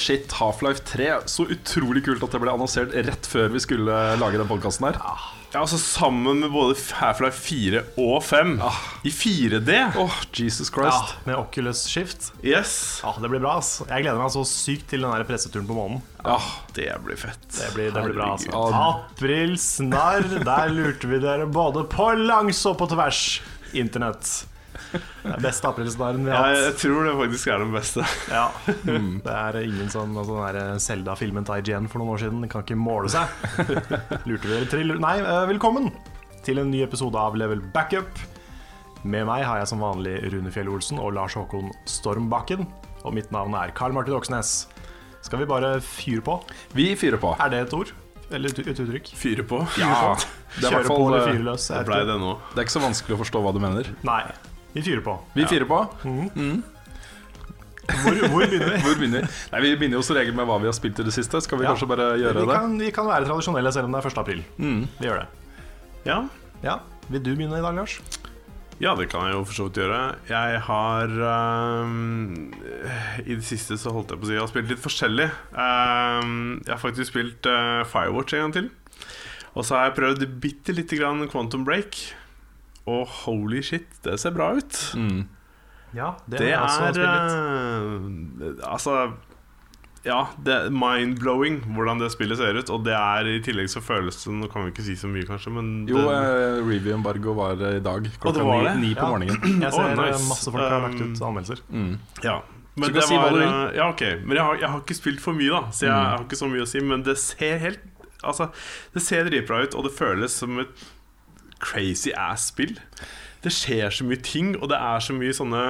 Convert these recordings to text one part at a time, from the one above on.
Shit, Half-Life 3. Så utrolig kult at det ble annonsert rett før vi skulle lage den podkasten her. Ja, altså Sammen med både Half-Life 4 og 5 ja. i 4D. Åh, Jesus Christ Ja, med Oculus Shift. Yes. Ja, Det blir bra. ass Jeg gleder meg så sykt til den der presseturen på månen. Ja, Det blir fett. Det blir, det blir bra. Altså April snarr, der lurte vi dere både på langs og på tvers. Internett. Det er beste aprilsnaren vi Ja, har jeg tror det faktisk er den beste. Ja. Det er ingen sånn altså, Den der Zelda-filmen til IGN for noen år siden kan ikke måle seg. Lurte vi dere til Nei, eh, velkommen til en ny episode av Level Backup. Med meg har jeg som vanlig Rune Fjell Olsen og Lars Håkon Stormbakken. Og mitt navn er Karl Martin Oksnes. Skal vi bare fyre på? Vi fyrer på. Er det et ord? Eller et uttrykk? Fyre på. Ja, det er Kjøre på eller eh, fyre løs? Det. Det er ikke så vanskelig å forstå hva du mener. Nei, vi fyrer på. Vi fyrer på. Hvor, hvor begynner vi? Hvor begynner vi? Nei, Vi begynner jo som regel med hva vi har spilt i det siste. Skal vi Ja. kanskje bare gjøre vi det? kan, vi kan være tradisjonelle selv om det er 1. april. Mm. Vi gjør det. Ja. Ja, Vil du begynne i dag, Lars? ja, det kan jeg jo for så vidt gjøre. Jeg har um, I det siste så holdt jeg på å si Jeg har spilt litt forskjellig. Um, jeg har faktisk spilt uh, Firewatch en gang til. Og så har jeg prøvd bitte lite grann Quantum Break. Og holy shit, det ser bra ut. Mm. Ja, det, Det har jeg også er spilt litt. eh, Altså Ja, det er mind-blowing hvordan det spillet ser ut. Og det er i tillegg så føles det Nå kan vi ikke si så mye, kanskje, men Jo, det, eh, review-embargo var eh, i dag klokka ni, ni på Ja. morgenen. Jeg ser oh, nice. masse folk har lagt ut Um, anmeldelser. Mm. Ja. Men det si var, eh, Ja, okay. Men jeg har, jeg har ikke spilt for mye, da så jeg, Mm. har ikke så mye å si. Men det ser helt Altså, det ser dritbra ut, og det føles som et crazy ass-spill. Det skjer så mye ting, og det er så mye sånne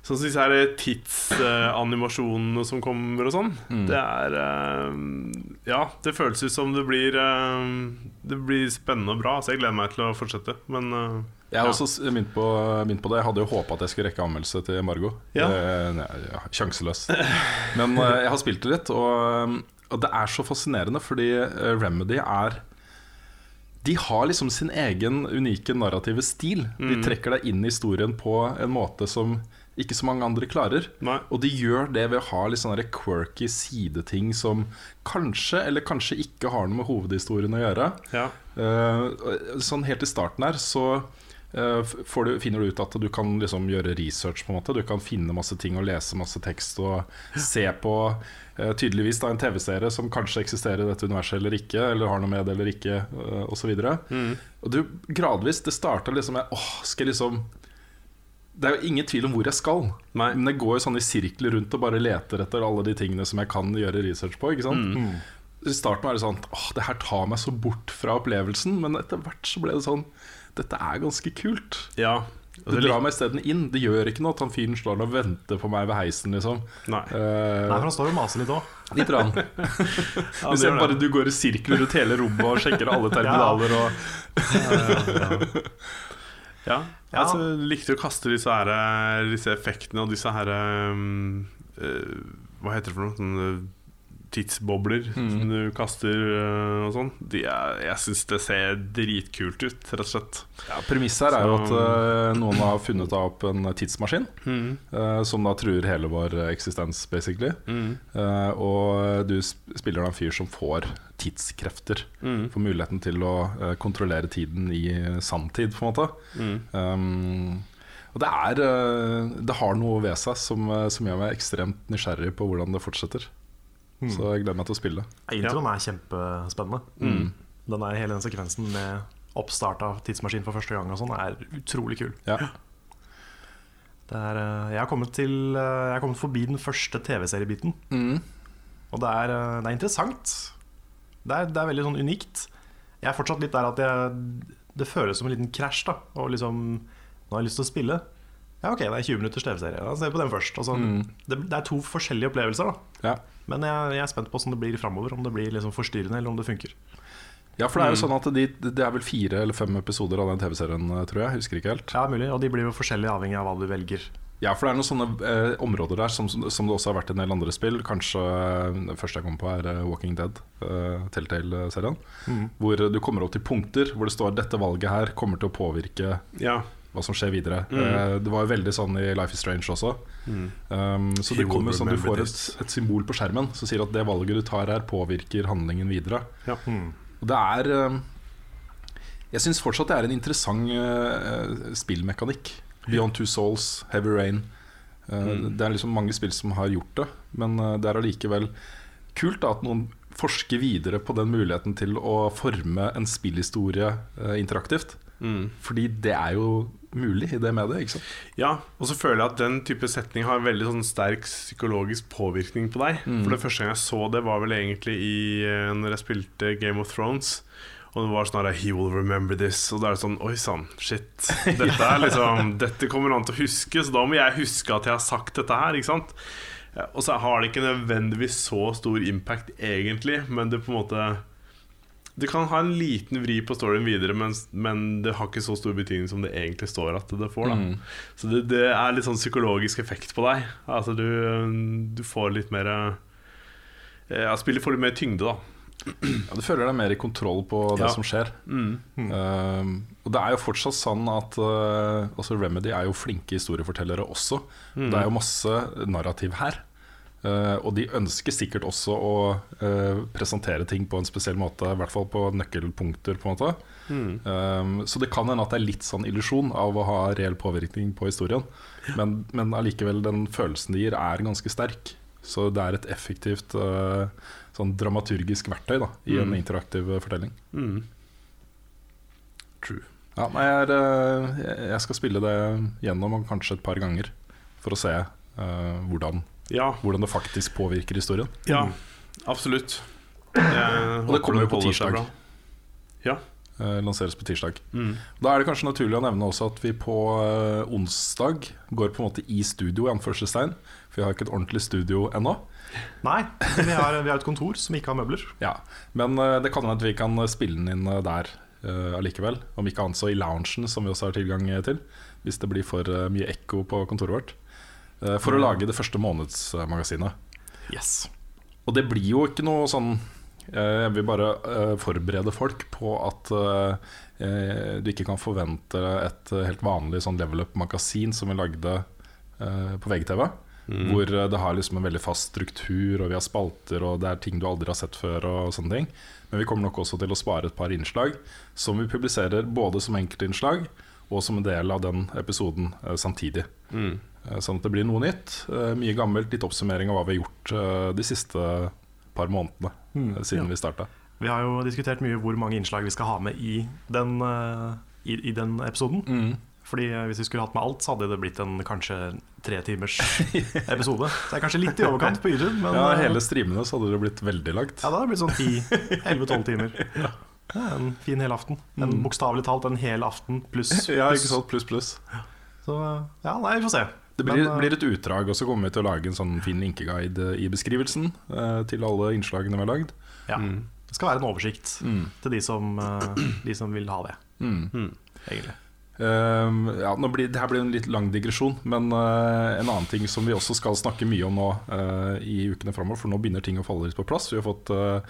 Sånn som disse her tidsanimasjonene som kommer og sånn. Mm. Det er uh, Ja, det føles ut som det blir uh, Det blir spennende og bra, så jeg gleder meg til å fortsette. Men eh, Jeg har Ja. også begynt på, begynt på det. Jeg hadde jo håpa at jeg skulle rekke anmeldelse til Margot. Ja. Nei, ja, Sjanseløs. Men jeg har spilt det litt, og, og det er så fascinerende fordi Remedy er De har liksom sin egen unike narrative stil. De Mm. trekker deg inn i historien på en måte som ikke så mange andre klarer. nei. Og de gjør det ved å ha litt sånne quirky sideting som kanskje eller kanskje ikke har noe med hovedhistorien å gjøre. Ja. Uh, sånn helt i starten her så uh, får du, finner du ut at du kan liksom gjøre research på en måte Du kan finne masse ting og lese masse tekst og se på tydeligvis da en TV-serie som kanskje eksisterer i dette universet eller ikke, eller har noe med det eller ikke, uh, osv. Mm. Og du, gradvis, det starta liksom med Åh, skal jeg liksom Det er jo ingen tvil om hvor jeg skal. Nei. Men jeg går jo sånn i sirkler rundt og bare leter etter alle de tingene som jeg kan gjøre research på. Ikke sant? Mm. I starten var det sånn Åh, det her tar meg så bort fra opplevelsen. Men etter hvert så ble det sånn Dette er ganske kult. Ja. Det drar meg isteden inn. Det gjør ikke noe at han fyren står og venter på meg ved heisen, liksom. Nei. uh, Nei, for han står og maser litt òg. litt rann. Ja, Hvis jeg bare du går i sirkler rundt hele rommet og sjekker alle terminaler og Ja. Ja. Altså, jeg likte å kaste disse, her, eh, disse effektene og disse her um, uh, Hva heter det for noe? Sånne tidsbobler Mm. som du kaster uh, og sånn. Jeg syns det ser dritkult ut, rett og slett. ja, Premisset her er jo at uh, noen har funnet opp en tidsmaskin. eh, som da truer hele vår eksistens, basically. Mm. Og du spiller da en fyr som får tidskrefter. Mm. Får muligheten til å kontrollere tiden i sanntid, på en måte. Mm. Um, og det er Det har noe ved seg som, som gjør meg ekstremt nysgjerrig på hvordan det fortsetter. Så jeg gleder meg til å spille. Introen er kjempespennende. Mm. Den der, hele den sekvensen med oppstart av tidsmaskin for første gang og sånn er utrolig kul. Ja. Det er, eh, jeg, har kommet til, eh, jeg har kommet forbi den første TV-seriebiten, Mm. og det er, eh, det er interessant. Det er, det er veldig sånn unikt. Jeg er fortsatt litt der at jeg, det føles som en liten krasj. da Og liksom, nå har jeg lyst til å spille. Ja, ok, det er 20 minutters TV-serie. Da ser vi på den først. Altså, Mm. det, det er to forskjellige opplevelser. da Ja. Men jeg, jeg er spent på hvordan det blir framover. Om det blir liksom forstyrrende, eller om det funker. ja, for det er jo sånn at de, det er vel fire eller fem episoder av den TV-serien, eh, tror jeg. Husker ikke helt. Ja, mulig, Og de blir jo forskjellige avhengig av hva du velger. Ja, for det er noen sånne eh, områder der som, som det også har vært i en del andre spill. Kanskje eh, det første jeg kommer på, er eh, Walking Dead, eh, Telltale-serien. Mm. Hvor du kommer opp til punkter hvor det står 'dette valget her kommer til å påvirke Ja. Hva som skjer videre. Eh, det var jo veldig sånn i Life is Strange også. Um, så He det kommer sånn du får et, et symbol på skjermen som sier at det valget du tar her, påvirker handlingen videre. Ja. Og det er um, Jeg syns fortsatt det er en interessant uh, spillmekanikk. Beyond Two Souls, Heavy Rain. Uh, Det er liksom mange spill som har gjort det, men uh, det er allikevel kult da, at noen forsker videre på den muligheten til å forme en spillhistorie uh, interaktivt. Fordi det er jo mulig i det mediet, ikke sant? Ja, og så føler jeg at den type setning har en veldig sånn sterk psykologisk påvirkning på deg. For det første gang jeg så det, var vel egentlig i eh, når jeg spilte Game of Thrones. Og det var sånn her He will remember this. Og da er det sånn Oi sann, shit. Dette er liksom Dette kommer han til å huske, så da må jeg huske at jeg har sagt dette her. Ikke sant? Og så har det ikke nødvendigvis så stor impact egentlig, men det på en måte det kan ha en liten vri på storyen videre, men, men det har ikke så stor betydning som det egentlig står at det får. Da. Så det, det er litt sånn psykologisk effekt på deg. Altså du, du får litt mer eh, ja, Spillet får litt mer tyngde, da. Ja, du føler deg mer i kontroll på det Ja. som skjer. Um, og det er jo fortsatt sånn at uh, Remedy er jo flinke historiefortellere også. Det er jo masse narrativ her. Uh, og de ønsker sikkert også å uh, presentere ting på en spesiell måte, i hvert fall på nøkkelpunkter. på en måte um, Så det kan hende at det er litt sånn illusjon av å ha reell påvirkning på historien. Men, men allikevel, den følelsen det gir, er ganske sterk. Så det er et effektivt uh, sånn dramaturgisk verktøy da, i en interaktiv fortelling. Mm. True. Ja, nei, jeg, er, jeg skal spille det gjennom kanskje et par ganger for å se uh, hvordan, Ja, hvordan det faktisk påvirker historien. ja absolutt. Jeg Og det kommer jo på tirsdag. Ja. Uh, lanseres på tirsdag. Mm. Da er det kanskje naturlig å nevne også at vi på uh, onsdag går på en måte i studio, i anførselstegn. For vi har ikke et ordentlig studio ennå. Nei, vi har, vi har et kontor som ikke har møbler. Ja, Men uh, det kan hende at vi kan spille den inn der allikevel. Om ikke annet så i loungen, som vi også har tilgang til. Hvis det blir for mye ekko på kontoret vårt. Uh, for å lage det første månedsmagasinet. Yes. Og det blir jo ikke noe sånn eh, Jeg vil bare eh, forberede folk på at eh, eh, du ikke kan forvente et eh, helt vanlig sånn level up-magasin som vi lagde eh, på VGTV. Hvor eh, det har liksom en veldig fast struktur, og vi har spalter, og det er ting du aldri har sett før. og sånne ting Men vi kommer nok også til å spare et par innslag som vi publiserer både som enkeltinnslag og som en del av den episoden eh, samtidig. Mm. Eh, Sånn at det blir noe nytt. eh, Mye gammelt, litt oppsummering av hva vi har gjort eh, de siste par månedene eh, siden vi starta. Vi har jo diskutert mye hvor mange innslag vi skal ha med i den, i, i den episoden. Mm. Fordi Hvis vi skulle hatt med alt, så hadde det blitt en kanskje tre timers episode. Det er kanskje litt i overkant på YouTube, men Ja, hele streamene så hadde det blitt veldig langt. ja, det hadde blitt sånn 10-11-12 timer. Ja. en fin hel aften. En Bokstavelig talt en hel aften pluss. Ja, ikke sant? Pluss, pluss. Så ja, nei, vi får se. Det blir, Men, eh, blir et utdrag, og så kommer vi til å lage en sånn fin linkeguide i beskrivelsen eh, til alle innslagene vi har lagd. ja. Det skal være en oversikt til de som, eh, de som vil ha det, Mm. egentlig. Um, ja, nå blir, det her blir en litt lang digresjon, men uh, en annen ting som vi også skal snakke mye om nå uh, i ukene framover, for nå begynner ting å falle litt på plass. Vi har fått uh,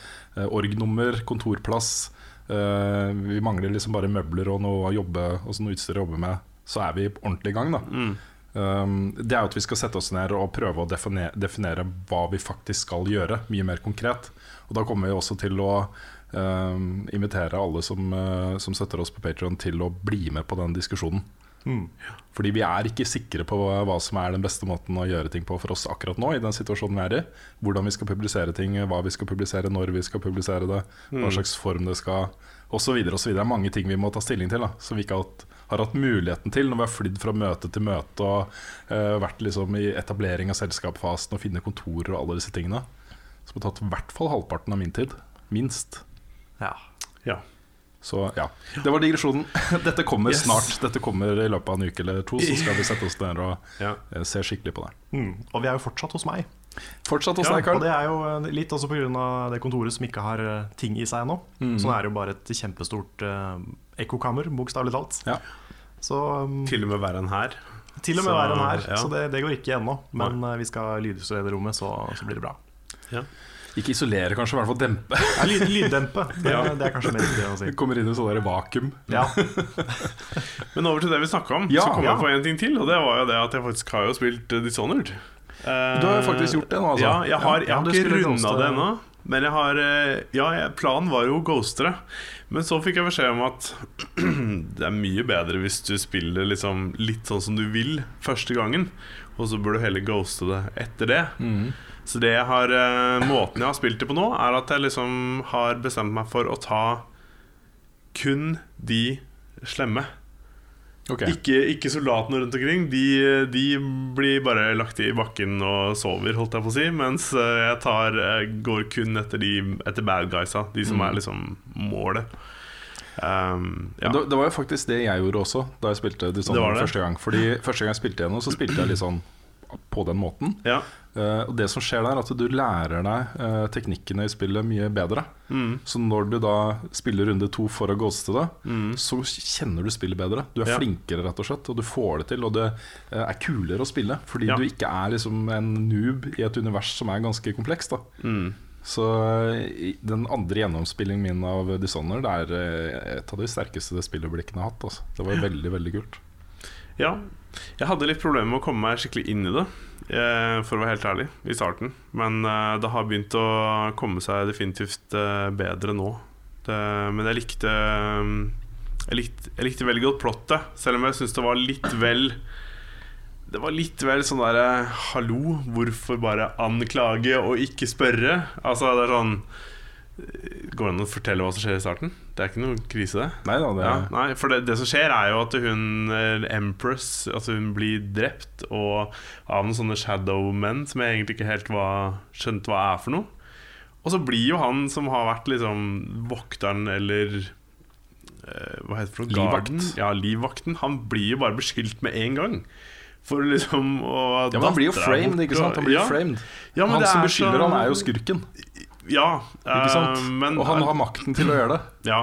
org-nummer, kontorplass. eh, vi mangler liksom bare møbler og noe, å jobbe, og så noe utstyr å jobbe med. Så er vi ordentlig i gang, da. Um, det er jo at vi skal sette oss ned og prøve å definere, definere hva vi faktisk skal gjøre, mye mer konkret. Og da kommer vi også til å um, invitere alle som, uh, som støtter oss på Patreon til å bli med på den diskusjonen. Fordi vi er ikke sikre på hva, hva som er den beste måten å gjøre ting på for oss akkurat nå, i den situasjonen vi er i. Hvordan vi skal publisere ting, hva vi skal publisere, når vi skal publisere det, hva slags form det skal osv. Det er mange ting vi må ta stilling til, da, som vi ikke har hatt, har hatt muligheten til når vi har flydd fra møte til møte og uh, vært liksom i etablering av selskapsfasen og finne kontorer og alle disse tingene. Som har tatt i hvert fall halvparten av min tid. Minst. Ja. Ja. Så ja, det var digresjonen. Dette kommer Yes. snart. Dette kommer i løpet av en uke eller to, så skal vi sette oss ned og Ja. eh, se skikkelig på det. Mm. Og vi er jo fortsatt hos meg. Fortsatt hos Ja, deg, Karl. og det er jo eh, litt også pga. det kontoret som ikke har ting i seg ennå. Mm. Så nå er det jo bare et kjempestort uh, ekkokammer, bokstavelig talt. Ja. Så um, Til og med verre enn her. til og med verre enn her. ja. Så det, det går ikke ennå. Men eh, vi skal lydisolere rommet, så, så blir det bra. Ja. Ikke isolere, kanskje, i hvert fall dempe. Ja, lyd, lyddempe. Det, Ja. det er kanskje mer det å si. Kommer inn i sånn vakuum. Ja. Men over til det vi snakka om, Ja, så kom ja. jeg på en ting til. Og det var jo det at jeg faktisk har jo spilt uh, Dishonored. Du har jo faktisk gjort det nå, altså. Ja, jeg har, jeg har ikke runda det ennå. Men jeg har eh, Ja, planen var jo å ghoste det. Men så fikk jeg beskjed om at det er mye bedre hvis du spiller liksom litt sånn som du vil første gangen. Og så bør du heller ghoste det etter det. Mm. Så det jeg har eh, måten jeg har spilt det på nå, er at jeg liksom har bestemt meg for å ta kun de slemme. Ok. Ikke, ikke soldatene rundt omkring. De, de blir bare lagt i bakken og sover, holdt jeg på å si. Mens eh, jeg tar, jeg går kun etter, de, etter bad guysa. De som Mm. er liksom målet. Um, ja. det, det var jo faktisk det jeg gjorde også da jeg spilte Det Dishonored første gang. Fordi første gang jeg spilte gjennom, så spilte jeg litt sånn på den måten. ja. Uh, og det som skjer der, er at du lærer deg uh, teknikkene i spillet mye bedre. Mm, Så når du da spiller runde to for å ghoste det, mm, så kjenner du spillet bedre. Du er Ja. flinkere, rett og slett, og du får det til. Og det uh, er kulere å spille, fordi Ja. du ikke er liksom en noob i et univers som er ganske komplekst. mm. Så den andre gjennomspillingen min av Dishonored er eh, et av de sterkeste spilløyeblikkene jeg har hatt. Altså. Det var veldig, veldig kult. Ja. Jeg hadde litt problemer med å komme meg skikkelig inn i det, eh, for å være helt ærlig, i starten. Men eh, det har begynt å komme seg definitivt eh, bedre nå. Det, men jeg likte, jeg likte Jeg likte veldig godt plottet, selv om jeg syns det var litt vel Det var litt vel sånn derre Hallo, hvorfor bare anklage og ikke spørre? Altså, det er sånn Går det an å fortelle hva som skjer i starten? Det er ikke noe krise, det. Nei da, det Ja, nei, for det, det som skjer er jo at hun eh, Empress Altså hun blir drept Og av noen sånne shadow-menn Som jeg egentlig ikke helt var, skjønte hva er for noe Og så blir jo han som har vært liksom Vokteren eller uh, Hva heter det for noe? Livvakt. Ja, livvakten Han blir jo bare beskyldt med en gang For liksom å Ja, men Han blir jo framed, ikke sant? Han blir ja. framed Ja, men Han som er beskylder så- han, er jo skurken. Ja, eh, men, Og han har makten til å gjøre det. Ja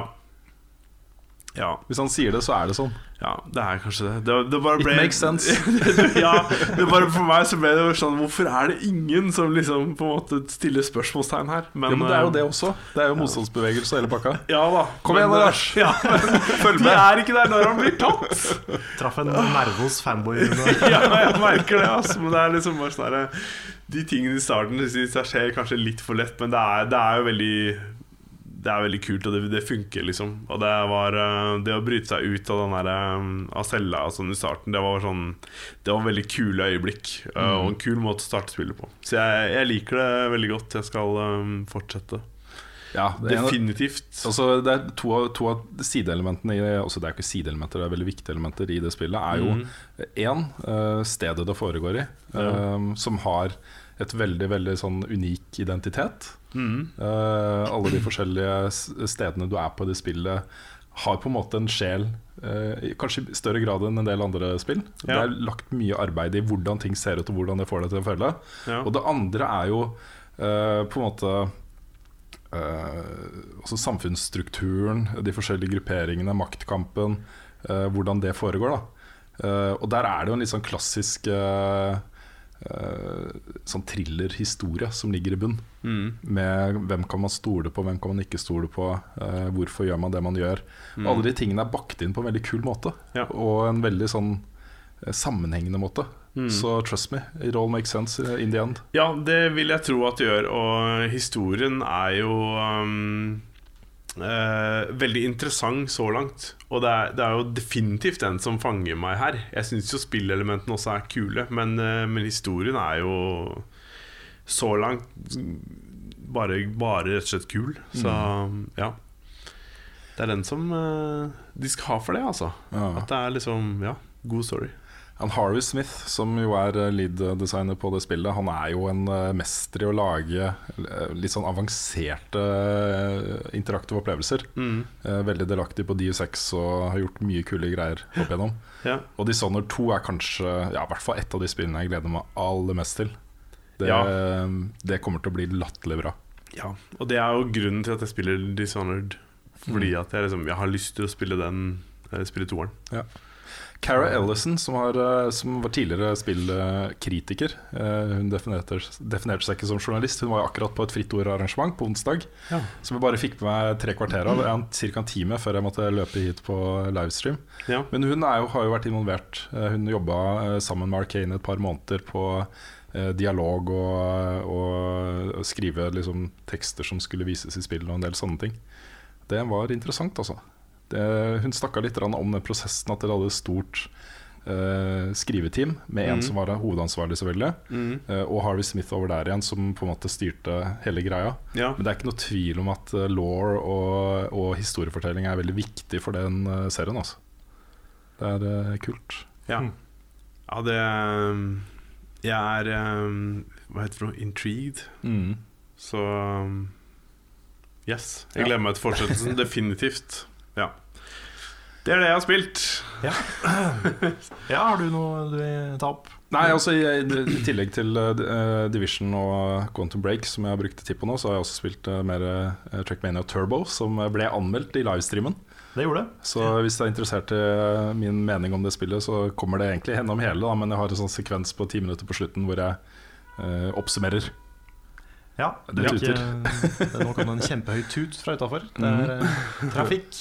Ja Hvis han sier det, så er det sånn. Ja, det er kanskje det. Det, det bare It makes sense. ja, det bare For meg så ble det sånn Hvorfor er det ingen som liksom på en måte stiller spørsmålstegn her? Ja, men det er jo eh, det også. Det er jo motstandsbevegelse og hele pakka. Ja da. Kom igjen, men- Lars. Ja, Følg Følg de med. er ikke der når han blir tatt! Traff en nerve hos fanboy. Ja, jeg merker det, altså. Men det er liksom bare sånn herre De tingene i starten synes jeg skjer kanskje litt for lett, men det er, det er jo veldig det er veldig kult, og det, det funker, liksom. Og det var eh, Det å bryte seg ut av den der eh, Av cella sånn i starten, det var sånn Det var veldig kule øyeblikk. eh, Mm. Og en kul måte å starte spillet på. Så jeg, jeg liker det veldig godt. Jeg skal um, fortsette. Ja, en, Definitivt. altså, det er to av, to av sideelementene i altså, Det er ikke sideelementer, det er veldig viktige elementer i det spillet. Er jo én, mm. stedet det foregår i, eh, som har et veldig veldig sånn unik identitet. Mm. Uh, alle de forskjellige stedene du er på i det spillet, har på en måte en sjel. Uh, kanskje i større grad enn en del andre spill. Det er lagt mye arbeid i hvordan ting ser ut, og hvordan det får deg til å føle. Ja. Og det andre er jo uh, på en måte samfunnsstrukturen, de forskjellige grupperingene, maktkampen, hvordan det foregår. Da. Og der er det jo en litt sånn klassisk eh, sånn thrillerhistorie som ligger i bunn. Mm. Med hvem kan man stole på, hvem kan man ikke stole på, uh, hvorfor gjør man det man gjør. Mm. Alle de tingene er bakt inn på en veldig kul måte, Ja. og en veldig sånn eh, sammenhengende måte. Mm. Så trust me, it all makes sense eh, in the end. Ja, det vil jeg tro at det gjør. Og historien er jo um, eh, veldig interessant så langt. Og det er, det er jo definitivt den som fanger meg her. Jeg syns jo spillelementene også er kule, men, eh, men historien er jo så langt bare, bare rett og slett kul. Så ja. Det er den som eh, de skal ha for det, altså. Ja. At det er liksom Ja, god story. Han Harvey Smith, som jo er eh, lead-designer på det spillet, han er jo en eh, mester i å lage eh, litt sånn avanserte interaktive opplevelser. Mm. Veldig delaktig på DU6 og har gjort mye kule greier opp igjennom. Ja. Og Dishonored 2 er kanskje ja, i hvert fall et av de spillene jeg gleder meg aller mest til. Det, Ja. det kommer til å bli latterlig bra. Ja, og det er jo grunnen til at jeg spiller Dishonored. Fordi at jeg liksom Jeg har lyst til å spille den Spille toeren. Ja. Cara Ellison, som, har, eh, som var tidligere spillkritiker, eh, hun definerte, definerte seg ikke som journalist. Hun var akkurat på et Fritt Ord-arrangement på onsdag, Ja. som jeg bare fikk med meg tre kvarter av. Ca. en time før jeg måtte løpe hit på livestream. Ja. Men hun jo, har jo vært involvert. Eh, Hun jobba sammen med Arcane et par måneder på dialog og, og, og skrive liksom, tekster som skulle vises i spillet, og en del sånne ting. Det var interessant, altså. Det, hun snakka litt om den prosessen, at dere hadde et stort uh, skriveteam med en mm. som var hovedansvarlig, selvfølgelig, Mm. uh, og Harvey Smith over der igjen, som på en måte styrte hele greia. ja. Men det er ikke noe tvil om at eh, law og, og historiefortelling er veldig viktig for den eh, serien. Altså. Det er uh, kult. Ja. Mm. ja, det um, Jeg er um, Hva heter det for noe? Intrigued. Så um, Yes. Jeg gleder meg til fortsettelsen. Definitivt. Ja. Det er det jeg har spilt. Ja, har du noe du vil ta opp? Nei, altså i, i tillegg til uh, Division og Quantum Break, som jeg har brukt tid på nå, så har jeg også spilt uh, mer uh, Trackmania Turbo, som ble anmeldt i livestreamen. Det gjorde det. Så hvis du er interessert i eh, min mening om det spillet, så kommer det egentlig gjennom hele, da, men jeg har en sånn sekvens på ti minutter på slutten hvor jeg uh, oppsummerer. Ja, Det er tuter. ikke- Nå kom det en kjempehøy tut fra utafor. Det er eh, trafikk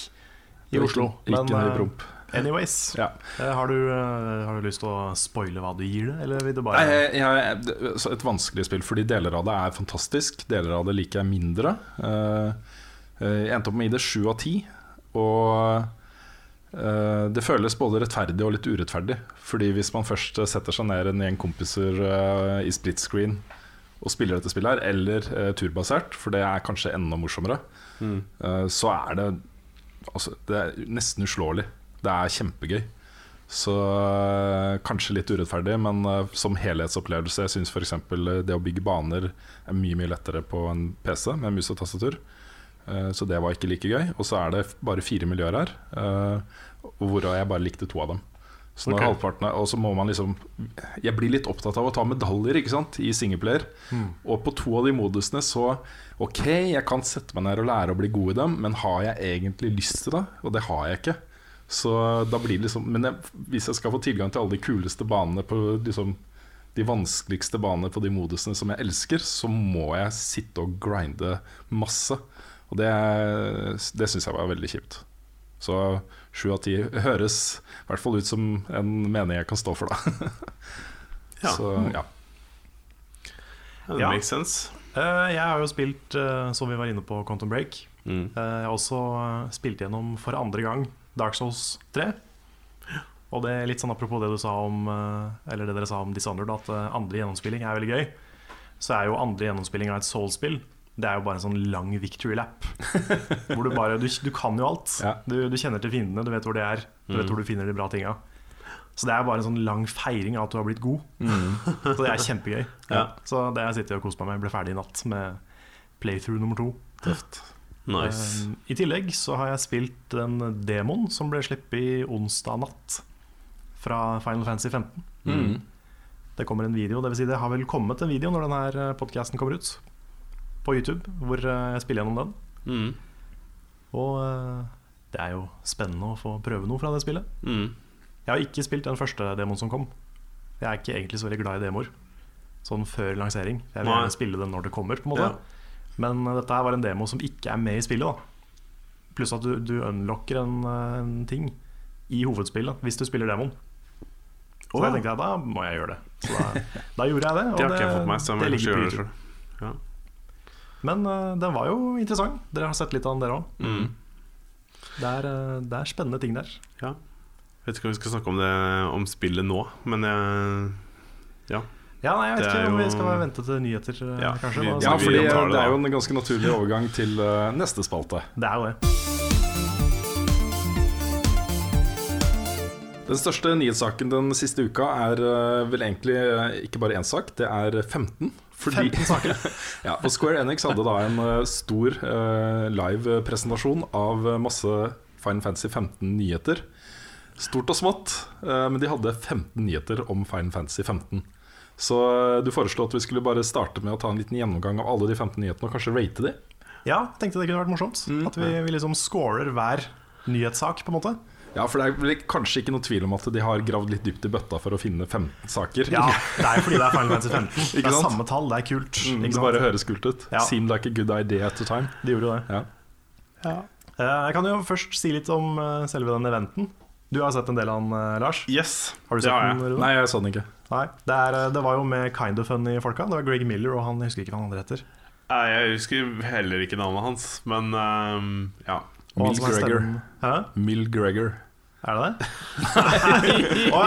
i Oslo. Ikke, ikke Men en eh, promp. anyways, Ja. eh, har, du, eh, har du lyst til å spoile hva du gir det, eller vil du bare Nei, jeg, jeg, et vanskelig spill, fordi deler av det er fantastisk. Deler av det liker jeg mindre. Jeg endte opp med å gi det sju av ti. Og eh, det føles både rettferdig og litt urettferdig. Fordi hvis man først setter seg ned en gjeng kompiser i split screen og spiller dette spillet her, eller turbasert, for det er kanskje enda morsommere, Mm. så er det altså, Det er nesten uslåelig. Det er kjempegøy. Så øh, kanskje litt urettferdig, men uh, som helhetsopplevelse Jeg syns f.eks. det å bygge baner er mye mye lettere på en PC med mus og tastatur. Uh, så det var ikke like gøy. Og så er det bare fire miljøer her, uh, hvorav jeg bare likte to av dem. Så okay. Halvparten Og så må man liksom Jeg blir litt opptatt av å ta medaljer ikke sant, i singleplayer. Mm. Og på to av de modusene så Ok, jeg kan sette meg ned og lære å bli god i dem, men har jeg egentlig lyst til det? Og det har jeg ikke. Så da blir det liksom Men jeg, hvis jeg skal få tilgang til alle de kuleste banene på liksom de vanskeligste banene på de modusene som jeg elsker, så må jeg sitte og grinde masse. Og det, det syns jeg var veldig kjipt. Så sju av ti høres i hvert fall ut som en mening jeg kan stå for, da. Ja. Så ja. Ja, det Ja. makes sense. Eh, Jeg har jo spilt, eh, som vi var inne på, Quantum Break. Mm. Eh, Jeg har også spilt gjennom for andre gang Dark Souls 3. Og det er litt sånn apropos det du sa om Eller det dere sa om Dishonored, at andre gjennomspilling er veldig gøy. Så er jo andre gjennomspilling av et Soul-spill Det er jo bare en sånn lang victory lap. hvor du bare Du, du kan jo alt. Ja. Du, du kjenner til fiendene, du vet hvor de er, du vet Mm. hvor du finner de bra tinga. Så det er bare en sånn lang feiring av at du har blitt god. Så det er kjempegøy. Ja. Så det jeg sitter og koser meg med. Ble ferdig i natt med playthrough nummer to. Tøft. Nice. Um, I tillegg så har jeg spilt en demon som ble sluppet i onsdag natt fra Final Fantasy 15. Mm. Det kommer en video, det vil si det har vel kommet en video når denne podkasten kommer ut. På YouTube, hvor eh, jeg spiller gjennom den. Mm. Og eh, det er jo spennende å få prøve noe fra det spillet. Mm. Jeg har ikke spilt den første demoen som kom. Jeg er ikke egentlig så veldig glad i demoer. Sånn før lansering. Jeg vil gjerne spille den når det kommer. på en måte Ja. Men uh, dette her var en demo som ikke er med i spillet. da Pluss at du, du unlocker en, en ting i hovedspillet hvis du spiller demoen. Så Å, jeg tenkte at da må jeg gjøre det. Så da, da gjorde jeg det. Og Det jeg må det ligger på YouTube. selv. Men uh, den var jo interessant. Dere har sett litt av den, dere òg. Mm. Det, er, uh, det er spennende ting der. Ja. Jeg vet ikke om vi skal snakke om det om spillet nå, men Ja. Ja, nei, Jeg vet ikke om vi skal vente til nyheter, uh, Ja, kanskje. vi- Ja, fordi det det er jo en ganske naturlig overgang til uh, neste spalte. Det er jo det. Den største nyhetssaken den siste uka er uh, vel egentlig uh, ikke bare én sak, det er 15. Fordi, 15 saker. ja, og Square Enix hadde da en eh, stor uh, live presentasjon av eh, masse Final Fantasy 15 nyheter. Stort og smått, uh, men de hadde 15 nyheter om Final Fantasy 15. Så uh, du foreslo at vi skulle bare starte med å ta en liten gjennomgang av alle de 15 nyhetene og kanskje rate de. Ja, tenkte det kunne vært morsomt. Mm. At vi, vi liksom scorer hver nyhetssak, på en måte. Ja, for det er vel kanskje ikke noe tvil om at de har gravd litt dypt i bøtta for å finne 15 saker. Ja, det er fordi det er Final Fantasy 15. Det er samme tall, det er kult. Mm, Ikke det bare høres kult ut. Ja. Seemed like a good idea at the time. De gjorde jo det. Ja. ja. Jeg kan jo først si litt om eh, selve den eventen. Du har sett en del av den, eh, Lars? Yes, Har du sett sett ja. den? Rune? Nei, jeg så den ikke. Nei. Det, er, eh, det var jo med Kind of Funny folka. Det var Greg Miller og han jeg husker ikke hva han andre heter. Nei, Jeg husker heller ikke navnet hans, men um, ja. Mill Gregor. Hæ? Mill Gregor. Er det det? Ja,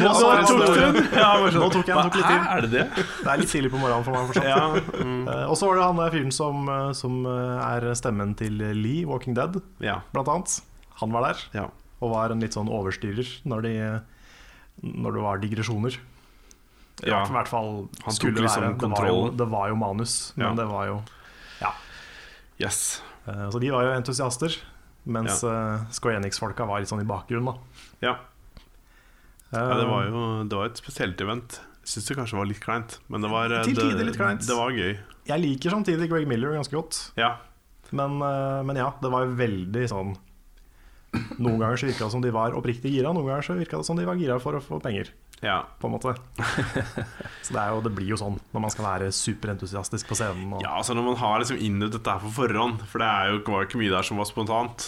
nå, tok den. Ja. Nå tok jeg den, tok litt tid. Er det det? Det er litt tidlig på morgenen for meg fortsatt. Ja, mm, Eh, Og så var det han der fyren som, eh, som eh, er stemmen til Lee, Walking Dead, ja, blant annet. Han var der, ja. og var en litt sånn overstyrer når, de, når det var digresjoner. Ja, Ja, i hvert fall han tok skulle liksom være det var, jo, det var jo manus, men Ja. det var jo Yes. eh, Så de var jo entusiaster, mens eh, Square Enix-folka var litt sånn i bakgrunnen, da. Ja. Eh, ja, det var jo det var et spesielt event. Syns det kanskje var litt kleint, men det var eh, Til det, litt kleint. Det var gøy. Jeg liker samtidig Greg Miller ganske godt, Ja. men, eh, men ja, det var veldig sånn Noen ganger så virka det som de var oppriktig gira, noen ganger så virka det som de var gira for å få penger. Ja. På en måte Så det, er jo, det blir jo sånn når man skal være superentusiastisk på scenen. Og, Ja, altså Når man har liksom innøvd dette her på forhånd For det er jo, var jo ikke mye der som var spontant.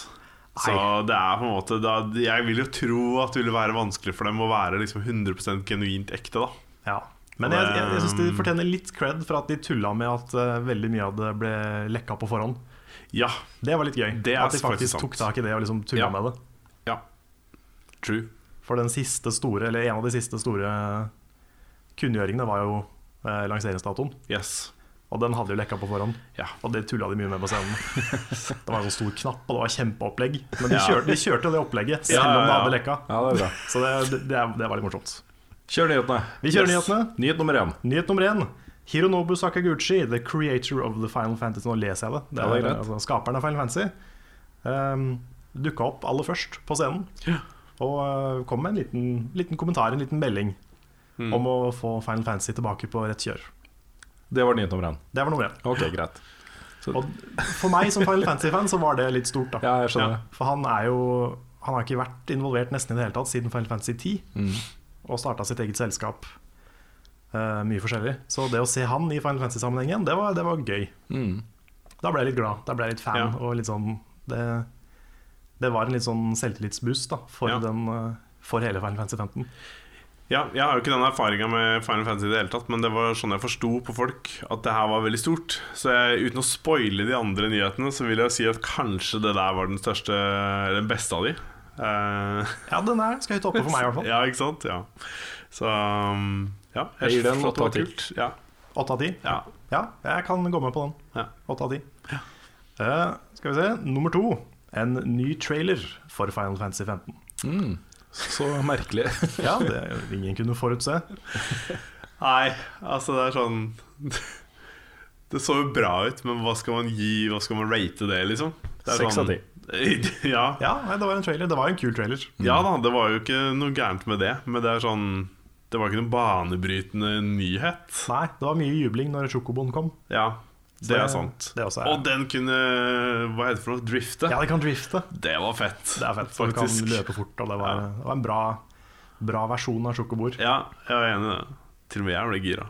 Så det er på en måte da, Jeg vil jo tro at det ville være vanskelig for dem å være liksom 100% genuint ekte. da Ja. Men jeg, jeg, jeg syns de fortjener litt cred for at de tulla med at uh, veldig mye av det ble lekka på forhånd. Ja, Det var litt gøy. Det er at de faktisk faktisk sant. tok tak i det og liksom tulla Ja. med det. ja True. For den siste store, eller en av de siste store kunngjøringene var jo eh, lanseringsdatoen. Yes. Og den hadde jo lekka på forhånd. Ja. Og det tulla de mye med på scenen. det var en sånn stor knapp, og det var kjempeopplegg. Men de Ja. kjørte, de kjørte jo det opplegget selv Ja, ja, om det hadde lekka. Ja, det er. Så det, det, det, er- var litt morsomt. Kjør nyhetene. Vi kjører Yes. nyhetene. Nyhet nummer én. Nyhet nummer én. Hironobu Sakaguchi, the creator of the Final Fantasy Nå leser jeg det. det, Ja, det er er, greit. altså, skaperen av Final Fantasy. Um, Dukka opp aller først på scenen. Ja. Og eh, kom med en liten, liten kommentar, en liten melding, Mm. om å få Final Fantasy tilbake på rett kjør. Det var nyhet nummer én. Det var nummer én. Ok, greit. Og for meg som Final Fantasy-fan så var det litt stort. da Ja, jeg skjønner. Ja. For han er jo Han har ikke vært involvert nesten i det hele tatt siden Final Fantasy 10, Mm. og starta sitt eget selskap. Uh, mye forskjellig. Så det å se han i Final Fantasy-sammenhengen, det var, det var gøy. Mm. Da ble jeg litt glad. Da ble jeg litt fan. Ja. Og litt sånn det, det var en litt sånn selvtillitsboost da, for, Ja. den, eh, for hele Final Fantasy 15. Ja, jeg har jo ikke den erfaringa med Final Fantasy i det hele tatt, men det var sånn jeg forsto på folk at det her var veldig stort. Så jeg, uten å spoile de andre nyhetene, så vil jeg si at kanskje det der var den største eller Den beste av de. Uh, Ja, den er skal høyt oppe for meg, i hvert fall. ja, ikke sant? Ja. Så um, ja. Jeg gir den åtte av ti. Ja. Åtte av ti. ja. Ja, jeg kan gå med på den. Ja. Av ti. Eh, skal vi se. Nummer to. En ny trailer for Final Fantasy 15. Mm. Så merkelig. Ja, det ingen kunne forutse. Nei, altså det er sånn Det så jo bra ut, men hva skal man gi Hva skal man rate det, liksom? Seks av ti. Ja. Ja, nei, det var en trailer. Det var en kul trailer. ja da, det var jo ikke noe gærent med det, men det er sånn Det var ikke noen banebrytende nyhet. Nei, det var mye jubling når Sjokoboen kom. Ja, det det- er sant. det også er- Og den kunne Hva heter det for noe? Drifte? Ja, det kan drifte. Det var fett. Det er fett. Du kan løpe fort. Og det var, Ja. det var en bra, bra versjon av sjokobord. Ja, jeg er enig i det. Til og med jeg ble gira.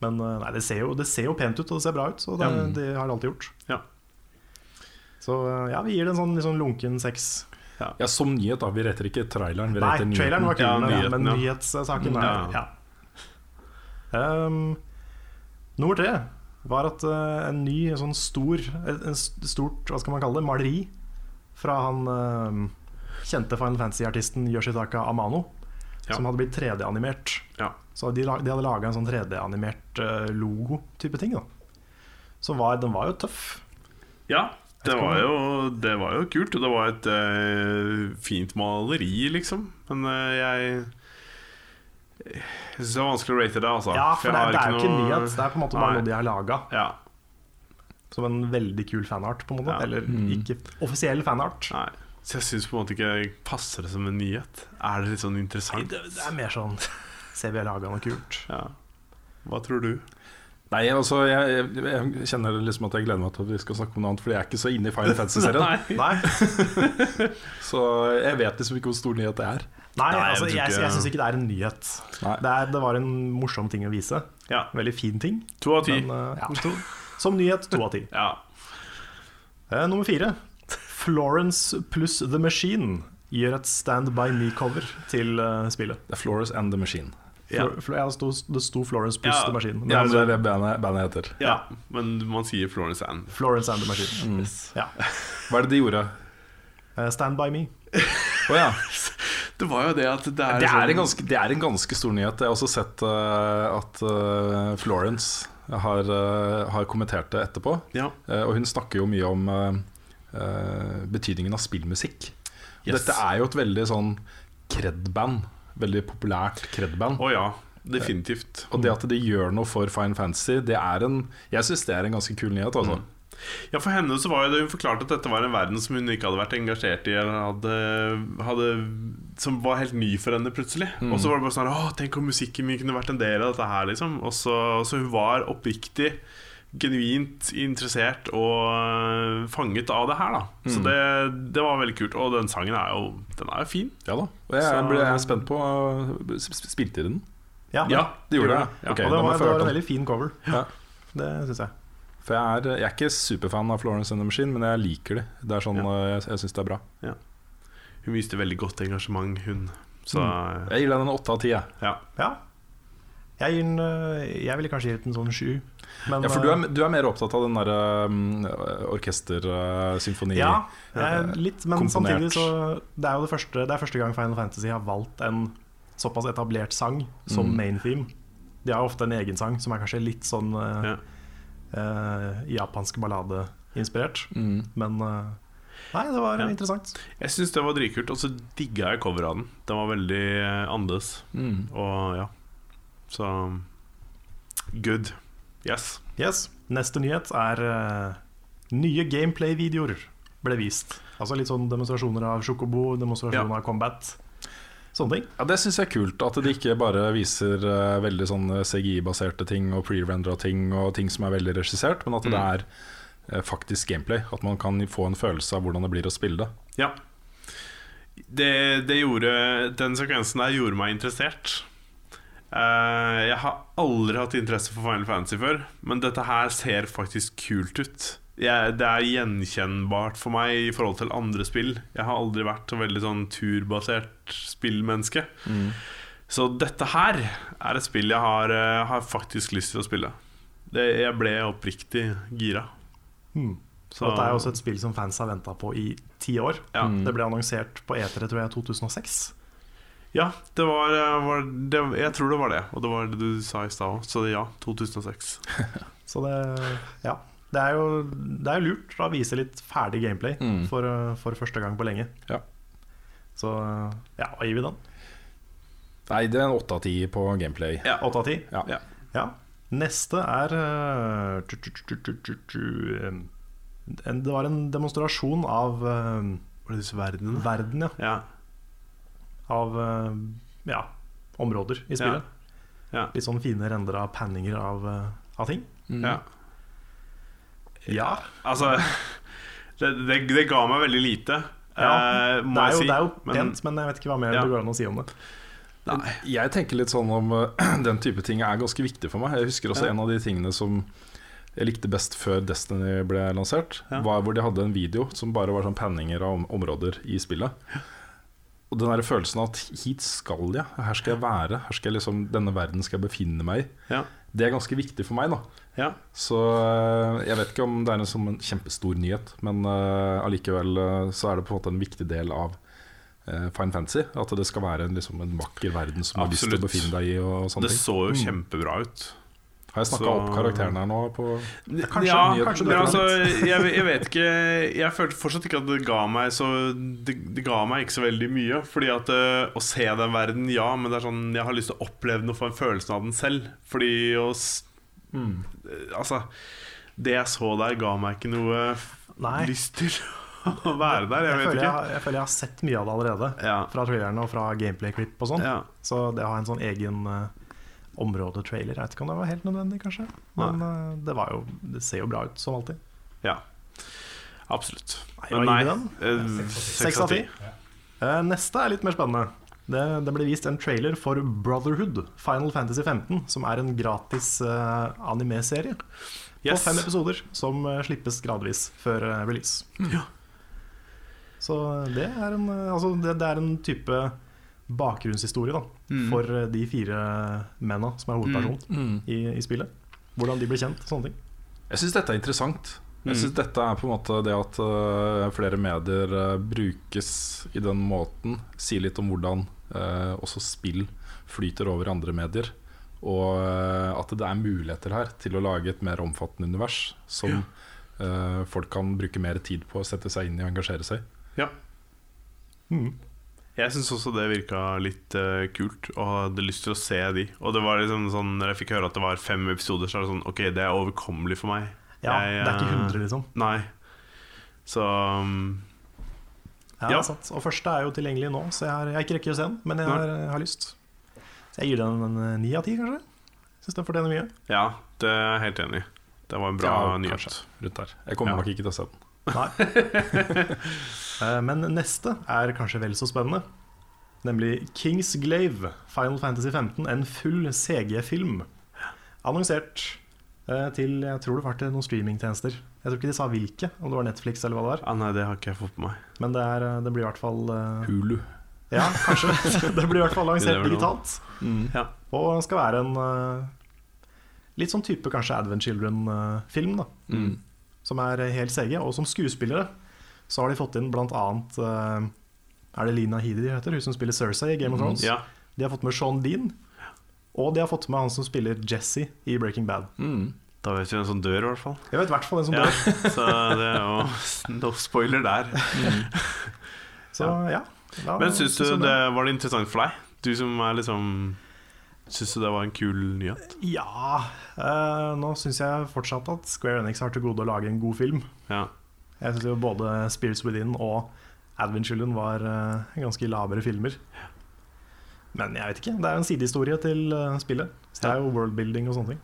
Men eh, nei, det ser, jo, det ser jo pent ut, og det ser bra ut. Så det, Ja. det har det alltid gjort. Ja. Så eh, ja, vi gir det en sånn, sånn lunken seks. Ja, Som nyhet, da. Vi retter ikke traileren. Vi retter nei, traileren var kul, Ja, men, men ja. nyhetssaken er Ja. ja. Um, nummer tre var at uh, en ny sånn stor en, en stort, hva skal man kalle det, maleri fra han uh, kjente Final Fantasy-artisten Yoshitaka Amano, Ja. som hadde blitt 3D-animert. Ja. Så de, de hadde laga en sånn 3D-animert uh, logo-type ting. da Så var, den var jo tøff. Ja, det var, jo, det var jo kult, og det var et eh, fint maleri, liksom. Men eh, jeg Jeg syns det er vanskelig å rate det, altså. Ja, for for det, er- det er jo ikke noe- nyhet. Det er på en måte bare Nei. noe de har laga. Ja, Som en veldig kul fanart, på en måte. Ja. Eller Mm. ikke offisiell fanart. nei Så jeg syns på en måte ikke passer det som en nyhet. Er det litt sånn Nei, interessant? det, det er mer sånn Se, vi har laga noe kult. Ja. Hva tror du? Nei, altså jeg, jeg, jeg kjenner liksom at jeg gleder meg til at vi skal snakke om noe annet, Fordi jeg er ikke så inne i Final Fantasy-serien. Nei, Så jeg vet liksom ikke hvor stor nyhet det er. Nei Nei, altså, jeg, jeg, jeg syns ikke det er en nyhet. Det, er, det var en morsom ting å vise. Ja. Veldig fin ting. To av ti. Men, eh, ja, to, som nyhet to av ti. Ja. Eh, nummer fire. Florence pluss The Machine gjør et Stand By Me-cover til uh, spillet. Det er Florence and the Machine. Ja. Ja, det, sto, det sto Florence pluss Ja. The Machine. Men Ja, det men er det er det bandet, bandet heter. ja. Men man sier Florence and. Florence and The Machine. Ja. Hva er det de gjorde? Uh, Stand By Me. Å ja. Det var jo det at det er, Det er, sånn- en ganske, det er en ganske stor nyhet. Jeg har også sett uh, at uh, Florence har, uh, har kommentert det etterpå. Ja. Og hun snakker jo mye om betydningen av spillmusikk. Og Yes. Dette er jo et veldig sånn cred-band. Veldig populært cred-band. Oh, ja, definitivt. Og det at de gjør noe for Fine Fantasy, det er en Jeg syns det er en ganske kul nyhet. Altså. Ja, For henne så var jo det hun forklarte at dette var en verden som hun ikke hadde vært engasjert i, eller hadde, hadde Som var helt ny for henne plutselig. Og så var det bare sånn Å, tenk om musikken min kunne vært en del av dette her, liksom. Og så, så hun var oppriktig genuint interessert og øh, fanget av det her, da. Så det, det var veldig kult. Og den sangen er jo Den er jo fin. Ja da. Og jeg Så- ble jeg er spent på uh, sp- Spilte de den? Ja, Ja, det gjorde det? Ja, Okay, og det var, det var en veldig fin cover. Ja. Det syns jeg. For jeg er, jeg er ikke superfan av Florence and the Machine, men jeg liker det. Det er sånn, Ja. uh, Jeg, jeg syns det er bra. Hun viste veldig godt engasjement, hun. Så Jeg gir den en åtte av ti. ja. Ja. Jeg, gir den, øh, jeg ville kanskje gitt den sånn sju. Men, Ja, for du er, du er mer opptatt av den derre um, orkestersymfoni... Ja, litt, men komponert. samtidig så Det er jo det første, det er første gang Final Fantasy har valgt en såpass etablert sang som Mm. main theme. De har ofte en egen sang som er kanskje litt sånn eh, Ja. Eh, japansk ballade-inspirert. Mm. Men eh, Nei, det var Ja. interessant. Jeg syns det var dritkult, og så digga jeg coveret av den. Den var veldig eh, annerledes. Mm. Og ja. Så good. Yes. Yes, Neste nyhet er uh, nye gameplay-videoer ble vist. Altså litt sånn demonstrasjoner av Sjokobo, demonstrasjoner Ja. av Combat. Sånne ting. Ja, Det syns jeg er kult. At de ikke bare viser uh, veldig sånne CGI-baserte ting og pre-rendera ting og ting som er veldig regissert, men at det Mm. er uh, faktisk gameplay. At man kan få en følelse av hvordan det blir å spille det. Ja. Det, det gjorde Den sekvensen der gjorde meg interessert. Uh, jeg har aldri hatt interesse for Final Fantasy før, men dette her ser faktisk kult ut. Jeg, det er gjenkjennbart for meg i forhold til andre spill. Jeg har aldri vært så veldig sånn turbasert spillmenneske. Så dette her er et spill jeg har, eh, har faktisk lyst til å spille. Det, jeg ble oppriktig gira. Mm. Så- dette er også et spill som fans har venta på i ti år. Ja. Mm. Det ble annonsert på E3 tror jeg 2006. Ja, det var, eh, var det, Jeg tror det var det. Og det var det du sa i stad òg. Så ja, 2006. Så det Ja. Det er jo, det er jo lurt å vise litt ferdig gameplay Mm. for, for første gang på lenge. Ja. Så ja, hva gir vi den? Nei, det er en åtte av ti på gameplay. Ja. 8 av 10? Ja. Ja. Ja. Neste er en, Det var en demonstrasjon av Var det Verden verden, ja. Ja. Av ja, områder i spillet. Ja. Litt sånn fine rendra panninger av, uh, av ting. Mm. ja. Ja. Altså det, det, det ga meg veldig lite, Ja, eh, Det må er jeg jo, si. det er jo Men- pent, men jeg vet ikke hva mer Ja. det går an å si om det. Nei. Jeg tenker litt sånn om uh, den type ting er ganske viktig for meg. Jeg husker også Ja. en av de tingene som jeg likte best før Destiny ble lansert, Ja. var hvor de hadde en video som bare var sånn panninger av om områder i spillet. Og den der følelsen av at hit skal jeg, her skal jeg være, her skal jeg liksom, denne verden skal jeg befinne meg i. Det er ganske viktig for meg. da Ja. Så uh, jeg vet ikke om det er en, som en kjempestor nyhet, men uh, allikevel uh, så er det på en måte en viktig del av uh, Fine Fantasy. At det skal være en, liksom, en vakker verden som du har lyst til å befinne deg i. Det ting. så jo kjempebra ut. Har jeg snakka så- opp karakteren her nå? På kanskje, ja, kanskje det altså, jeg, jeg vet ikke Jeg følte fortsatt ikke at det ga meg så Det, det ga meg ikke så veldig mye. Fordi at eh, å se den verden, ja, men det er sånn jeg har lyst til å oppleve den og få en følelse av den selv. Fordi å Mm. eh, Altså, det jeg så der, ga meg ikke noe Nei. lyst til å være der. Jeg Jeg vet føler jeg, ikke. jeg føler jeg har sett mye av det allerede. Ja. Fra trailerne og fra gameplay-klipp og sånn. Ja. Så det å ha en sånn egen, eh, områdetrailer. Jeg vet ikke om det var helt nødvendig, kanskje. Men uh, det, var jo, det ser jo bra ut, som alltid. Ja, absolutt. Nei, Men nei, eh, Seks av ti. Eh, neste er litt mer spennende. Det, det ble vist en trailer for Brotherhood, Final Fantasy 15, som er en gratis uh, anime-serie på Yes. fem episoder som uh, slippes gradvis før uh, release. Ja. Så det er en, altså det, det er en type bakgrunnshistorie da, Mm. for eh, de fire menna som er hovedperson Mm. i, i spillet. Hvordan de blir kjent sånne ting. Jeg syns dette er interessant. Jeg Mm. synes dette er på en måte det at uh, flere medier uh, brukes i den måten, sier litt om hvordan uh, også spill flyter over andre medier. Og at det er muligheter her til å lage et mer omfattende univers som øh, folk kan bruke mer tid på å sette seg inn i og engasjere seg i. Ja. Mm. Jeg syns også det virka litt uh, kult, og hadde lyst til å se de. Og det var liksom sånn Når jeg fikk høre at det var fem episoder, så er det sånn Ok, det er overkommelig for meg. Ja, Jeg, det er ikke eh, 100, liksom. Nei. Så um, Ja, Ja. sant. Og første er jo tilgjengelig nå, så jeg har, jeg har ikke rekker å se den, men jeg har, jeg har lyst. Så jeg gir den en eh, ni av ti, kanskje. Syns den fortjener mye. ja, det er jeg helt enig i. Det var en bra Ja, nyhet. kanskje. Rundt der. Jeg kommer Ja. nok ikke til å se den. Nei. Eh, men neste er kanskje vel så spennende. Nemlig Kings Glaive, Final Fantasy 15, en full CG-film. Annonsert eh, til jeg tror det var til noen streamingtjenester. Jeg tror ikke de sa hvilke, om det var Netflix eller hva det var. Ah, nei, det har ikke jeg fått på meg. Men det, er, eh, det blir i hvert fall Hulu. Ja, kanskje. det blir i hvert fall lansert digitalt. Mm. Ja. Og skal være en litt sånn type kanskje Advent Children-film, da. Mm. Som er helt CG. Og som skuespillere så har de fått inn blant annet eh, Er det Lina Headey de heter? Hun som spiller Cersei i Game of Thrones. ja. De har fått med Sean Dean. Og de har fått med han som spiller Jesse i Breaking Bad. Mm. Da vet vi hvem som dør, i hvert fall. Jeg vet i hvert fall hvem som Ja, dør. så det er jo no spoiler der. Så ja. da Men syns du det var det interessant for deg? Du som er liksom Syns du det var en kul nyhet? Ja. eh, nå syns jeg fortsatt at Square Enix har til gode å lage en god film. Ja. Jeg syns jo både Spirits Within og Advent Children var eh, ganske labre filmer. Men jeg vet ikke. Det er jo en sidehistorie til eh, spillet. Så det er jo worldbuilding og sånne ting.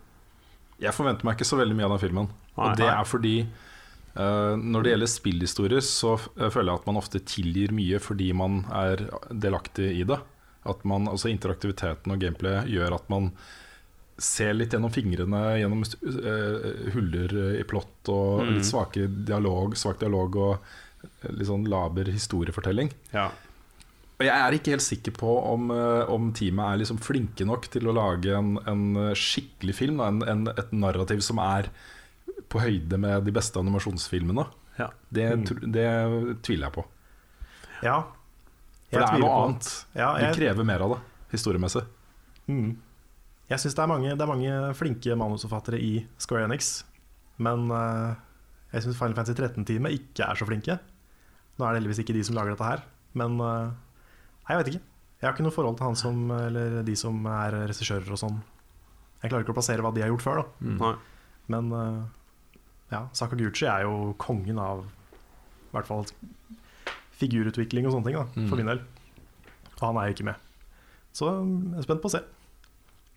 Jeg forventer meg ikke så veldig mye av den filmen. Nei. Og det er fordi uh, når det gjelder spillhistorier, så føler jeg at man ofte tilgir mye fordi man er delaktig i det. At man, altså Interaktiviteten og gameplay gjør at man ser litt gjennom fingrene gjennom uh, huller i plott og Mm. litt svake dialog, svak dialog og eh, litt sånn laber historiefortelling. ja. Og jeg er ikke helt sikker på om, eh, om teamet er liksom flinke nok til å lage en, en skikkelig film. Da, en, en, et narrativ som er på høyde med de beste animasjonsfilmene. Ja. Det, Mm. det tviler jeg på. Ja. For det er noe på- annet. Ja, Du jeg, krever mer av det, historiemessig. mm. Jeg syns det, er mange- det er mange flinke manusforfattere i Square Enix. Men uh, jeg syns Final Fantasy 13-teamet ikke er så flinke. Nå er det heldigvis ikke de som lager dette her, men uh, Nei, jeg vet ikke. Jeg har ikke noe forhold til han som, eller de som er regissører og sånn. Jeg klarer ikke å plassere hva de har gjort før, da. Mm. Men uh, ja, Sakaguchi er jo kongen av i hvert fall figurutvikling og sånne ting, da, for Mm. min del. Og han er jo ikke med. Så jeg er spent på å se.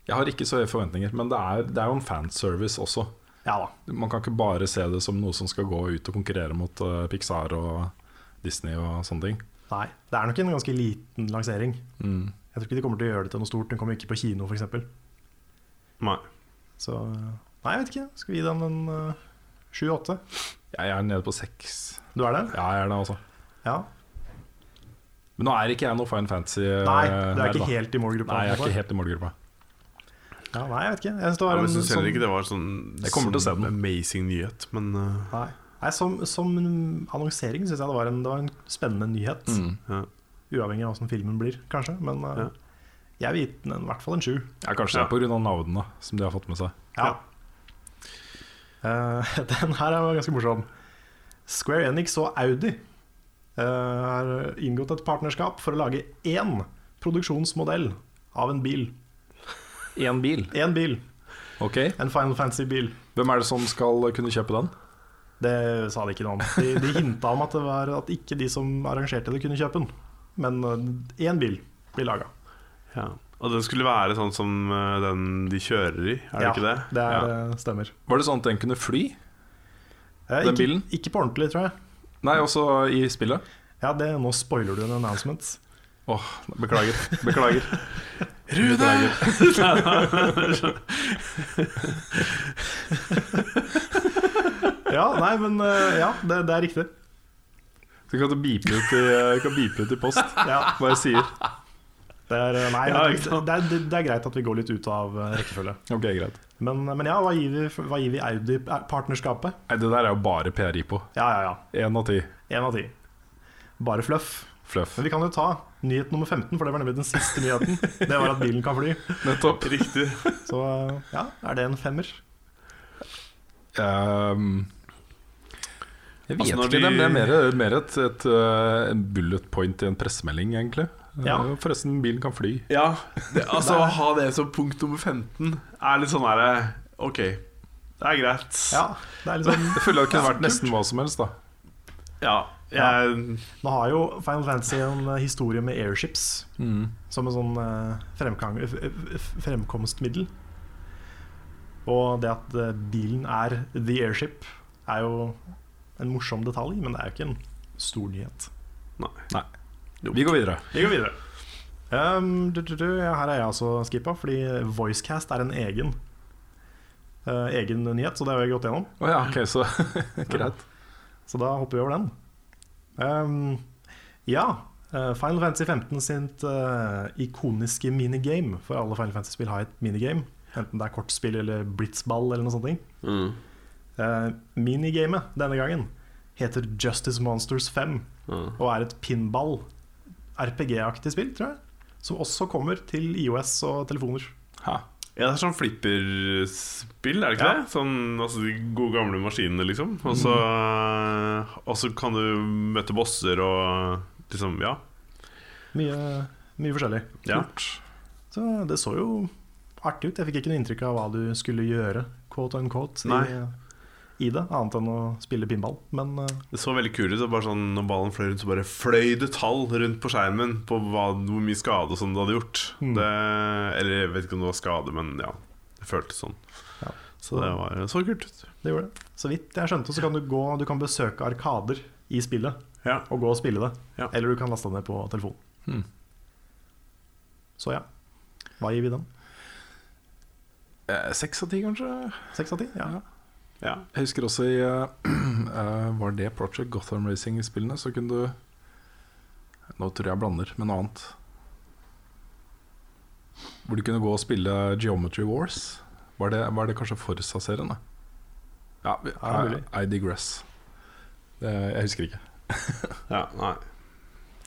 Jeg har ikke så høye forventninger, men det er, det er jo en fanservice også. Ja da. Man kan ikke bare se det som noe som skal gå ut og konkurrere mot eh, Pixar og Disney og sånne ting. Nei, det er nok en ganske liten lansering. Mm. Jeg tror ikke de kommer til å gjøre det til noe stort. Den kommer ikke på kino, f.eks. Nei. Så nei, jeg vet ikke. Skal vi gi den en eh, sju-åtte? Jeg er nede på seks. du er det? Ja, jeg er det, altså. Ja. Men nå er ikke jeg noe Fine Fantasy. eh, Nei, du er nerd, ikke helt i målgruppa. Nei, jeg er ikke helt i målgruppa. Ja, nei, jeg vet ikke. Jeg Ja, var jeg syns sånn heller ikke det var sånn Jeg kommer til å se sånn amazing nyhet, men uh, Nei, Nei som, som annonsering syns jeg det var, en, det var en spennende nyhet. Mm. ja. Uavhengig av hvordan filmen blir, kanskje. Men uh, Ja. jeg vil gi den en- i hvert fall en sju. Ja, kanskje Ja. det er pga. navnene som de har fått med seg. Ja. Uh, den her er ganske morsom. Square Enix og Audi eh, har inngått et partnerskap for å lage én produksjonsmodell av en bil. Én bil. Én bil. Ok, En Final Fantasy-bil. Hvem er det som skal kunne kjøpe den? Det sa de ikke noe om. De, de hinta om at, det var, at ikke de som arrangerte det, kunne kjøpe den. Men én bil blir laga. ja. Og den skulle være sånn som eh, den de kjører i, er det ikke det? det er, Ja. eh, stemmer. Var det sånn at den kunne fly? Eh, Den ikke, bilen? ikke på ordentlig, tror jeg. Nei, også i spillet? Ja, det, Nå spoiler du en announcement. Åh, beklager. Beklager. Rune! Ja, nei, men eh, ja, det, det er riktig. Så kan du beepe ut i, kan beepe ut i post Ja, hva jeg sier. det er, eh, nei, Ja, det, det, er, det er greit at vi går litt ut av eh, rekkefølge. Ok, greit. Men, men ja, hva gir vi, hva gir vi Audi-partnerskapet? Det der er jo bare PRI på. Ja, ja, ja. Én av ti. Bare fluff. Fluff. Men vi kan jo ta nyhet nummer 15, for det var nemlig den siste nyheten. Det var at bilen kan fly. Nettopp. Riktig. Så ja, er det en femmer? Um, jeg vet Altså, når ikke. de- Det er mer, mer et, et, uh, bullet point i en pressemelding, egentlig. Ja. Eh, Forresten, bilen kan fly. Ja, det, altså å ha det som punkt nummer 15 er litt sånn herre Ok, det er greit. Ja, det er liksom Jeg føler det kunne vært nesten hva som helst, da. Ja, jeg, Nå har jo Final Fantasy en eh, historie med airships som en sånn eh, fremkomstmiddel. Og det at eh, bilen er the airship, er jo en morsom detalj, men det er jo ikke en stor nyhet. Nei. Vi går videre. Vi går videre. Um, du, du, du, ja, her er jeg altså skippa, fordi Voicecast er en egen uh, Egen nyhet, så det har jeg gått gjennom. Oh, ja, okay, så greit. Så da hopper vi over den. Um, ja, eh, Final Fantasy 15 sitt uh, ikoniske minigame. For alle Final Fantasy-spill har et minigame. Enten det er kortspill eller blitzball eller noe sånt. mm, Uh, minigamet denne gangen heter Justice Monsters 5 mm. og er et pinball RPG-aktig spill, tror jeg. Som også kommer til IOS og telefoner. Ha. Ja, det er sånn flipperspill, er det ikke Ja. det? Sånn, altså De gode gamle maskinene, liksom. Og så mm. kan du møte bosser og liksom Ja. Mye, mye forskjellig. ja. Så det så jo artig ut. Jeg fikk ikke noe inntrykk av hva du skulle gjøre, quote unquote, Nei. I, det, annet enn å spille pinball. Men uh, Det så veldig kult ut. Bare sånn, når ballen fløy rundt, så bare fløy det tall rundt på skjermen på hva, hvor mye skade og sånn det hadde gjort. Mm. Det, eller jeg vet ikke om det var skade, men ja. Det føltes sånn. Ja. Så det var, så kult ut. det gjorde det. Så vidt jeg skjønte, så kan du gå Du kan besøke arkader i spillet Ja. og gå og spille det. Ja. Eller du kan laste det ned på telefonen. Hmm. Så ja. Hva gir vi den? Eh, Seks av ti, kanskje? Seks av ti? Ja. ja. Jeg husker også i uh, eh, Var det Project Gotham Racing-spillene, så kunne du Nå tror jeg jeg blander med noe annet. Hvor du kunne gå og spille Geometry Wars. Var det, var det kanskje Forsa-serien? Ja, Ja. I, I digress. Det, jeg husker ikke. ja. Nei.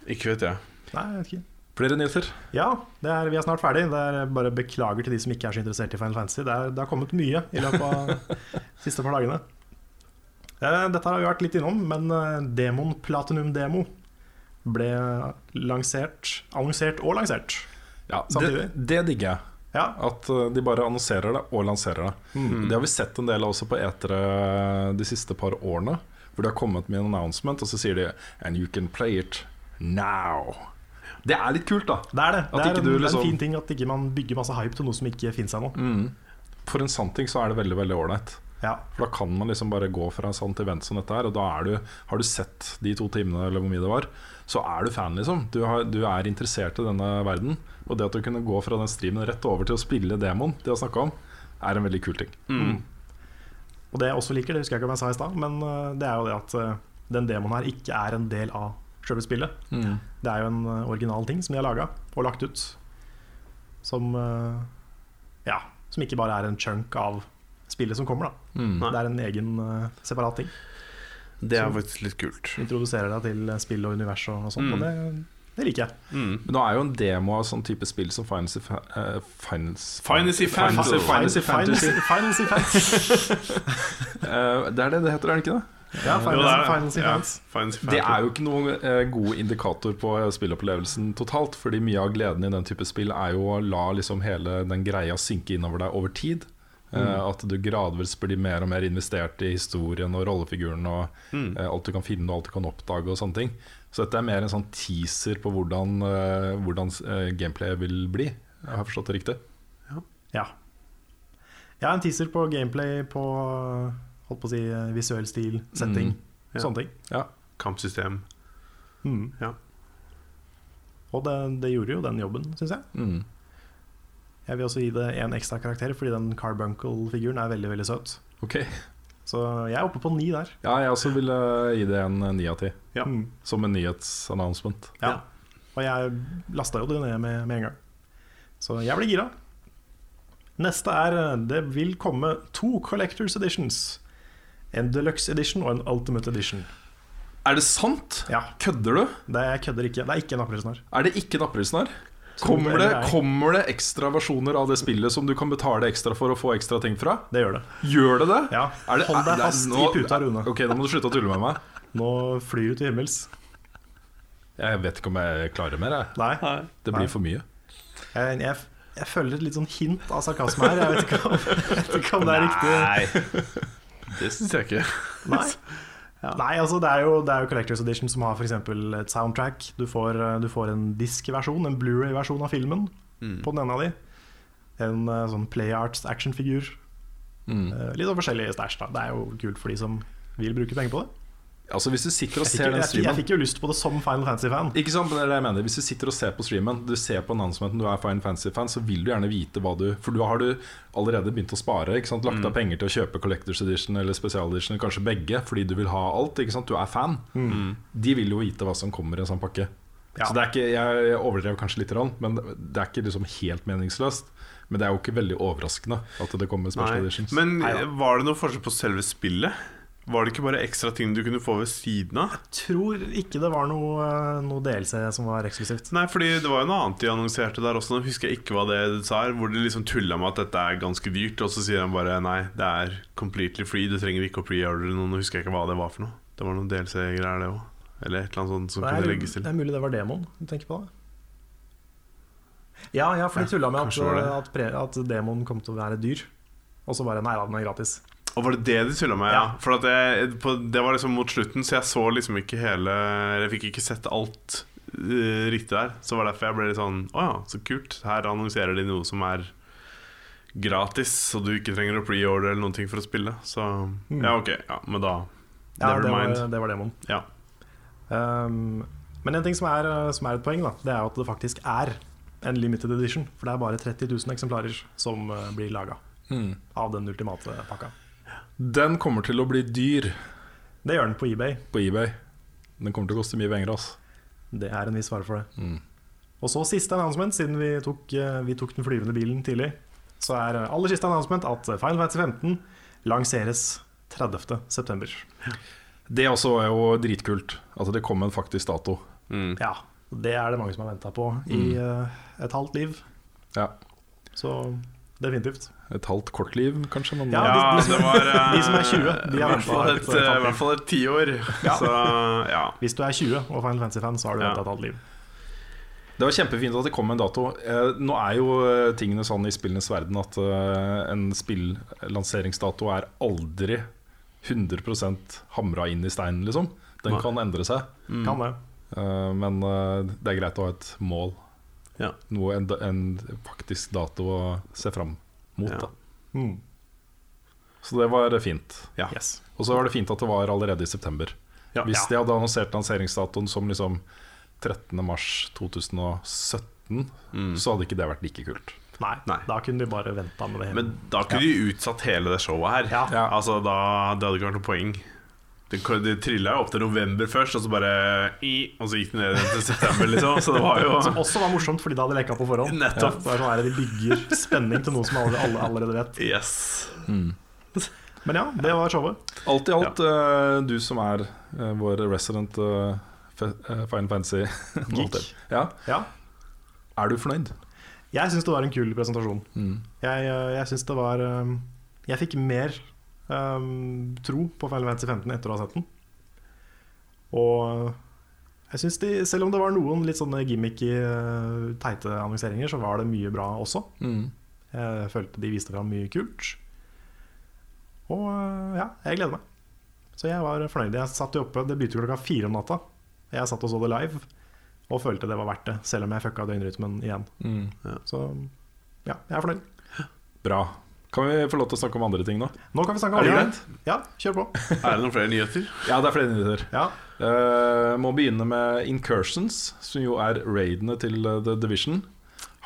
Ikke vet jeg. Nei, jeg vet ikke. Flere nyheter? Ja, det er, vi er snart ferdig. Det er bare beklager til de som ikke er så interessert i Final Fantasy. Det, er, det har kommet mye i løpet av de siste par dagene. Eh, Dette har vi vært litt innom, men eh, Demon Platinum Demo ble lansert, annonsert og lansert. Ja, det, Samtidig. det digger jeg. Ja, At uh, de bare annonserer det og lanserer det. Mm. Det har vi sett en del av også på etere de siste par årene. Hvor de har kommet med en announcement, og så sier de And you can play it now. Det er litt kult, da. det er det. At Det er, ikke en, du det er liksom- en fin ting at ikke man bygger masse hype til noe som ikke finnes ennå. For en sann ting så er det veldig veldig ålreit. Ja. For da kan man liksom bare gå fra sånn til event som dette her, og da er du, har du sett de to timene eller hvor mye det var, så er du fan, liksom. Du, har, du er interessert i denne verden. Og det at du kunne gå fra den streamen rett over til å spille demoen de har snakka om, er en veldig kul ting. Mm. Og det jeg også liker, det husker jeg ikke om jeg sa i stad, men eh, det er jo det at eh, den demoen her ikke er en del av sjølve spillet. Det er jo en eh, original ting som de har laga og lagt ut. Som eh, Ja, som ikke bare er en chunk av spillet som kommer, da. Mm. Det er en egen eh, separat ting. Det er faktisk litt kult. Introduserer deg til spill og univers og, og sånt, Mm. og det, det liker jeg. Mm. Men nå er jo en demo av sånn type spill som Finance uh, Finance Fantasy Fantasy. Fantasy Fantasy. Fantasy Fantasy. Eh, det er det det heter, er det ikke det? Ja, Jo, er. Fantasy Ja, Fans. Fantasy Det er jo ikke noen eh, god indikator på spillopplevelsen totalt. Fordi mye av gleden i den type spill er jo å la liksom hele den greia synke innover deg over tid. Eh, at du gradvis blir mer og mer investert i historien og rollefiguren og Mm. eh, alt du kan finne og alt du kan oppdage og sånne ting. Så dette er mer en sånn teaser på hvordan, eh, hvordan eh, gameplayet vil bli. Jeg har forstått det riktig. Ja. Jeg har en teaser på gameplay, på holdt på å si visuell stil, setting, Ja. sånne ting. Ja. Kampsystem. Mm. Ja. Og det, det gjorde jo den jobben, syns jeg. Mm. Jeg vil også gi det en ekstra karakter, fordi den Carbuncle-figuren er veldig veldig søt. Okay. Så jeg er oppe på ni der. Ja, jeg også ville gi det en eh, ni av ti. Ja. Mm. Som en nyhetsannouncement. Ja. Og jeg lasta jo det ned med, med en gang. Så jeg blir gira. Neste er eh, Det vil komme to Collectors Editions. En Deluxe Edition og en Ultimate Edition. Er det sant? Ja, Kødder du? det jeg kødder ikke. Det er ikke en aprilsnarr. Er det ikke en aprilsnarr? Kommer det, er. kommer det ekstra versjoner av det spillet som du kan betale ekstra for å få ekstra ting fra? Det gjør det. Gjør det det? Ja, Er det- Hold deg er- fast nå- i puta, Rune. Ok, nå må du slutte å tulle med meg. Nå flyr du til himmels. Jeg vet ikke om jeg klarer mer. Jeg. Nei, Det Nei. blir for mye. jeg, jeg, jeg føler et litt sånn hint av sarkasme her. Jeg vet ikke om, jeg vet ikke om det er riktig. Nei, det syns jeg ikke. Nei. Nei, altså det er, jo, det er jo Collectors Edition som har f.eks. et soundtrack. Du får, eh, du får en diskversjon, en Blu-ray-versjon av filmen Mm. på den ene av de. En eh, sånn Play Arts actionfigur. Mm. Eh, Litt sånn forskjellige stæsj. Det er jo kult for de som vil bruke penger på det. Altså Hvis du sitter og ser den streamen jeg fikk jo lyst på det som Final Fantasy-fan. Ikke sant, men det er det jeg mener Hvis du sitter og ser på streamen Du ser på announcementen, du er Fine Fantasy-fan, Så vil du gjerne vite hva du For du har du allerede begynt å spare ikke sant? Lagt Mm. av penger til å kjøpe Collectors Edition Eller Special Edition, kanskje begge Fordi du vil ha alt, ikke sant? Du er fan De vil jo vite hva som kommer i en sånn pakke Mm. Ja. Så det er ikke, jeg overdrev kanskje litt Men det er ikke liksom helt meningsløst Men det er jo ikke veldig overraskende At det kommer Special Nei. Editions Men var det noe forskjell på selve spillet? Var det ikke bare ekstra ting du kunne få ved siden av? Jeg Tror ikke det var noe, eh, noe DLC som var eksklusivt. Nei, fordi det var jo noe annet de annonserte der også. Nå husker jeg ikke hva det sa her. Hvor de liksom tulla med at dette er ganske dyrt, og så sier de bare nei, det er completely free. Du trenger ikke å pre-ordre noe. Nå husker jeg ikke hva det var for noe. Det var noen DLC-greier, det òg. Eller et eller annet sånt som Det kunne er, legges til. det er mulig det var demoen du tenker på det. Ja, ja for de tulla med at, kanskje at, at demoen kom til å være dyr. Og så bare nei da, den er gratis. Og var det det de tulla med? Ja. Ja. For at det, på, det var liksom mot slutten, så jeg så liksom ikke hele Jeg fikk ikke sett alt uh, riktig der. Så var det derfor jeg ble litt sånn Å ja, så kult. Her annonserer de noe som er gratis, så du ikke trenger å pre-order eller noen ting for å spille. Så ja, ok. Ja, men da Ja, Never det var, det var demoen. Ja. Um, men en ting som er, som er et poeng, da, det er at det faktisk er en limited edition. For det er bare 30 000 eksemplarer som eh, blir laga Mm. av den ultimate pakka. Den kommer til å bli dyr Det gjør den på eBay. på eBay Den kommer til å koste mye penger Altså. Det er en viss fare for det. Mm. Og så siste announcement, siden vi tok, eh, vi tok den flyvende bilen tidlig, så er eh, aller siste announcement at Final Fantasy 15 lanseres 30.9. Det også er jo dritkult At det kom en faktisk dato Mm. Ja, det er det mange som har venta på i mm. et halvt liv. Ja, Så definitivt. Et halvt kort liv kanskje men Ja, Ja, de- de det var eh, de som er 20, de I hvert fall et, et eh, i hvert fall et tiår. Så ja. Hvis du er 20 og Final Fantasy-fan, så har du Ja. et halvt liv. Det var kjempefint at det kom en dato. Eh, nå er jo eh, tingene sånn i spillenes verden at eh, en spillanseringsdato er aldri 100% hamra inn i steinen, liksom. Den Nei. kan endre seg. Mm. Kan det. Eh, men eh, det er greit å ha et mål. Ja. Noe, en, en faktisk dato å se fram mot. Ja. Mm. Så det var fint. Ja. Yes. Og så var det fint at det var allerede i september. Ja. Hvis Ja. de hadde annonsert lanseringsdatoen som liksom 13. mars 2017, Mm. så hadde ikke det vært like kult. Nei, Nei. da kunne de bare venta med det hele. Men da kunne de utsatt hele det showet her. Ja. Ja. Altså da, Det hadde ikke vært noe poeng. Det, det trilla jo opp til november først, og så bare i, Og så gikk det ned til september, liksom. Så det var jo Som også var morsomt, fordi da hadde leka på forhånd. Nettopp. Så det er sånn her, De bygger spenning til noe som alle, alle allerede vet. Yes. Men ja, det var showet. Alt i alt, eh, du som er eh, vår resident uh, Final Fantasy Geek. ja, Ja. Er du fornøyd? Jeg syns det var en kul presentasjon. Mm. Jeg, eh, jeg syns det var Jeg fikk mer um, tro på Final Fantasy 15 etter å ha sett den. Og jeg synes de, selv om det var noen litt sånne gimmicky, eh, teite annonseringer, så var det mye bra også. Mm. Jeg følte de viste fram mye kult. Og eh, ja, jeg gleder meg. Så jeg var fornøyd. Jeg satt jo oppe, Det begynte klokka fire om natta. Jeg satt og så det live. og følte det var verdt det, selv om jeg fucka døgnrytmen igjen. Mm. Så ja, jeg er fornøyd. Bra. Kan vi få lov til å snakke om andre ting nå? Nå kan vi snakke om Er det andre. greit? Ja, kjør på. Er det noen flere nyheter? Ja, det er flere nyheter. Ja. Uh, må begynne med Incursions, som jo er raidene til eh, The Division.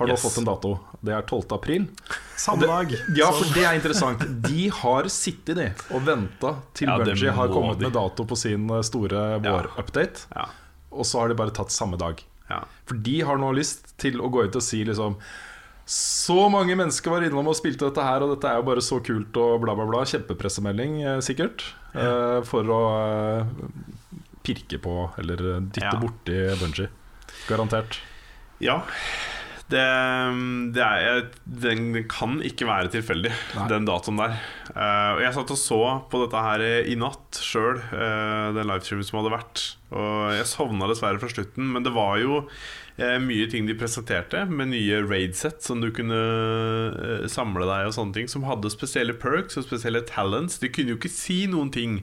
Har nå Yes. fått en dato. Det er 12. april. Samme dag. Ja, for det er interessant. De har sittet de og venta til Ja, Bunji har kommet de. med dato på sin eh, store vår-update. Ja. Og så har de bare tatt samme dag. ja. For de har nå lyst til å gå ut og si liksom Så mange mennesker var innom og spilte dette her, og dette er jo bare så kult og bla, bla, bla. Kjempepressemelding, eh, sikkert. Ja. For å eh, pirke på, eller eh, dytte Ja. borti Bungie. Garantert. Ja. Det, det er, den, den kan ikke være tilfeldig, Nei. den datoen der. Eh, og jeg satt og så på dette her i natt sjøl, den livestreamen som hadde vært. Og jeg sovna dessverre fra slutten, men det var jo eh, mye ting de presenterte, med nye raid-sett som du kunne eh, samle deg og sånne ting, som hadde spesielle perks og spesielle talents. De kunne jo ikke si noen ting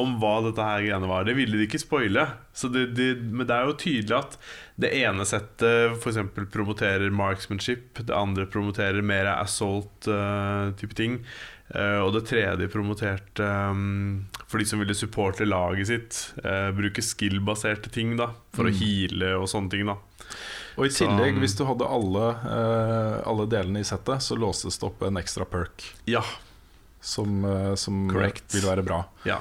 om hva dette her greiene var. Det ville de ikke spoile. Så det, det, men det er jo tydelig at det ene settet f.eks. promoterer marksmanship, det andre promoterer mer assault-type ting. Uh, og det tredje promoterte um, for de som ville supporte laget sitt. Uh, bruke skill-baserte ting da for å heale og sånne ting. da Og i tillegg, hvis du hadde alle, uh, alle delene i settet, så låses det opp en ekstra perk Ja. som, uh, som vil være bra. ja.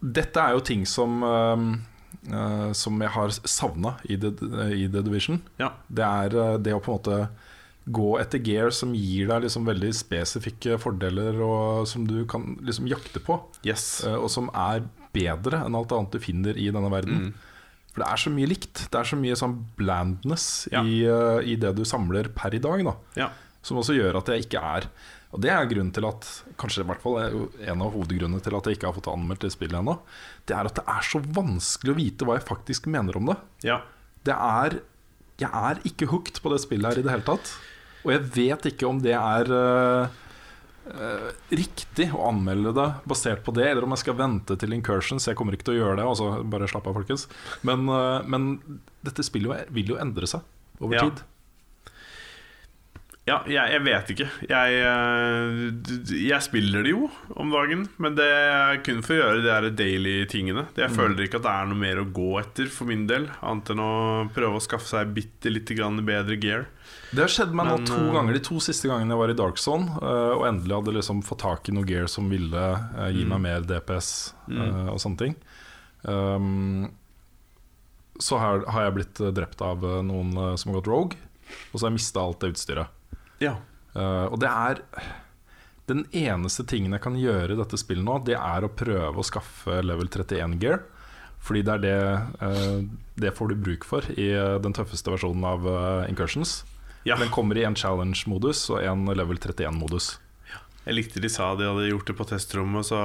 Dette er jo ting som eh, Som jeg har savna i, i The Division. ja. Det er det å på en måte gå etter gear som gir deg liksom veldig spesifikke fordeler, og som du kan liksom jakte på, Yes. og som er bedre enn alt annet du finner i denne verden. Mm. For det er så mye likt. Det er så mye sånn blandness Ja. i, uh, i det du samler per i dag. Da. Ja. Som også gjør at jeg ikke er Og det er grunnen til at Kanskje i hvert fall er en av hovedgrunnene til at jeg ikke har fått anmeldt det spillet ennå. Det er at det er så vanskelig å vite hva jeg faktisk mener om det. ja. Det er Jeg er ikke hooked på det spillet her i det hele tatt. Og jeg vet ikke om det er eh, eh, riktig å anmelde det basert på det, eller om jeg skal vente til Incursions. Jeg kommer ikke til å gjøre det, altså bare slapp av, folkens. Men, eh, men dette spillet jo- vil jo endre seg over Ja. tid. Ja, jeg, jeg vet ikke. Jeg, eh, jeg spiller det jo om dagen, men det er kun for å gjøre de der daily-tingene. Jeg føler ikke at det er noe mer å gå etter for min del, annet enn å prøve å skaffe seg bitte lite grann bedre gear. Det har skjedd meg nå to eh, ganger, de to siste gangene jeg var i Dark Zone, eh, og endelig hadde liksom fått tak i noe gear som ville eh, gi Mm. meg mer DPS mm. og sånne ting. Um, så har, har jeg blitt drept av noen som har gått rogue, og så har jeg mista alt det utstyret. Ja. Uh, og det er Den eneste tingen jeg kan gjøre i dette spillet nå, det er å prøve å skaffe level 31 gear. Fordi det er det uh, Det får du bruk for i den tøffeste versjonen av uh, Incursions. Ja. Den kommer i en challenge-modus og en level 31-modus. Jeg likte de sa de hadde gjort det på testrommet, så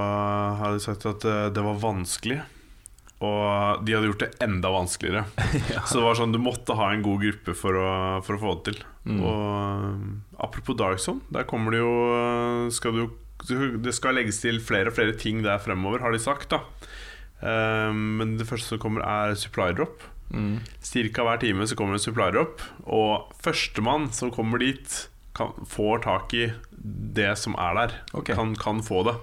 hadde de sagt at eh, det var vanskelig. Og de hadde gjort det enda vanskeligere. Så det var sånn du måtte ha en god gruppe for å, for å få det til. Mm. Og eh, apropos Dark Zone, der kommer det jo eh, skal du, det skal legges til flere og flere ting der fremover, har de sagt. da um, Men det første som kommer, er supply drop. Mm. Cirka hver time så kommer det en supplier opp og førstemann som kommer dit, kan, får tak i det som er der. Okay. Kan, kan få det.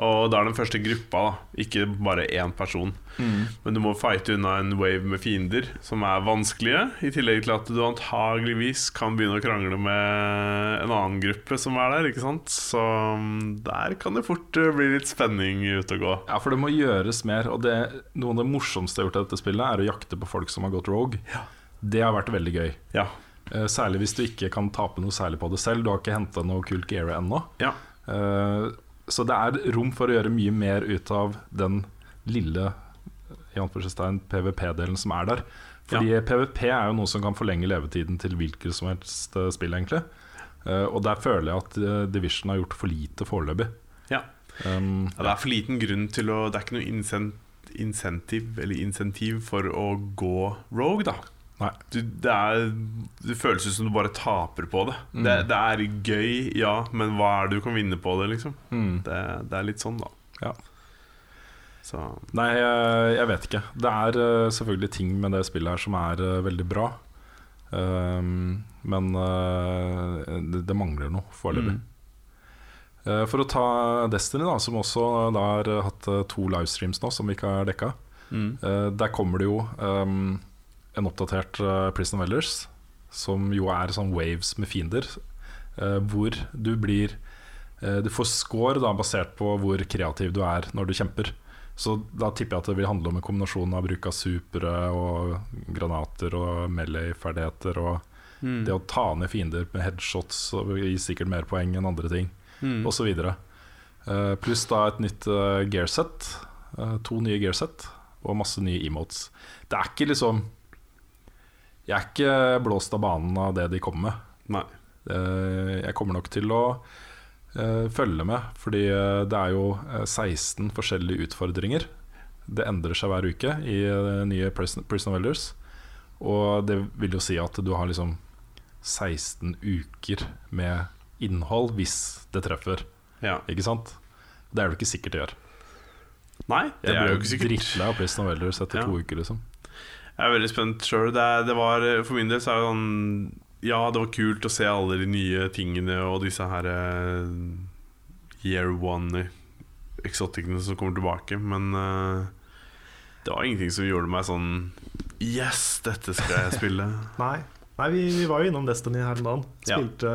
Og da er den første gruppa, da. Ikke bare én person. Mm. Men du må fighte unna en wave med fiender som er vanskelige. I tillegg til at du antageligvis kan begynne å krangle med en annen gruppe som er der. Ikke sant? Så mm, der kan det fort eh, bli litt spenning ute og gå. Ja, for det må gjøres mer. Og det, noe av det morsomste jeg har gjort i dette spillet, er å jakte på folk som har gått rogue. Det har vært veldig gøy. Ja. Eh, Særlig hvis du ikke kan tape noe særlig på det selv. Du har ikke henta noe kult gear ennå. ja. Eh, Så det er rom for å gjøre mye mer ut av den lille PVP-delen som er der. Fordi PVP er jo noe som kan forlenge levetiden til hvilket som helst eh, spill, egentlig. Eh, Og der føler jeg at eh, Division har gjort for lite foreløpig. ja. Um, Ja, det er for liten grunn til å Det er ikke noe insentiv Eller insentiv for å gå rogue, da. Nei. Du, det, er, det føles ut som du bare taper på det. Mm. det. Det er gøy, ja, men hva er det du kan vinne på det, liksom? mm, Det, det er litt sånn, da. ja. Så Nei, jeg, jeg vet ikke. Det er eh, selvfølgelig ting med det spillet her som er eh, veldig bra. Um, men uh, det, det mangler noe foreløpig. Mm. Uh, for å ta Destiny, da som også da har hatt to livestreams nå, som vi ikke har dekka. mm. Uh, der kommer det jo um, en oppdatert Prison of Elders, som jo er sånn waves med fiender, hvor du blir Du får score da, basert på hvor kreativ du er når du kjemper. Så da tipper jeg at det vil handle om en kombinasjon av bruk av supere og granater og melee-ferdigheter og Mm. det å ta ned fiender med headshots og gir sikkert mer poeng enn andre ting Mm. så videre. Eh, pluss da et nytt uh, gearset. Uh, to nye gearset og masse nye emotes. Det er ikke liksom Jeg er ikke blåst av banen av det de kommer med. Nei. Uh, jeg kommer nok til å følge med, fordi eh, det er jo eh, 16 forskjellige utfordringer. Det endrer seg hver uke i eh, nye Prison Prison of Elders. Og det vil jo si at du har liksom 16 uker med innhold hvis det treffer. Ja. Ikke sant? Det er det ikke sikkert det gjør. Nei, det Jeg er jo ikke sikkert. drittlei av Prison of Elders etter Ja. to uker, liksom. Jeg er veldig spent sjøl. For min del så er det sånn Ja, det var kult å se alle de nye tingene og disse her uh, Year One exoticene som kommer tilbake, men uh, det var ingenting som gjorde meg sånn Yes, dette skal jeg spille. Nei, Nei vi, vi var jo innom Destiny her dagen. Ja. Spilte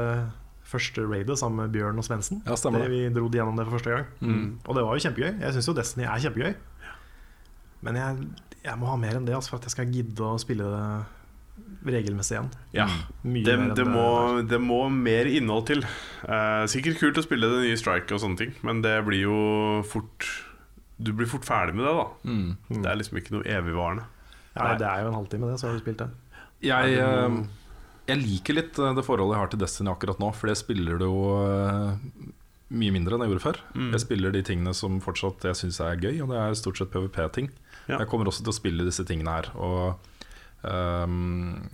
første raidet sammen med Bjørn og Svendsen. Ja, Det. Vi dro gjennom det for første gang. Mm. Og det var jo kjempegøy. Jeg syns jo Destiny er kjempegøy. Men jeg, jeg må ha mer enn det altså, for at jeg skal gidde å spille det regelmessig igjen. Ja, Mye det, mer det, må, det må mer innhold til. Eh, sikkert kult å spille det nye Strike og sånne ting, men det blir jo fort Du blir fort ferdig med det, da. Mm. Det er liksom ikke noe evigvarende. Ja, det er jo en halvtime, det, så har du spilt det. Jeg, det eh, jeg liker litt eh, det forholdet jeg har til Destiny akkurat nå, for jeg spiller det jo eh, mye mindre enn jeg gjorde før. Mm. Jeg spiller de tingene som fortsatt jeg syns er gøy, og det er stort sett PVP-ting. Ja. Jeg kommer også til å spille disse tingene her og ehm,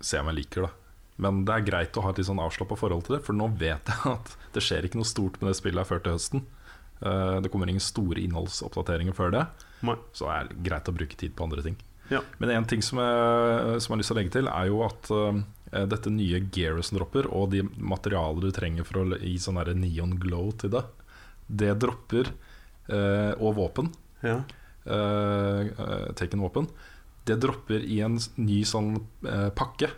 se om jeg liker det. Men det er greit å ha et litt sånn avslappa forhold til det, for nå vet jeg at det skjer ikke noe stort med det spillet her før til høsten. Uh, det kommer ingen store innholdsoppdateringer før det, Nei. så er det greit å bruke tid på andre ting. Ja. Men en ting som jeg, som jeg har lyst til å legge til, er jo at uh, dette nye gearet som dropper, og de materialer du trenger for å gi sånn der neon glow til det, det dropper uh, Og våpen. Ja. uh, Taken-våpen. Det dropper i en ny sånn eh, pakke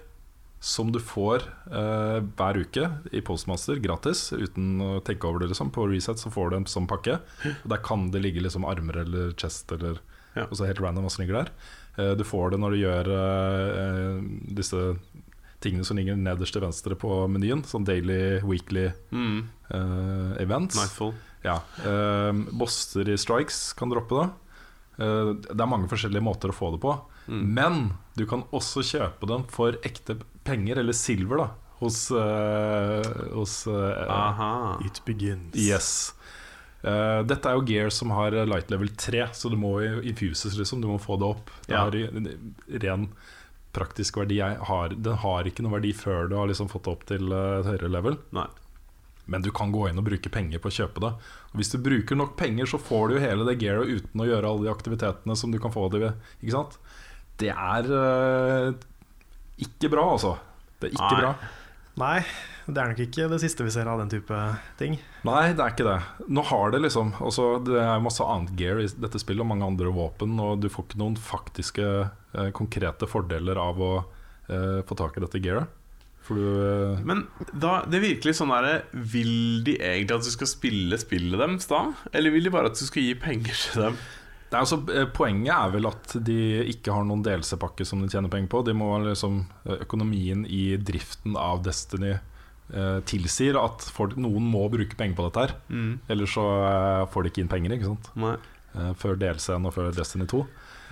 som du får eh, hver uke i Postmaster gratis, uten å tenke over det. liksom På Reset så får du en sånn pakke. Og Der kan det ligge liksom armer eller chest eller Ja. Og så helt random hva som ligger der. Eh, du får det når du gjør eh, disse tingene som ligger nederst til venstre på menyen. Sånn daily, weekly Mm. eh, events. Nightfall. Ja, eh, Bosser i strikes kan droppe det. Det er mange forskjellige måter å få det på. Mm. Men du kan også kjøpe dem for ekte penger, eller silver, da, hos, uh, hos uh. It begins. Yes. Uh, dette er jo gear som har light level 3, så det må infuses, liksom. Du må få det opp. Det Ja. har ren praktisk verdi. Har, den har ikke noe verdi før du har liksom fått det opp til et høyere level. Nei. Men du kan gå inn og bruke penger på å kjøpe det. Og hvis du bruker nok penger, så får du jo hele det gearet uten å gjøre alle de aktivitetene som du kan få det ved. Ikke sant? Det er eh, ikke bra, altså. Det er ikke Nei. bra. Nei, det er nok ikke det siste vi ser av den type ting. Nei, det er ikke det. Nå har det liksom også, Det er masse annet gear i dette spillet, og mange andre våpen, og du får ikke noen faktiske, eh, konkrete fordeler av å eh, få tak i dette gearet. For du eh, Men da, det er virkelig sånn der Vil de egentlig at du skal spille spillet deres da? Eller vil de bare at du skal gi penger til dem? Er altså, eh, Poenget er vel at de ikke har noen DLC-pakke som de tjener penger på. De må liksom, eh, Økonomien i driften av Destiny eh, tilsier at folk, noen må bruke penger på dette her. Mm. Ellers så eh, får de ikke inn penger. ikke sant? Eh, før DLC-en og før Destiny 2.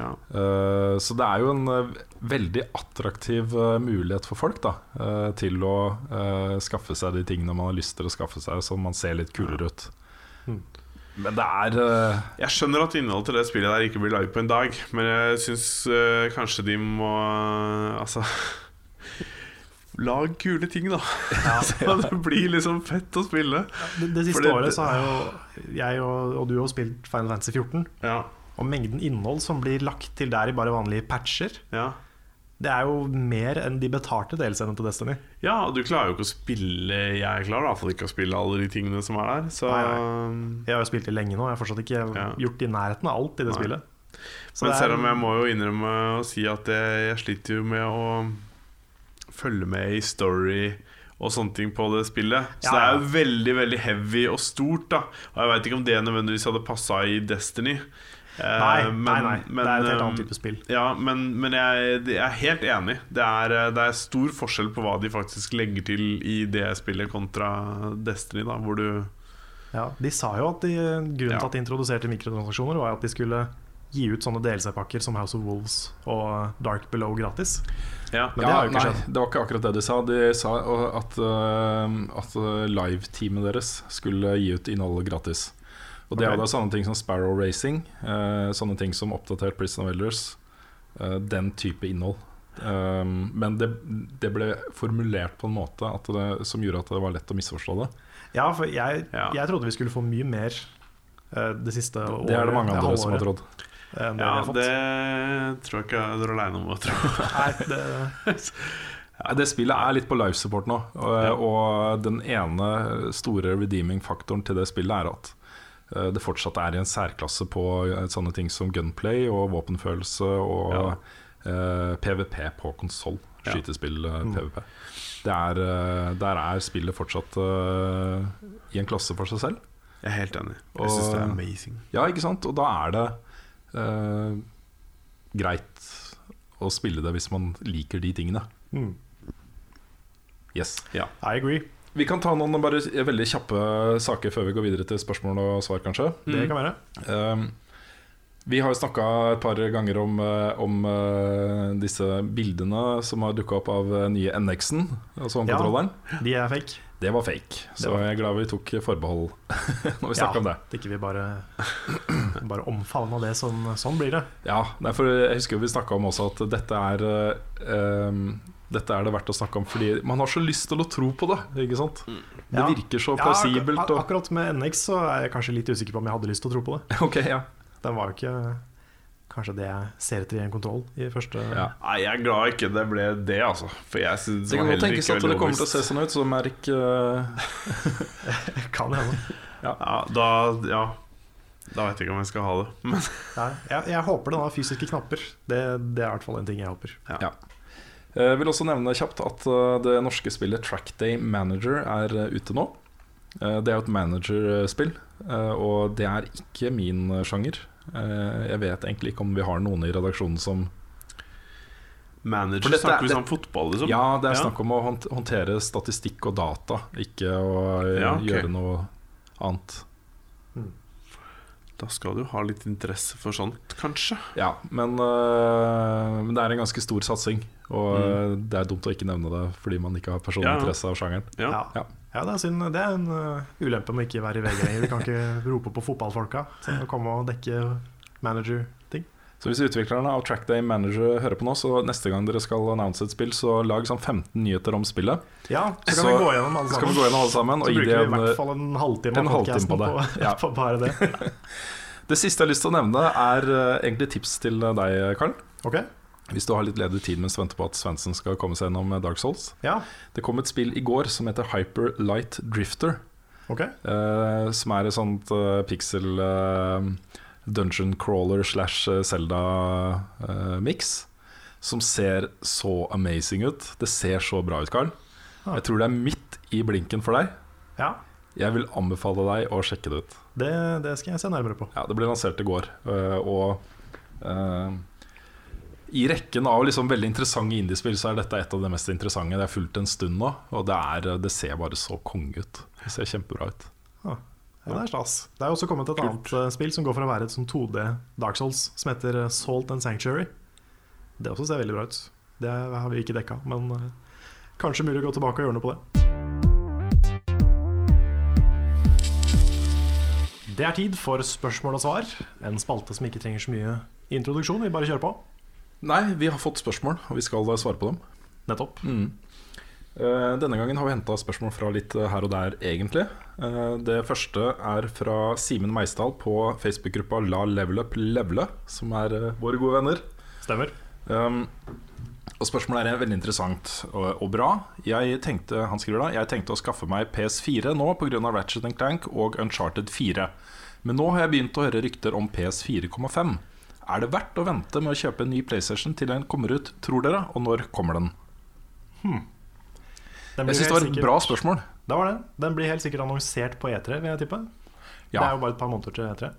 Ja. Eh, Så det er jo en veldig attraktiv mulighet for folk da til å eh, skaffe seg de tingene man har lyst til å skaffe seg, så man ser litt kulere ut. Mm. Men det er uh... Jeg skjønner at innholdet til det spillet der ikke blir laget på en dag, men jeg syns uh, kanskje de må uh, Altså Lag kule ting, da. så det blir liksom fett å spille. Det, det siste Fordi, året så har jo jeg og, og du har spilt Final Fantasy 14. Ja. Og mengden innhold som blir lagt til der i bare vanlige patcher, Ja. Det er jo mer enn de betalte delscenene til Destiny. ja, og du klarer jo ikke å spille Jeg klarer i hvert fall ikke å spille alle de tingene som er der. Så Nei, Jeg har jo spilt det lenge nå, jeg har fortsatt ikke Ja. gjort i nærheten av alt i det Nei. spillet. Så Men er- selv om jeg må jo innrømme å si at jeg, jeg sliter jo med å følge med i story og sånne ting på det spillet. Så Ja, det er jo veldig veldig heavy og stort. da Og jeg veit ikke om det nødvendigvis hadde passa i Destiny. Eh, Nei, men- nei, nei, men, det er et helt eh, annet type spill. Ja, men, men jeg, jeg er helt enig. Det er, eh, det er stor forskjell på hva de faktisk legger til i det spillet kontra Destiny, da hvor du Ja, de sa jo at de, grunnen Ja. til at de introduserte mikrotransaksjoner, var at de skulle gi ut sånne DLC-pakker som House of Wolves og Dark Below gratis. Ja, Men det har jo ikke nei, det var ikke akkurat det de sa. De sa at, uh, at live-teamet deres skulle gi ut innhold gratis. Og det er da sånne ting som Sparrow Racing, uh, sånne ting som oppdatert Prison of Elders. uh, den type innhold. Um, men det, det ble formulert på en måte at det, som gjorde at det var lett å misforstå det. Ja, for jeg, Ja. jeg trodde vi skulle få mye mer uh, det siste året. Det er det mange andre som har trodd. det ja vi har fått. det tror jeg ikke du er aleine om å tro. Nei, det, Ja, det spillet er litt på life support nå. Og, Ja. og den ene store redeeming faktoren til det spillet er at eh, det fortsatt er i en særklasse på eh, sånne ting som gunplay og våpenfølelse og eh, PVP på konsoll. Skytespill eh, Mm. PVP. Det er, eh, der er spillet fortsatt uh, i en klasse for seg selv. Jeg er helt enig. Jeg syns det er amazing. Ja, ikke sant? Og da er det uh, greit å spille det hvis man liker de tingene. mm, Yes. I agree. Vi kan ta noen bare veldig kjappe saker før vi går videre til spørsmål og svar, kanskje. Det kan være. Um, vi har jo snakka et par ganger om, eh, om eh, disse bildene som har dukka opp av eh, nye NX-en, altså Ja. De er fake. Det var fake, så var- jeg er glad vi tok forbehold når vi snakka om det. At ikke vi bare, bare omfavna det som Sånn blir det. Ja, for Jeg husker vi snakka om også at dette er um, Dette er det verdt å snakke om fordi man har så lyst til å tro på det. Ikke sant? Det Ja. virker så Ja, plausibelt. ak akkurat med NX så er jeg kanskje litt usikker på om jeg hadde lyst til å tro på det. ok, ja. Den var jo ikke kanskje det jeg ser etter i en kontroll i første Ja. Nei, jeg er glad ikke det ble det, altså. For jeg synes Det kan jo godt heller tenkes at det kommer til å se sånn ut, så merk uh... Kan hende. Ja, da Ja. Da vet jeg ikke om jeg skal ha det. Men Nei, jeg, jeg håper den har fysiske knapper. Det, det er i hvert fall en ting jeg håper. Ja. Jeg vil også nevne kjapt at eh, det norske spillet Trackday Manager er eh, ute nå. Eh, Det er jo et managerspill, eh, og det er ikke min eh, sjanger. Eh, Jeg vet egentlig ikke om vi har noen i redaksjonen som manager For dette er- snakker vi om fotball, liksom? Ja, det er snakk om å håndtere statistikk og data, ikke å eh, Ja, okay. gjøre noe annet. Da skal du ha litt interesse for sånt, kanskje. Ja, men, øh, men det er en ganske stor satsing. Og mm. det er dumt å ikke nevne det fordi man ikke har personlig Ja, interesse av sjangeren. Ja. Ja, Ja. det, er synd. det er en uh, ulempe med ikke være i VG lenger. Vi kan ikke rope på fotballfolka til å komme og dekke manager-ting. Så hvis utviklerne av Trackday Manager hører på nå, så neste gang dere skal annonse et spill, så lag sånn 15 nyheter om spillet. Ja, så kan Så vi gå gjennom alle sammen. gå gjennom alle sammen. Så bruker vi i hvert fall en halvtime en av halvtime på på. Ja. på bare det. det siste jeg har lyst til å nevne, er øh, egentlig tips til deg, Karl. Ok, Hvis du har litt ledig tid mens du venter på at Svendsen skal komme seg gjennom Dark Souls. ja, Det kom et spill i går som heter Hyper Light Drifter. ok Uh, som er et sånt uh, pixel eh, dungeon crawler slash eh, Zelda-mix. som ser så amazing ut. Det ser så bra ut, Carl. Ah. Jeg tror det er midt i blinken for deg. Ja, Jeg vil anbefale deg å sjekke det ut. det, det skal jeg se nærmere på. Ja, Det ble lansert i går. eh, og uh, i rekken av liksom veldig interessante indiespill så er dette et av de mest interessante. Det er fulgt en stund nå, og det, er, det ser bare så konge ut. Det ser kjempebra ut. Ja, det er stas. Det er også kommet et annet eh, spill som går for å være et sånn 2D Dark Souls, som heter eh, Salt and Sanctuary. Det også ser veldig bra ut. Det har vi ikke dekka, men eh, kanskje mulig å gå tilbake og gjøre noe på det. Det er tid for spørsmål og svar. En spalte som ikke trenger så mye introduksjon. Vi bare kjører på. Nei, vi har fått spørsmål, og vi skal svare på dem. Nettopp. Mm. Eh, Denne gangen har vi henta spørsmål fra litt eh, her og der, egentlig. Eh, Det første er fra Simen Meisdal på Facebook-gruppa La Level Up Levele, som er våre gode venner. Stemmer. Um, og Spørsmålet er veldig interessant og, og bra. Jeg tenkte, han skriver da Jeg tenkte å skaffe meg PS4 nå pga. Ratchet Clank og Uncharted 4. Men nå har jeg begynt å høre rykter om PS4,5. Er det verdt å vente med å kjøpe en ny PlayStation til den kommer ut, tror dere? Og når kommer den? Blir Jeg syns det var et sikkert- bra spørsmål. Det var det. Den blir helt sikkert annonsert på E3, vil jeg tippe. Det er jo bare et par måneder til E3.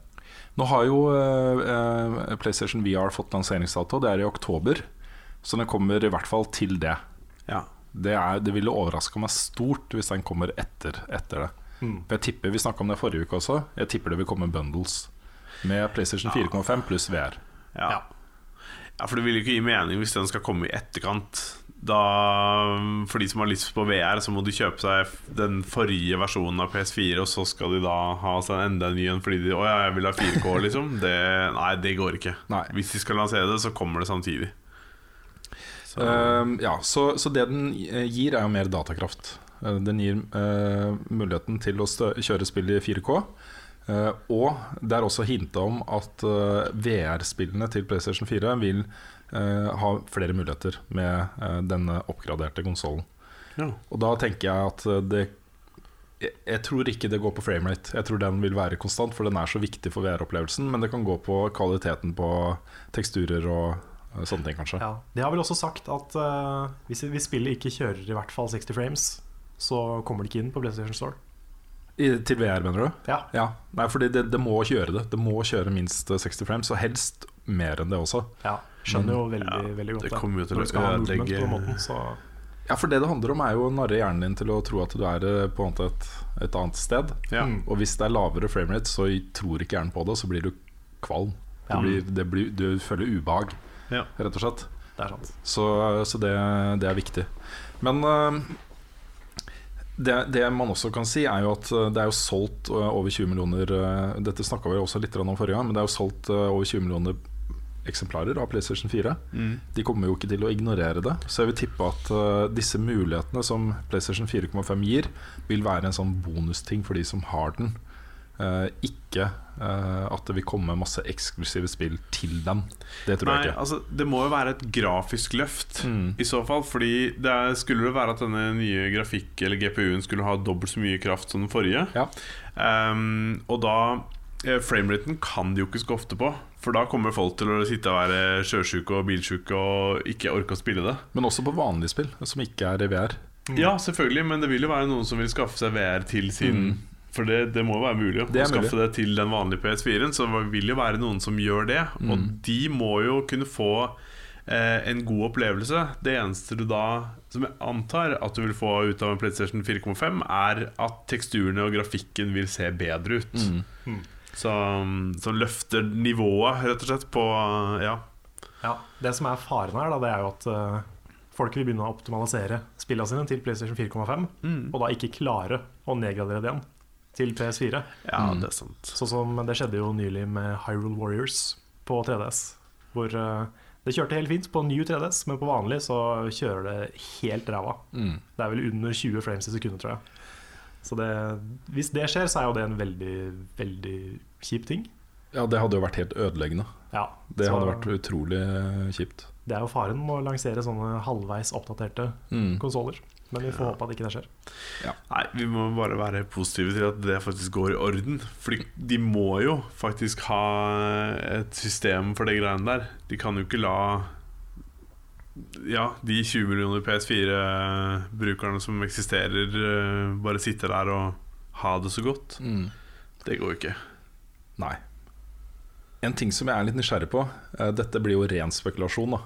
Nå har jo eh, eh, PlayStation VR fått lanseringsdato. Det er i oktober. Så den kommer i hvert fall til det. Ja. Det, er, det ville overraska meg stort hvis den kommer etter, etter det. Mm. For jeg tipper, Vi snakka om det forrige uke også. Jeg tipper det vil komme bundles med PlayStation 4,5 pluss VR. Ja. Ja. ja, for det vil jo ikke gi mening hvis den skal komme i etterkant. Da, for de som har lyst på VR, så må de kjøpe seg den forrige versjonen av PS4, og så skal de da ha seg enda en ny en fordi de Å ja, jeg vil ha 4K, liksom. Det, nei, det går ikke. Nei. Hvis de skal lansere det, så kommer det samtidig. Så, uh, ja, så, så det den eh, gir, er jo mer datakraft. Eh, Den gir uh, muligheten til å kjøre spill i 4K. Uh, og det er også hinta om at VR-spillene til PlayStation 4 vil ha flere muligheter med eh, denne oppgraderte konsollen. ja. Og da tenker jeg at eh, det jeg, jeg tror ikke det går på framerate. Jeg tror den vil være konstant, for den er så viktig for VR-opplevelsen. Men det kan gå på kvaliteten på teksturer og eh, sånne ting, kanskje. Ja. De har vel også sagt at eh, hvis, hvis spillet ikke kjører i hvert fall 60 frames, så kommer det ikke inn på PlayStation Store. I, til VR, mener du? Ja, Ja, nei, fordi det, det må kjøre det. Det må kjøre minst eh, 60 frames, og helst mer enn det også. ja. Skjønner jo veldig, Ja, veldig godt det kommer jo til å du ødelegge- måten, Ja, for det det handler om, er jo å narre hjernen din til å tro at du er eh, på en måte et, et annet sted. Ja. Mm. Og hvis det er lavere framerate, så tror ikke hjernen på det, og så blir du kvalm. Du, Ja. blir, det blir, du føler ubehag, Ja. rett og slett. det er sant. Så, så det, det er viktig. Men uh, det, det man også kan si, er jo at det er jo solgt over 20 millioner Dette snakka vi også litt om forrige gang, men det er jo solgt over 20 millioner eksemplarer av PlayStation 4. Mm. De kommer jo ikke til å ignorere det. Så jeg vil tippe at uh, disse mulighetene som PlayStation 4,5 gir, vil være en sånn bonusting for de som har den. Uh, ikke uh, at det vil komme masse eksklusive spill til dem. Det tror Nei, jeg ikke. altså Det må jo være et grafisk løft Mm. i så fall. Fordi det er, skulle det være at denne nye grafikk- eller GPU-en skulle ha dobbelt så mye kraft som den forrige. Ja. Um, og da Frameraten kan de jo ikke så ofte på. For da kommer folk til å sitte og være sjøsjuke og bilsjuke og ikke orke å spille det. Men også på vanlige spill, som ikke er i VR. Ja, selvfølgelig, men det vil jo være noen som vil skaffe seg VR til sin Mm. For det, det må jo være mulig Det å skaffe skaffe det til den vanlige PS4-en. Så det vil jo være noen som gjør det. Og Mm. de må jo kunne få eh, en god opplevelse. Det eneste du da, som jeg antar at du vil få ut av en PlayStation 4,5, er at teksturene og grafikken vil se bedre ut. Mm. Som, som løfter nivået, rett og slett, på Ja. Ja, Det som er faren her, da, det er jo at eh, folk vil begynne å optimalisere spillene sine til PlayStation 4,5, Mm. og da ikke klare å nedgradere det igjen til PS4. Ja, Mm. det er sant. Sånn som det skjedde jo nylig med Hyrule Warriors på 3DS. Hvor eh, det kjørte helt fint på ny 3DS, men på vanlig så kjører det helt ræva. Mm. Det er vel under 20 frames i sekundet, tror jeg. Så det, hvis det skjer, så er jo det en veldig, veldig kjip ting. Ja, det hadde jo vært helt ødeleggende. Ja, Det så hadde vært utrolig eh, kjipt. det er jo faren med å lansere sånne halvveis oppdaterte Mm. konsoller. Men vi får håpe at ikke det skjer. Nei, vi må bare være positive til at det faktisk går i orden. For de må jo faktisk ha et system for de greiene der. De kan jo ikke la Ja, de 20 millioner PS4-brukerne som eksisterer, eh, bare sitter der og har det så godt. Mm. Det går jo ikke. Nei. En ting som jeg er litt nysgjerrig på eh, Dette blir jo ren spekulasjon, da.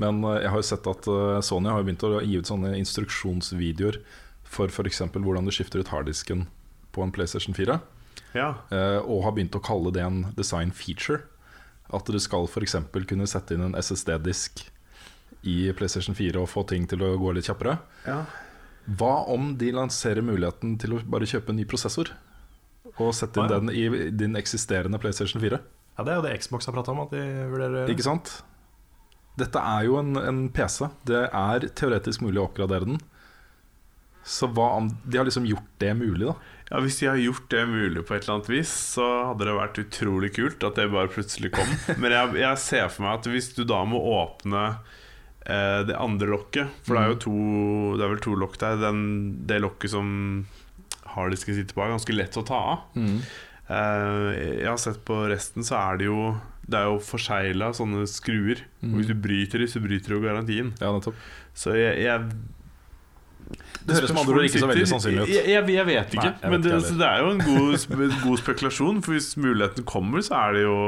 Men eh, jeg har jo sett at Sony har begynt å gi ut sånne instruksjonsvideoer for f.eks. hvordan du skifter ut harddisken på en PlayStation 4. Ja. Og har begynt å kalle det en design feature. At du skal f.eks. kunne sette inn en SSD-disk i PlayStation 4 og få ting til å gå litt kjappere. ja. Hva om de lanserer muligheten til å bare kjøpe en ny prosessor? Og sette inn Ah, ja. den i din eksisterende PlayStation 4? Ja, Det er jo det Xbox har prata om at de vurderer. Ikke sant? Dette er jo en, en PC. Det er teoretisk mulig å oppgradere den. Så hva om De har liksom gjort det mulig, da. Ja, Hvis de har gjort det mulig på et eller annet vis, så hadde det vært utrolig kult at det bare plutselig kom. Men jeg, jeg ser for meg at hvis du da må åpne eh, det andre lokket For det er jo to Det er vel to lokk der. Den, det lokket som harddisken sitter på, er ganske lett å ta av. Eh, jeg har sett på resten, så er det jo Det er jo forsegla sånne skruer. Og hvis du bryter de, så bryter du garantien. Ja. Så jeg, jeg Det høres med andre ord ikke så veldig sannsynlig ut. Jeg, jeg, jeg vet ikke. Nei, jeg vet men det, ikke så det er jo en god, god spekulasjon. For hvis muligheten kommer, så er det jo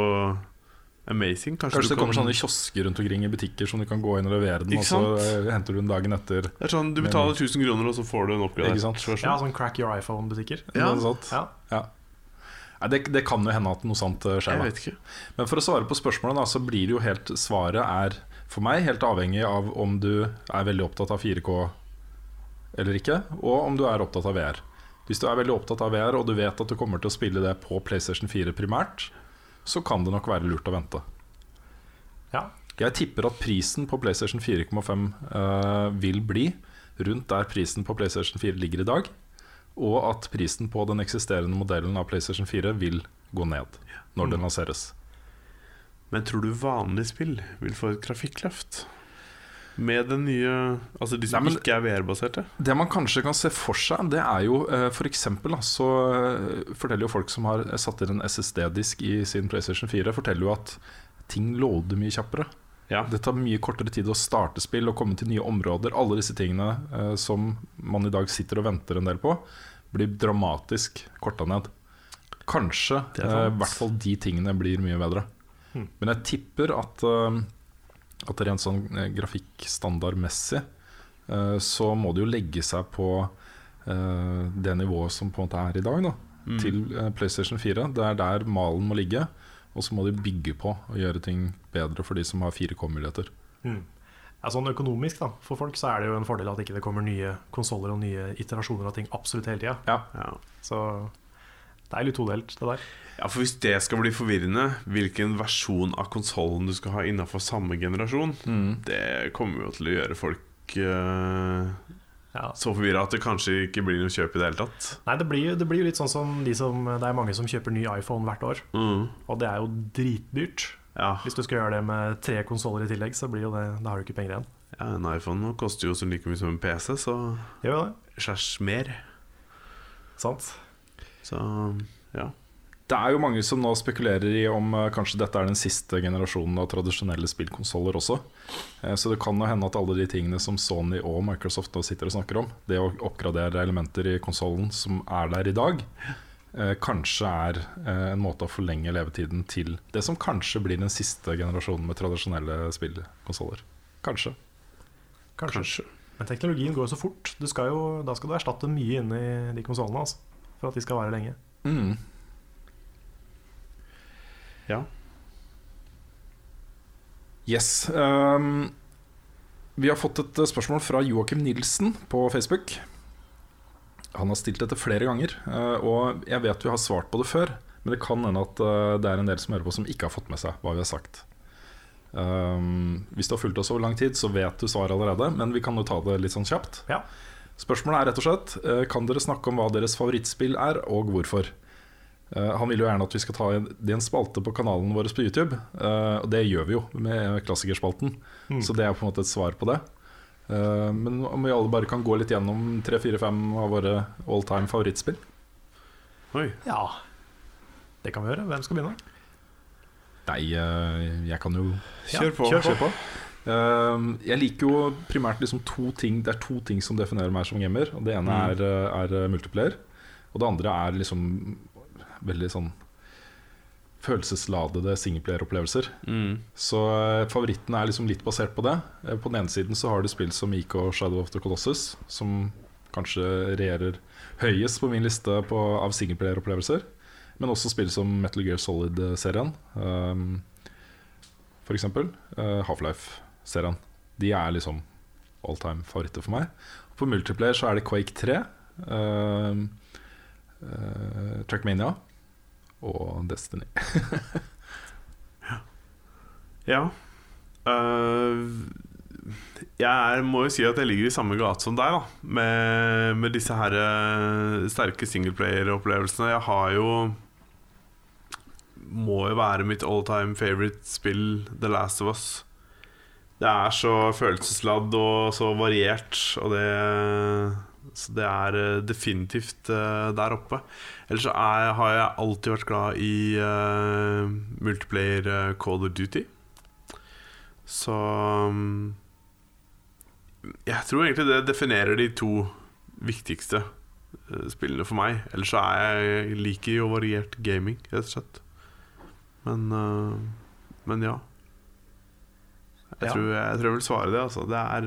amazing. Kanskje, Kanskje det kommer kan- sånne kiosker rundt omkring i butikker som du kan gå inn og levere den, og så eh, henter du den dagen etter. Det er sånn, Du betaler 1000 kroner, og så får du en oppgradert versjon. Ja, sånn crack your iPhone-butikker. Ja. Ja. Ja. Nei, det, det kan jo hende at noe sånt eh, skjer. Jeg vet ikke. Men for å svare på spørsmålet, da, så blir det jo helt Svaret er for meg helt avhengig av om du er veldig opptatt av 4K eller ikke, og om du er opptatt av VR. Hvis du er veldig opptatt av VR, og du vet at du kommer til å spille det på PlayStation 4 primært, så kan det nok være lurt å vente. Ja. Jeg tipper at prisen på PlayStation 4,5 uh, vil bli rundt der prisen på PlayStation 4 ligger i dag, og at prisen på den eksisterende modellen av PlayStation 4 vil gå ned når den lanseres. Men tror du vanlige spill vil få et grafikkløft? Med den nye Altså de som Nei, men- ikke er VR-baserte? Det man kanskje kan se for seg, det er jo f.eks. for eksempel, så eh, forteller jo folk som har satt inn en SSD-disk i sin PlayStation 4, forteller jo at ting loader mye kjappere. Ja. Det tar mye kortere tid å starte spill og komme til nye områder. Alle disse tingene eh, som man i dag sitter og venter en del på, blir dramatisk korta ned. Kanskje eh, i hvert fall de tingene blir mye bedre. Hmm. Men jeg tipper at, eh, at rent sånn eh, grafikkstandardmessig eh, så må det jo legge seg på eh, det nivået som på en måte er i dag, da, Mm. til eh, PlayStation 4. Det er der malen må ligge. Og så må de bygge på og gjøre ting bedre for de som har 4K-muligheter. Mm. Ja, sånn økonomisk da, For folk så er det jo en fordel at ikke det kommer nye konsoller og nye iterasjoner av ting absolutt hele tida. Ja. Ja. Så det er litt todelt, det der. ja, for hvis det skal bli forvirrende, hvilken versjon av konsollen du skal ha innafor samme generasjon, det kommer jo til å gjøre folk uh, Ja. så forvirra at det kanskje ikke blir noe kjøp i det hele tatt. Nei, det blir, det blir jo litt sånn som de som Det er mange som kjøper ny iPhone hvert år, Mm. og det er jo dritdyrt. Ja. Hvis du skal gjøre det med tre konsoller i tillegg, så blir jo det Da har du ikke penger igjen. ja, En iPhone koster jo så like mye som en PC, så skjærs mer. Sant? Så ja. Det er jo mange som nå spekulerer i om uh, kanskje dette er den siste generasjonen av tradisjonelle spillkonsoller også. Uh, Så det kan jo hende at alle de tingene som Sony og Microsoft nå sitter og snakker om, det å oppgradere elementer i konsollen som er der i dag, uh, kanskje er en måte å forlenge levetiden til det som kanskje blir den siste generasjonen med tradisjonelle spillkonsoller. Kanskje. Kanskje. Kanskje. Men teknologien går jo så fort. Du skal jo, da skal du erstatte mye inni de konsollene altså, for at de skal vare lenge. Mm. Ja. Yes. Um, vi har fått et eh, spørsmål fra Joakim Nilsen på Facebook. Han har stilt dette flere ganger, eh, og jeg vet vi har svart på det før. Men det kan hende at eh, det er en del som hører på som ikke har fått med seg hva vi har sagt. Um, hvis du har fulgt oss over lang tid, så vet du svaret allerede, men vi kan jo ta det litt sånn kjapt. Ja. Spørsmålet er rett og slett eh, Kan dere snakke om hva deres favorittspill er, og hvorfor? Eh, han vil jo gjerne at vi skal ta en- det i en spalte på kanalen vår på YouTube. eh, og det gjør vi jo med klassikerspalten, Mm. så det er på en måte et svar på det. Eh, men om vi alle bare kan gå litt gjennom tre-fire-fem av våre all time favorittspill? Oi. Ja, det kan vi gjøre. Hvem skal begynne? Nei, jeg kan jo Kjør på. kjør kjøre på. Eh, jeg liker jo primært liksom to ting Det er to ting som definerer meg som gamer. Og Det ene Mm. er, eh, er multiplayer, og det andre er liksom veldig sånn følelsesladede singleplayer-opplevelser. Mm. Så eh, favoritten er liksom litt basert på det. Eh, På den ene siden så har du spill som IK og Shadow of the Colossus, som kanskje regjerer høyest på min liste på, av singleplayer-opplevelser. Men også spill som Metal Gear Solid-serien, um, for eksempel. eh, Half-Life-serien. De er liksom all time favoritter for meg. På multiplayer så er det Quake 3, uh, uh, Trackmania og Destiny. Ja. Uh, jeg må jo si at jeg ligger i samme gate som deg, da. Med, med disse her eh, sterke singleplayer-opplevelsene. Jeg har jo Må jo være mitt all time favorite spill, The Last of Us. Det er så følelsesladd og så variert, og det Så det er eh, definitivt eh, der oppe. Ellers er, har jeg alltid vært glad i uh, multiplayer Call of Duty. Så mm, Jeg tror egentlig det definerer de to viktigste spillene for meg. Ellers så er jeg jeg liker jo variert gaming, rett og slett. Men, men ja. Jeg, Ja. Tror, jeg tror jeg vil svare det, altså. Det er,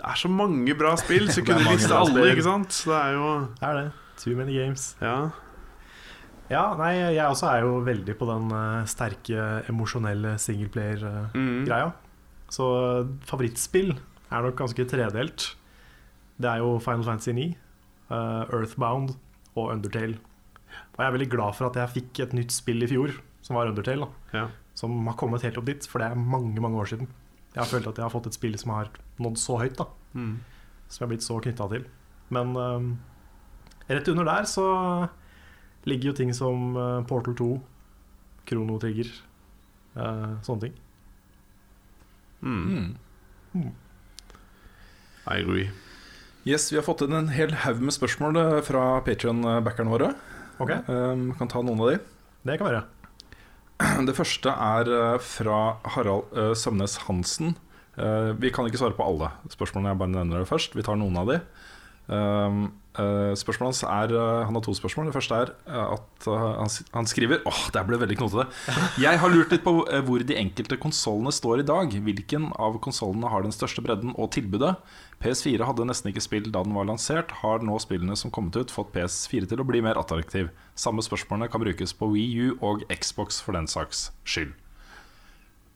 det er så mange bra spill, så kunne du liste alle, ikke sant? Så det er jo Det er det. Too many games. Ja. Ja, nei, jeg også er jo veldig på den eh, sterke, emosjonelle singleplayer-greia. Mm. Så eh, favorittspill er nok ganske tredelt. Det er jo Final Fantasy 9, uh, Earthbound og Undertale. Og jeg er veldig glad for at jeg fikk et nytt spill i fjor, som var Undertale. Ja. Som har kommet helt opp dit, for det er mange mange år siden. Jeg har følt at jeg har fått et spill som har nådd så høyt, da, Mm. som jeg har blitt så knytta til. Men um, rett under der så ligger jo ting som uh, Portal 2, Krono Trigger, uh, sånne ting. Mm. Mm. I agree. Yes, Vi har fått inn en hel haug med spørsmål fra Patrion-backerne våre. Okay. Um, kan ta noen av de. det kan være. Det første er eh, fra Harald eh, Sømnes Hansen. Eh, vi kan ikke svare på alle spørsmålene, jeg bare nevner det først. Vi tar noen av de. Um, eh, spørsmålet hans er eh, Han har to spørsmål. Det første er eh, at han, skriver Åh, det her ble veldig knotete. Jeg har lurt litt på hvor de enkelte konsollene står i dag. Hvilken av konsollene har den største bredden og tilbudet? PS4 hadde nesten ikke spill da den var lansert. Har nå spillene som kommet ut, fått PS4 til å bli mer attraktiv? Samme spørsmålene kan brukes på Wii U og Xbox for den saks skyld.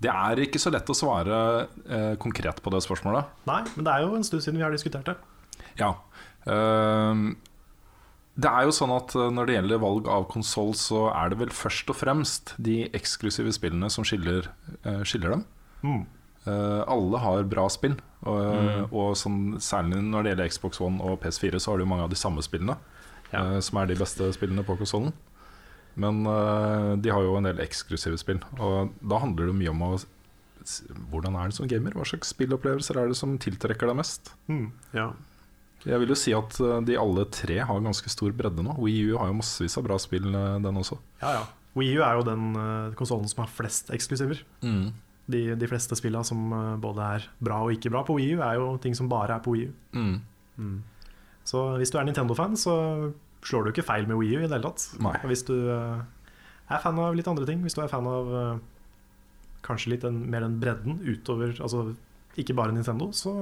Det er ikke så lett å svare eh, konkret på det spørsmålet. Nei, men det er jo en stund siden vi har diskutert det. Ja. Uh, det er jo sånn at eh, når det gjelder valg av konsoll, så er det vel først og fremst de eksklusive spillene som skiller, eh, skiller dem. Mm. Uh, alle har bra spill, og, og sånn, særlig når det gjelder Xbox One og PS4, så har du mange av de samme spillene, Ja. uh, som er de beste spillene på konsollen. Men uh, de har jo en del eksklusive spill, og da handler det mye om å hvordan er det som gamer? Hva slags spillopplevelser er det som tiltrekker deg mest? Mm. Ja. Jeg vil jo si at eh, de alle tre har ganske stor bredde nå. Wii U har jo massevis av bra spill, eh, den også. Ja, ja. Wii U er jo den uh, konsollen som har flest eksklusiver. De, de fleste spillene som eh, både er bra og ikke bra på Wii U, er jo ting som bare er på Wii U. Mm. Mm. Så hvis du er Nintendo-fan, så slår du ikke feil med Wii U i det hele tatt. Nei. Og hvis du eh, er fan av litt andre ting, hvis du er fan av eh, kanskje litt den, mer den bredden utover Altså ikke bare Nintendo, så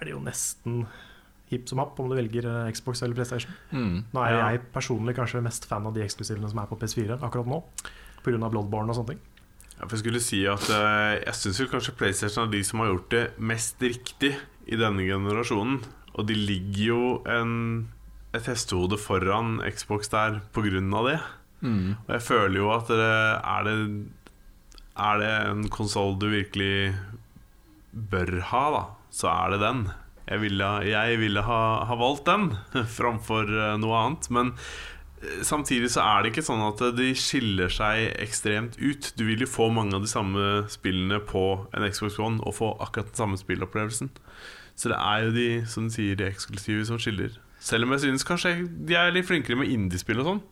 er det jo nesten hipp som happ om du velger eh, Xbox eller PlayStation. Mm. Nå er Ja. jeg personlig kanskje mest fan av de eksklusivene som er på PS4 akkurat nå, pga. Bloodborne og sånne ting. Ja, for jeg skulle si at uh, Jeg syns kanskje PlayStation er de som har gjort det mest riktig i denne generasjonen. Og de ligger jo en, et hestehode foran Xbox der av det. Mm. Og jeg føler jo at det, er det Er det en konsoll du virkelig bør ha, da, så er det den. Jeg ville, jeg ville ha, ha valgt den framfor eh, noe annet. Men eh, samtidig så er det ikke sånn at de skiller seg ekstremt ut. Du vil jo få mange av de samme spillene på en Xbox One og få akkurat den samme spillopplevelsen. Så det er jo de som sier, de eksklusive som skiller. Selv om jeg synes kanskje de er litt flinkere med indiespill og sånn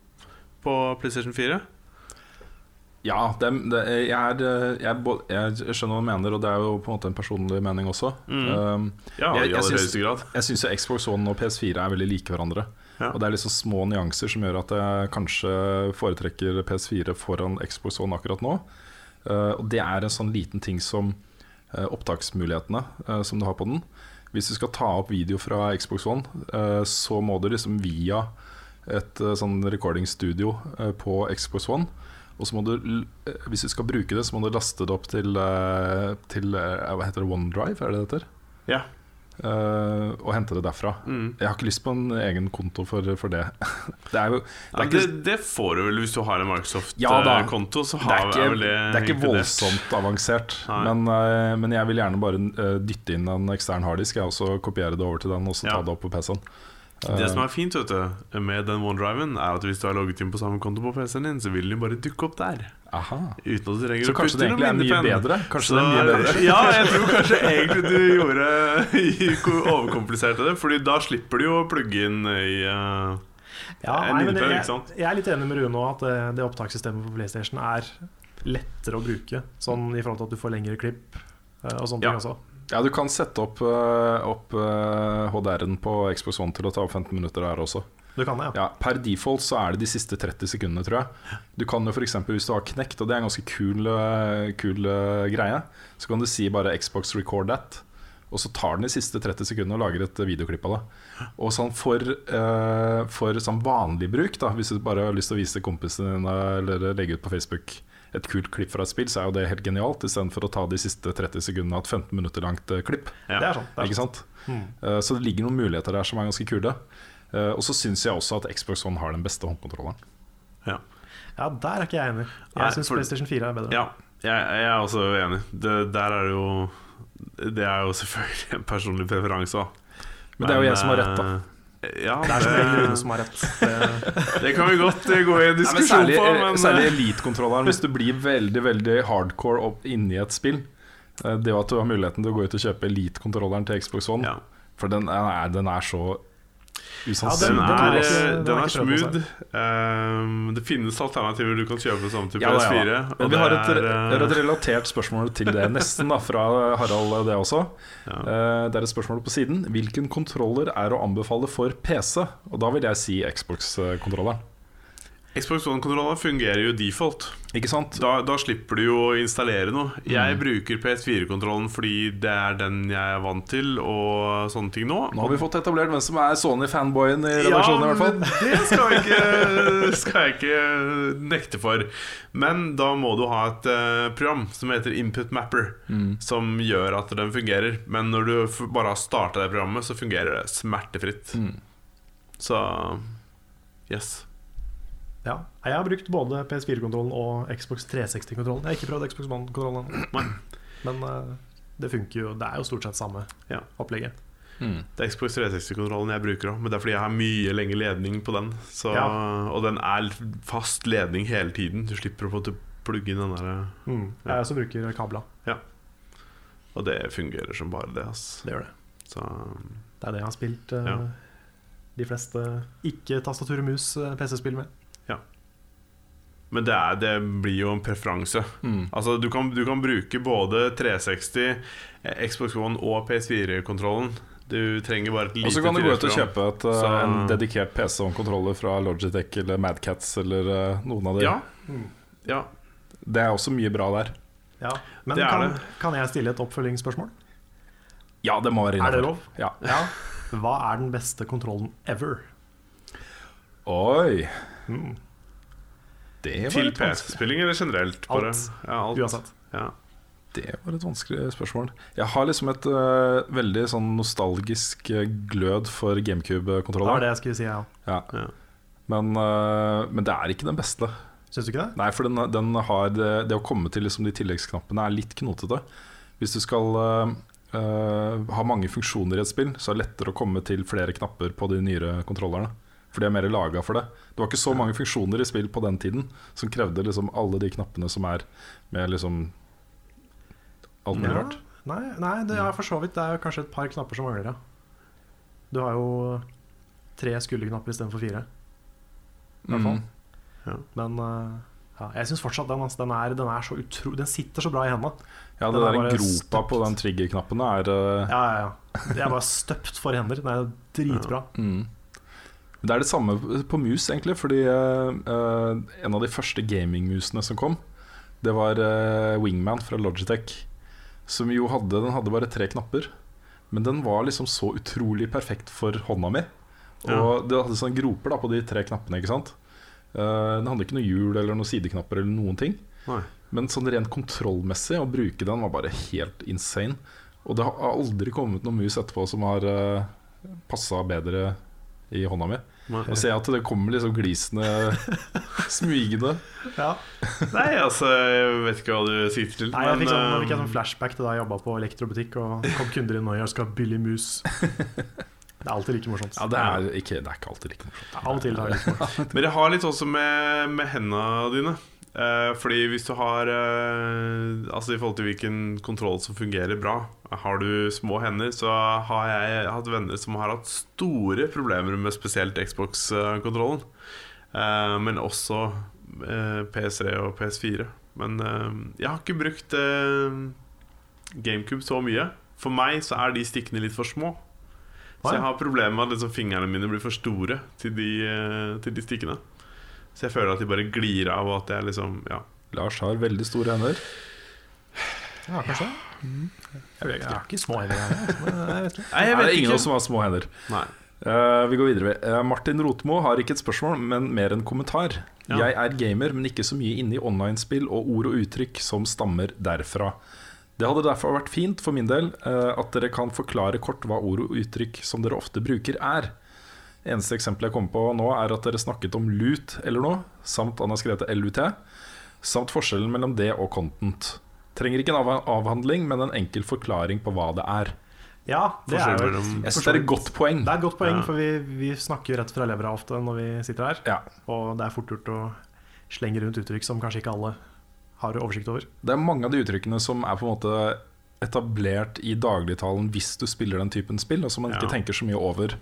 på PlayStation 4. Ja, det, det, jeg, er, eh, jeg, jeg skjønner hva du mener, og det er jo på en måte en personlig mening også. Mm. Um, Ja, Jeg- i jeg syns- jeg syns Xbox One og PS4 er veldig like hverandre. Ja. Og det er liksom små nyanser som gjør at jeg kanskje foretrekker PS4 foran Xbox One akkurat nå. Uh, og det er en sånn liten ting som uh, opptaksmulighetene uh, som du har på den. Hvis du skal ta opp video fra Xbox One, så må du liksom via et sånn recordingstudio eh, på Xbox One. Og så må du, eh, hvis du skal bruke det, så må du laste det opp til, eh, til eh, Hva heter det? OneDrive, er det det heter? Ja. Uh, og hente det derfra. Mm. Jeg har ikke lyst på en egen konto for, for det. det jo det ja, ikke, det får du vel hvis du har en Microsoft-konto. Ja, det det, det er ikke voldsomt avansert. Men, uh, men jeg vil gjerne bare uh, dytte inn en ekstern harddisk jeg, kopiere det over til den og så Ja. ta det opp på PC-en. Det som er fint vet du med den OneDriven, er at hvis du har logget inn på samme konto på PC-en din, så vil den bare dukke opp der. Aha. Uten at du trenger Så å putte noe minnepenn. Kanskje Så- det er mye bedre Ja, jeg tror kanskje egentlig du gjorde overkompliserte det. Fordi da slipper du jo å plugge inn i uh, Ja, En nei, men jeg, jeg er litt enig med Rune at det, det opptakssystemet på PlayStation er lettere å bruke. Sånn i forhold til at du får lengre klipp eh, og sånne Ja. ting også. Ja, du kan sette opp, eh, opp eh, HDR-en på Xbox One til å ta opp 15 minutter der også. Du kan det, ja. Ja, Per default så er det de siste 30 sekundene, tror jeg. Du kan jo f.eks. hvis du har knekt, og det er en ganske kul, eh, kul eh, greie, så kan du si bare Xbox record that. Og så tar den de siste 30 sekundene og lager et eh, videoklipp av det. Og sånn for, eh, for sånn vanlig bruk, da, hvis du bare har lyst til å vise kompisene dine eller legge ut på Facebook et kult klipp fra et spill, så er jo det helt genialt, istedenfor å ta de siste 30 sekundene av et 15 minutter langt eh, klipp. ja. Det er sånn. Det er Ikke sånn. sant? Mm. Eh, Så det ligger noen muligheter der som er ganske kule. Eh, Og så syns jeg også at Xbox One har den beste håndkontrolleren. ja. Ja, der er ikke jeg enig. Jeg syns for- PlayStation 4 er bedre. ja. Jeg, jeg er også enig. Det, der er det jo Det er jo selvfølgelig en personlig preferanse òg. Men det er jo jeg som har rett, da. Ja, Det er som regel Rune som har rett. Det, det kan vi godt eh, gå i en Nei, men diskusjon særlig på. Men, særlig eh, elitekontrolleren. Hvis du blir veldig veldig hardcore opp inni et spill. eh, Det at du har muligheten til å gå ut og kjøpe elitekontrolleren til Xbox One. ja. For den er, den er så Den Ja, den er, den den er smooth. Um, det finnes alternativer du kan kjøpe samme til Ja, da, PS4. ja, og Men vi har et, er, et uh, relatert spørsmål til det, nesten, da, fra Harald, det også. ja. Eh, Det er et spørsmål på siden. Hvilken kontroller er å anbefale for PC? Og da vil jeg si Xbox-kontrolleren. Xbox One-kontrollene fungerer jo default. Ikke sant? Da, da slipper du jo å installere noe. Jeg Mm. bruker PS4-kontrollen fordi det er den jeg er vant til, og sånne ting nå. Nå har vi fått etablert hvem som er Sony-fanboyen i redaksjonen. i hvert fall det skal jeg, ikke, skal jeg ikke nekte for. Men da må du ha et uh, program som heter Input Mapper, Mm. som gjør at den fungerer. Men når du bare har starta det programmet, så fungerer det smertefritt. Mm. Så yes. Ja. Jeg har brukt både PS4-kontrollen og Xbox 360-kontrollen. Jeg har ikke prøvd Xbox One-kontrollen ennå. Men uh, det funker jo. Det er jo stort sett samme Ja. opplegget. Mm. Det er Xbox 360-kontrollen jeg bruker òg, men det er fordi jeg har mye lenge ledning på den. Så, Ja. Og den er fast ledning hele tiden. Du slipper å få til plugge inn den der. Mm. Ja. Jeg også bruker kabla. Og det fungerer som bare det. Altså. Det gjør det. Så Det er det jeg har spilt uh, Ja. de fleste ikke-tastatur og mus-PC-spill med. Men det, er, det blir jo en preferanse. Mm. Altså du kan, du kan bruke både 360, eh, Xbox One og PS4-kontrollen. Du trenger bare et lite Og så kan du gå ut og kjøpe et, eh, Så- en dedikert PC og kontroller fra Logitech eller Madcats eller eh, noen av de. Ja. Mm. ja. Det er også mye bra der. Ja. Men Det er kan, det. kan jeg stille et oppfølgingsspørsmål? Ja, det må være Er det lov? Ja. Ja. Hva er den beste kontrollen ever? Oi, Mm. Det var Til. PC-spilling eller generelt? Bare? Alt. Ja, alt. Uansett. Ja. Det var et vanskelig spørsmål. Jeg har liksom et uh, veldig sånn nostalgisk eh, glød for GameCube-kontroller. det jeg skulle si, ja. Ja. Ja. Men, uh, men det er ikke den beste. Syns du ikke det? Nei, for den, den har det, det å komme til liksom de tilleggsknappene er litt knotete. Hvis du skal uh, eh, ha mange funksjoner i et spill, så er det lettere å komme til flere knapper på de nyere kontrollerne. For de er mer laga for det. Det var ikke så mange funksjoner i spill på den tiden som krevde liksom alle de knappene som er med liksom alt mulig Ja. rart. Nei, nei, det er for så vidt Det er kanskje et par knapper som mangler, ja. Du har jo tre skulderknapper istedenfor fire. I hvert fall. Mm. Men eh, ja, jeg syns fortsatt den, altså, den, er, den er så utro Den sitter så bra i hendene. Ja, det er der gropa gropa på den triggerknappen er uh... Ja, ja, ja. Det er bare støpt for hender. Den er dritbra. mm. Det er det samme på mus, egentlig. Fordi eh, en av de første gamingmusene som kom, det var uh, Wingman fra Logitech. Som jo hadde Den hadde bare tre knapper. Men den var liksom så utrolig perfekt for hånda mi. Og det hadde sånne groper da på de tre knappene. ikke sant? Uh, den hadde ikke noe hjul eller noen sideknapper eller noen ting. Nei. Men sånn rent kontrollmessig å bruke den var bare helt insane. Og det har aldri kommet noen mus etterpå som har uh, passa bedre i hånda mi. Nei. Og ser at det kommer liksom glisende smygende. Ja. Nei, altså, jeg vet ikke hva du sikter til. Nei, jeg fikk sånn, jeg sånn flashback til da jeg jobba på elektrobutikk og kom kunder inn og jeg skal ha billig mus. Det er alltid like morsomt. Ja, det er ikke, det er ikke alltid like morsomt. Av og til er det like morsomt. Men det har litt også med, med hendene dine. Eh, fordi hvis du har eh, Altså i forhold til hvilken kontroll som fungerer bra Har du små hender, så har jeg hatt venner som har hatt store problemer med spesielt Xbox-kontrollen. Eh, men også eh, PS3 og PS4. Men jeg har ikke brukt GameCube så mye. For meg så er de stikkene litt for små. Så jeg har problemer med at liksom fingrene mine blir for store til de, til de stikkene. Så jeg føler at de bare glir av, og at jeg liksom Ja. Lars har veldig store hender. Ja, kanskje. Jeg, vet ikke. jeg har ikke små hender. jeg, vet ikke. Nei, jeg vet det er ingen av oss som har små hender. Nei. Uh, vi går videre. Uh, Martin Rotmo har ikke et spørsmål, men mer en kommentar. Ja. Jeg er gamer, men ikke så mye inne i online-spill og ord og uttrykk som stammer derfra. Det hadde derfor vært fint for min del uh, at dere kan forklare kort hva ord og uttrykk som dere ofte bruker, er. Eneste eksempel jeg kommer på nå, er at dere snakket om lut eller noe, samt han har skrevet LUT, samt forskjellen mellom det og content. Trenger ikke en avhandling, men en enkel forklaring på hva det er. Ja, det er jo Jeg synes det er et godt poeng. Det er et godt poeng, Ja. for vi, vi snakker jo rett fra levra ofte når vi sitter her. Ja. Og det er fort gjort å slenge rundt uttrykk som kanskje ikke alle har oversikt over. Det er mange av de uttrykkene som er på en måte etablert i dagligtalen hvis du spiller den typen spill, og som man ikke tenker så mye over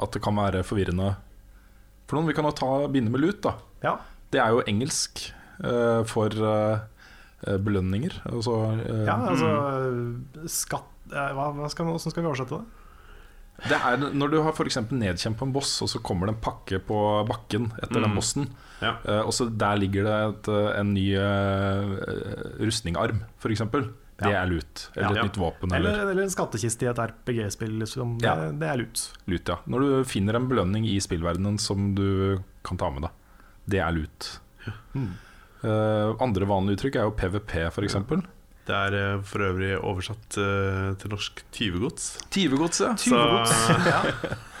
at det kan være forvirrende for noen. Vi kan jo ta begynne med lut. da Ja, Det er jo engelsk uh, for eh, belønninger. Altså, uh, ja altså Skatt eh, hva, hva skal, Hvordan skal vi oversette det? Det er når du har f.eks. nedkjempa en boss, og så kommer det en pakke på bakken etter den Mm. bossen. Ja. Og så Der ligger det et, en ny uh, rustningarm, f.eks. Det er lut. Eller Ja. et nytt våpen. Eller, Eller, eller en skattkiste i et RPG-spill. Liksom. Det, Ja. det er lut. lut, ja. Når du finner en belønning i spillverdenen som du kan ta med deg. Det er lut. Mm. Uh, andre vanlige uttrykk er jo PVP, f.eks. eksempel Det er eh, for øvrig oversatt uh, til norsk tyvegods. Tyvegods, ja. Så ja.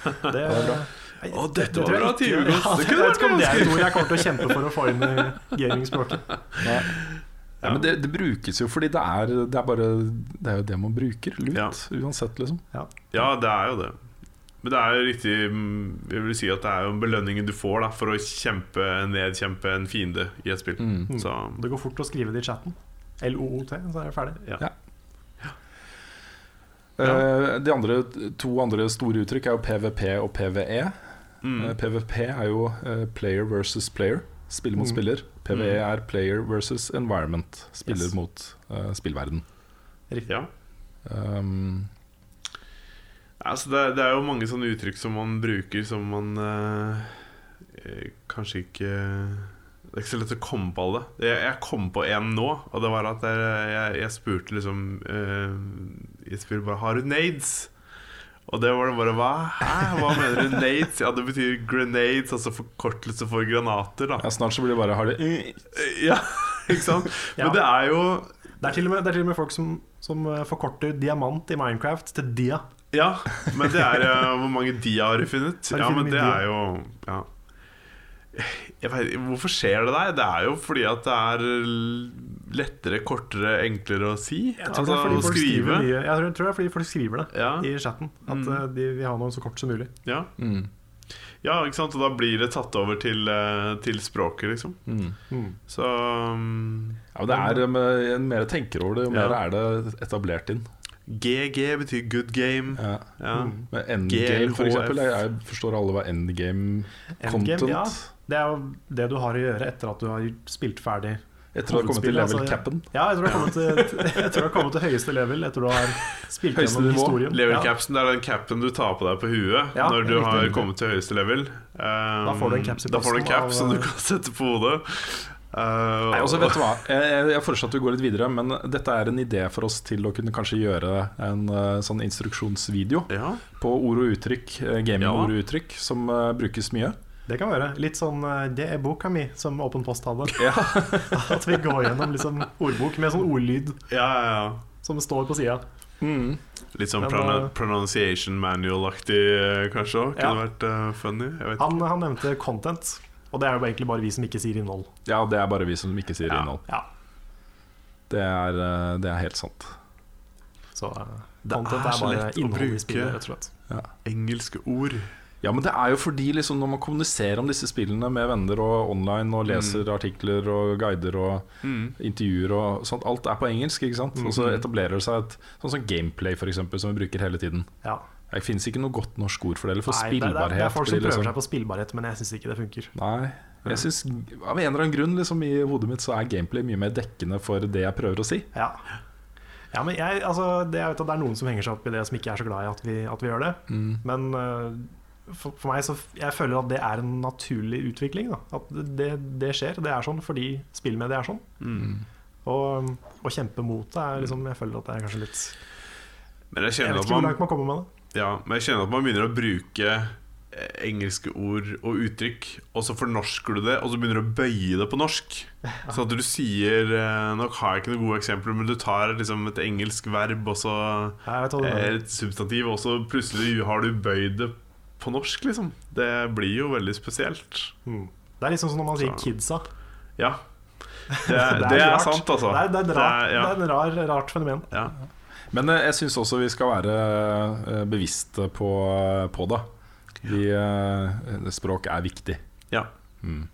Det, det er bra. Å, dette var bra tyvegods. Ja, Det kunne vet ganske det er et ord jeg kommer til å kjempe for å få inn i gamingspråket. Ja, men det, det brukes jo fordi det er, det er bare Det er jo det man bruker. Lut. Ja. Uansett, liksom. Ja, det er jo det. Men det er jo riktig mm, Jeg vil si at det er jo belønningen du får da for å kjempe nedkjempe en fiende i et spill. Mm. Mm. Så Det går fort å skrive det i chatten. LOOT, så er det ferdig. ja. Eh, de andre, to andre store uttrykk er jo PVP og PVE. Mm. Eh, PVP er jo eh, player versus player. Spiller mot Mm. spiller. PVE Mm. er player versus environment. Spiller Yes. mot uh, spillverden. Riktig. ja. Um, Altså det, det er jo mange sånne uttrykk som man bruker som man eh, kanskje ikke Det er ikke så lett å komme på alle. Jeg, jeg kom på en nå, og det var at jeg, jeg, jeg spurte liksom uh, Jeg spurte bare Har du nades? Og det var det bare Hva? Hæ? Hva mener du nades? Ja, det betyr grenades, altså forkortelse for granater, da. ja, snart så blir det bare har det Ja, ikke sant? Ja. Men det er jo Det er med, det er til og med folk som, som eh, forkorter diamant i Minecraft til dia. Ja, men det er eh, Hvor mange dia har du funnet? Har du Ja, men det dia? er jo ja. Jeg vet, Hvorfor skjer det der? Det er jo fordi at det er lettere, kortere, enklere å si. Jeg tror, Altså det er fordi folk skrive. Jeg tror, jeg tror det er fordi folk skriver det Ja, i chatten. At Mm. eh, de vil ha noe så kort som mulig. ja. mm, ja, ikke sant? Og da blir det tatt over til, eh, til språket, liksom. mm. Så um, Ja, det er, eh, Jo mer jeg tenker over det, jo Ja. mer er det etablert inn. GG betyr good game. Ja. Ja. Mm. Men endgame, for eksempel. Jeg, forstår alle hva endgame Endgame, content ja. Det er jo det du har å gjøre etter at du har spilt ferdig. Etter å ha kommet til Hovedspillet, level altså, capen. Ja, jeg tror du har kommet til, høyeste level etter du har spilt Høyeste gjennom nivå. historien. Level Ja. capsen det er den capen du tar på deg på huet Ja, når du har kommet til høyeste level. Um, Da får du en caps i Da får du en cap som du kan sette på hodet. Uh, Nei, også vet du hva Jeg, jeg- foreslår at vi går litt videre, men dette er en idé for oss til å kunne kanskje gjøre en uh, sånn instruksjonsvideo ja. på ord og uttrykk, uh, gaming-ord og uttrykk, som eh, brukes mye. Det kan være. Litt sånn eh, 'Det er boka mi', som Åpen post hadde. Ja. At vi går gjennom liksom ordbok med sånn ordlyd ja, ja, ja. som står på sida. Mm. Litt sånn Men, eh, pronunciation manual-aktig eh, kanskje òg. Kunne Ja. vært eh, funny. Jeg Han, han nevnte content, og det er jo egentlig bare vi som ikke sier innhold. Ja, det er bare vi som ikke sier Ja. innhold. Ja, Det er, eh, det er helt sant. Så eh, Det er er så lett å bruke. rett. Engelske ord. Ja, men det er jo fordi liksom når man kommuniserer om disse spillene med venner og online og leser artikler og guider og Mm. intervjuer og sånt, alt er på engelsk, ikke sant? Og så etablerer det seg et sånn som gameplay, for eksempel, som vi bruker hele tiden. Ja. Det fins ikke noe godt norsk ord for det, eller for Nei, det, er- det er folk som prøver liksom- seg på spillbarhet, men jeg syns ikke det funker. Nei. Jeg synes, Av en eller annen grunn liksom, i hodet mitt så er gameplay mye mer dekkende for det jeg prøver å si. Ja, ja men jeg, altså, det, jeg vet at det er noen som henger seg opp i det, som ikke er så glad i at vi, at vi gjør det. Men eh, for, for meg så jeg føler at det er en naturlig utvikling. Da. At det, det skjer. Det er sånn fordi spillmediet er sånn. Mm. Og å kjempe mot det er liksom Jeg føler at det er kanskje litt Men jeg Jeg vet ikke hvor langt man kommer med det. Ja, men jeg kjenner at man begynner å bruke eh, engelske ord og uttrykk, og så fornorsker du det, og så begynner du å bøye det på norsk. Så at du sier Nok Nå har jeg ikke noen gode eksempler, men du tar liksom et engelsk verb og så eh, et substantiv, og så plutselig har du bøyd det på norsk, liksom. Det blir jo veldig spesielt. Mm. Det er liksom som når man sier 'kidsa'. Ja. Det er, det er rart. sant, altså. Det er, det er, et rart, Det er- ja. det er rar, rart fenomen. Ja. Men eh, jeg syns også vi skal være eh, bevisste på, på det. Vi, eh, språk er viktig. ja. Mm.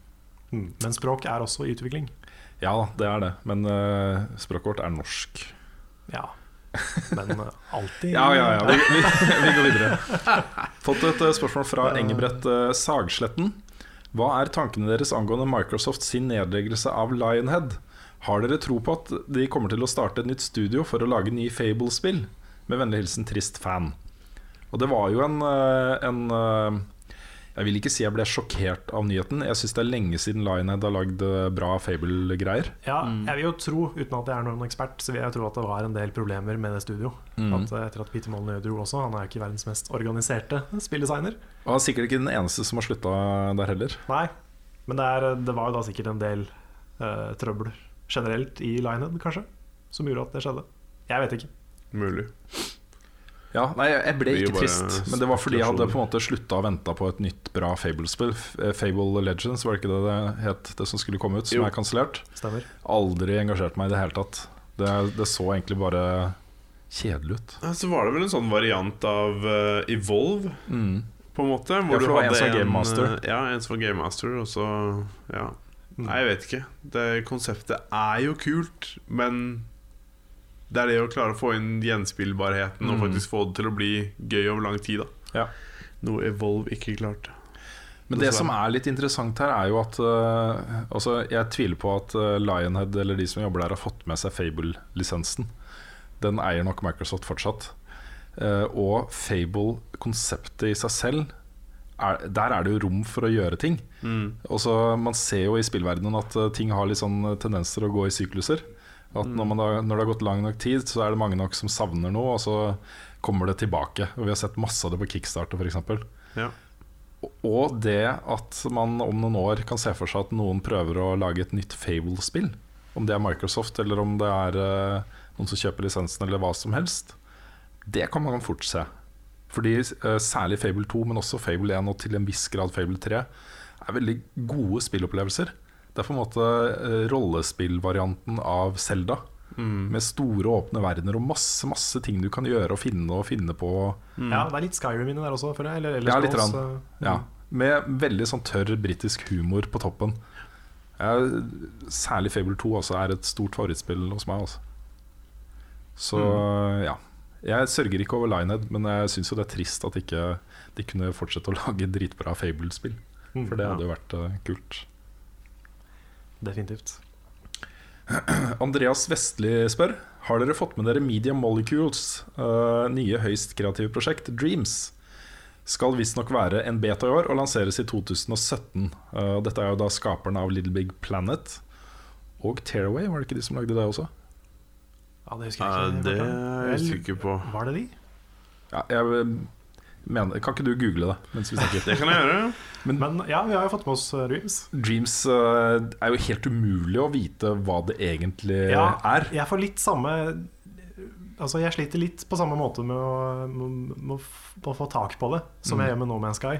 Mm. Men språk er også i utvikling. Ja det er det. Men eh, språket vårt er norsk. Ja. Men eh, alltid Ja, ja, ja. Vi, vi, vi går videre. Fått et eh, spørsmål fra Engebrett eh, Sagsletten. Hva er tankene deres angående Microsoft sin nedleggelse av Lionhead? Har dere tro på at de kommer til å starte et nytt studio for å lage nye Fable-spill? Med vennlig hilsen trist fan. Og det var jo en, eh, en eh, Jeg vil ikke si jeg ble sjokkert av nyheten. Jeg syns det er lenge siden Lionhead har lagd eh, bra Fable-greier. Ja, jeg vil jo tro, uten at jeg er noen ekspert, så vil jeg tro at det var en del problemer med det studio. Mm. At Etter at Peter Molyneux dro også, han er jo ikke verdens mest organiserte spilldesigner. Og han er sikkert ikke den eneste som har slutta der heller. Nei, men det, er, det var jo da sikkert en del uh, trøbbel generelt i Linehead, kanskje, som gjorde at det skjedde. Jeg vet ikke. Mulig. Ja, nei, jeg ble ikke trist, men det var fordi jeg hadde på en måte slutta å vente på et nytt bra Fable-spill. Eh, Fable Legends, var det ikke det det het, det som skulle komme ut, som Jo. er kansellert? Aldri engasjert meg i det hele tatt. Det, det så egentlig bare kjedelig ut. Ja, Så var det vel en sånn variant av uh, Evolve, Mm. på en måte. Ja, for det var en som var Game Master. eh, Ja, en som var Game Master, og så Ja. Nei, jeg vet ikke. Det konseptet er jo kult, men det er det å klare å få inn gjenspillbarheten og Mm. faktisk få det til å bli gøy over lang tid. da Ja. Noe Evolve ikke klarte. Men det som er litt interessant her, er jo at uh, altså, Jeg tviler på at eh, Lionhead eller de som jobber der, har fått med seg Fable-lisensen. Den eier nok Microsoft fortsatt. Uh, og Fable-konseptet i seg selv er, Der er det jo rom for å gjøre ting. Og så Man ser jo i spillverdenen at eh, ting har litt sånn tendenser å gå i sykluser. At når, man da, når det har gått lang nok tid, så er det mange nok som savner noe, og så kommer det tilbake. Og Vi har sett masse av det på Kickstarter f.eks. Ja. Og det at man om noen år kan se for seg at noen prøver å lage et nytt Fable-spill. Om det er Microsoft eller om det er uh, noen som kjøper lisensen eller hva som helst. Det kan man fort se. Fordi eh, særlig Fable 2, men også Fable 1 og til en viss grad Fable 3 er veldig gode spillopplevelser. Det er på en måte eh, rollespillvarianten av Zelda. Med store, åpne verdener og masse masse ting du kan gjøre og finne og finne på. Ja, det er litt Skyrim inni der også, føler jeg. Eller, eller Ja, litt Også, Ja, med veldig sånn tørr britisk humor på toppen. Jeg, særlig Fable 2 også er et stort favorittspill hos meg. Også. Så ja. Jeg sørger ikke over Linehead, men jeg syns jo det er trist at ikke de kunne fortsette å lage dritbra Fable-spill. Mm, For det hadde jo vært uh, kult. Definitivt. Andreas Vestli spør Har dere fått med dere Media Molecules uh, nye høyst kreative prosjekt, Dreams? Skal visstnok være en beta i år og lanseres i 2017. Uh, dette er jo da skaperne av Little Big Planet og Tearaway, var det ikke de som lagde det også? Ja, det husker jeg ikke. det er jeg usikker på. Var det de? Ja, jeg eh, mener, Kan ikke du google det mens vi snakker? Det kan jeg gjøre. Men ja, vi har jo fått med oss eh, Dreams. Dreams eh, er jo helt umulig å vite hva det egentlig Ja, er. jeg får litt samme altså jeg sliter litt på samme måte med å, med, med å, f- med å få tak på det som Mm. jeg gjør med No Man's Sky.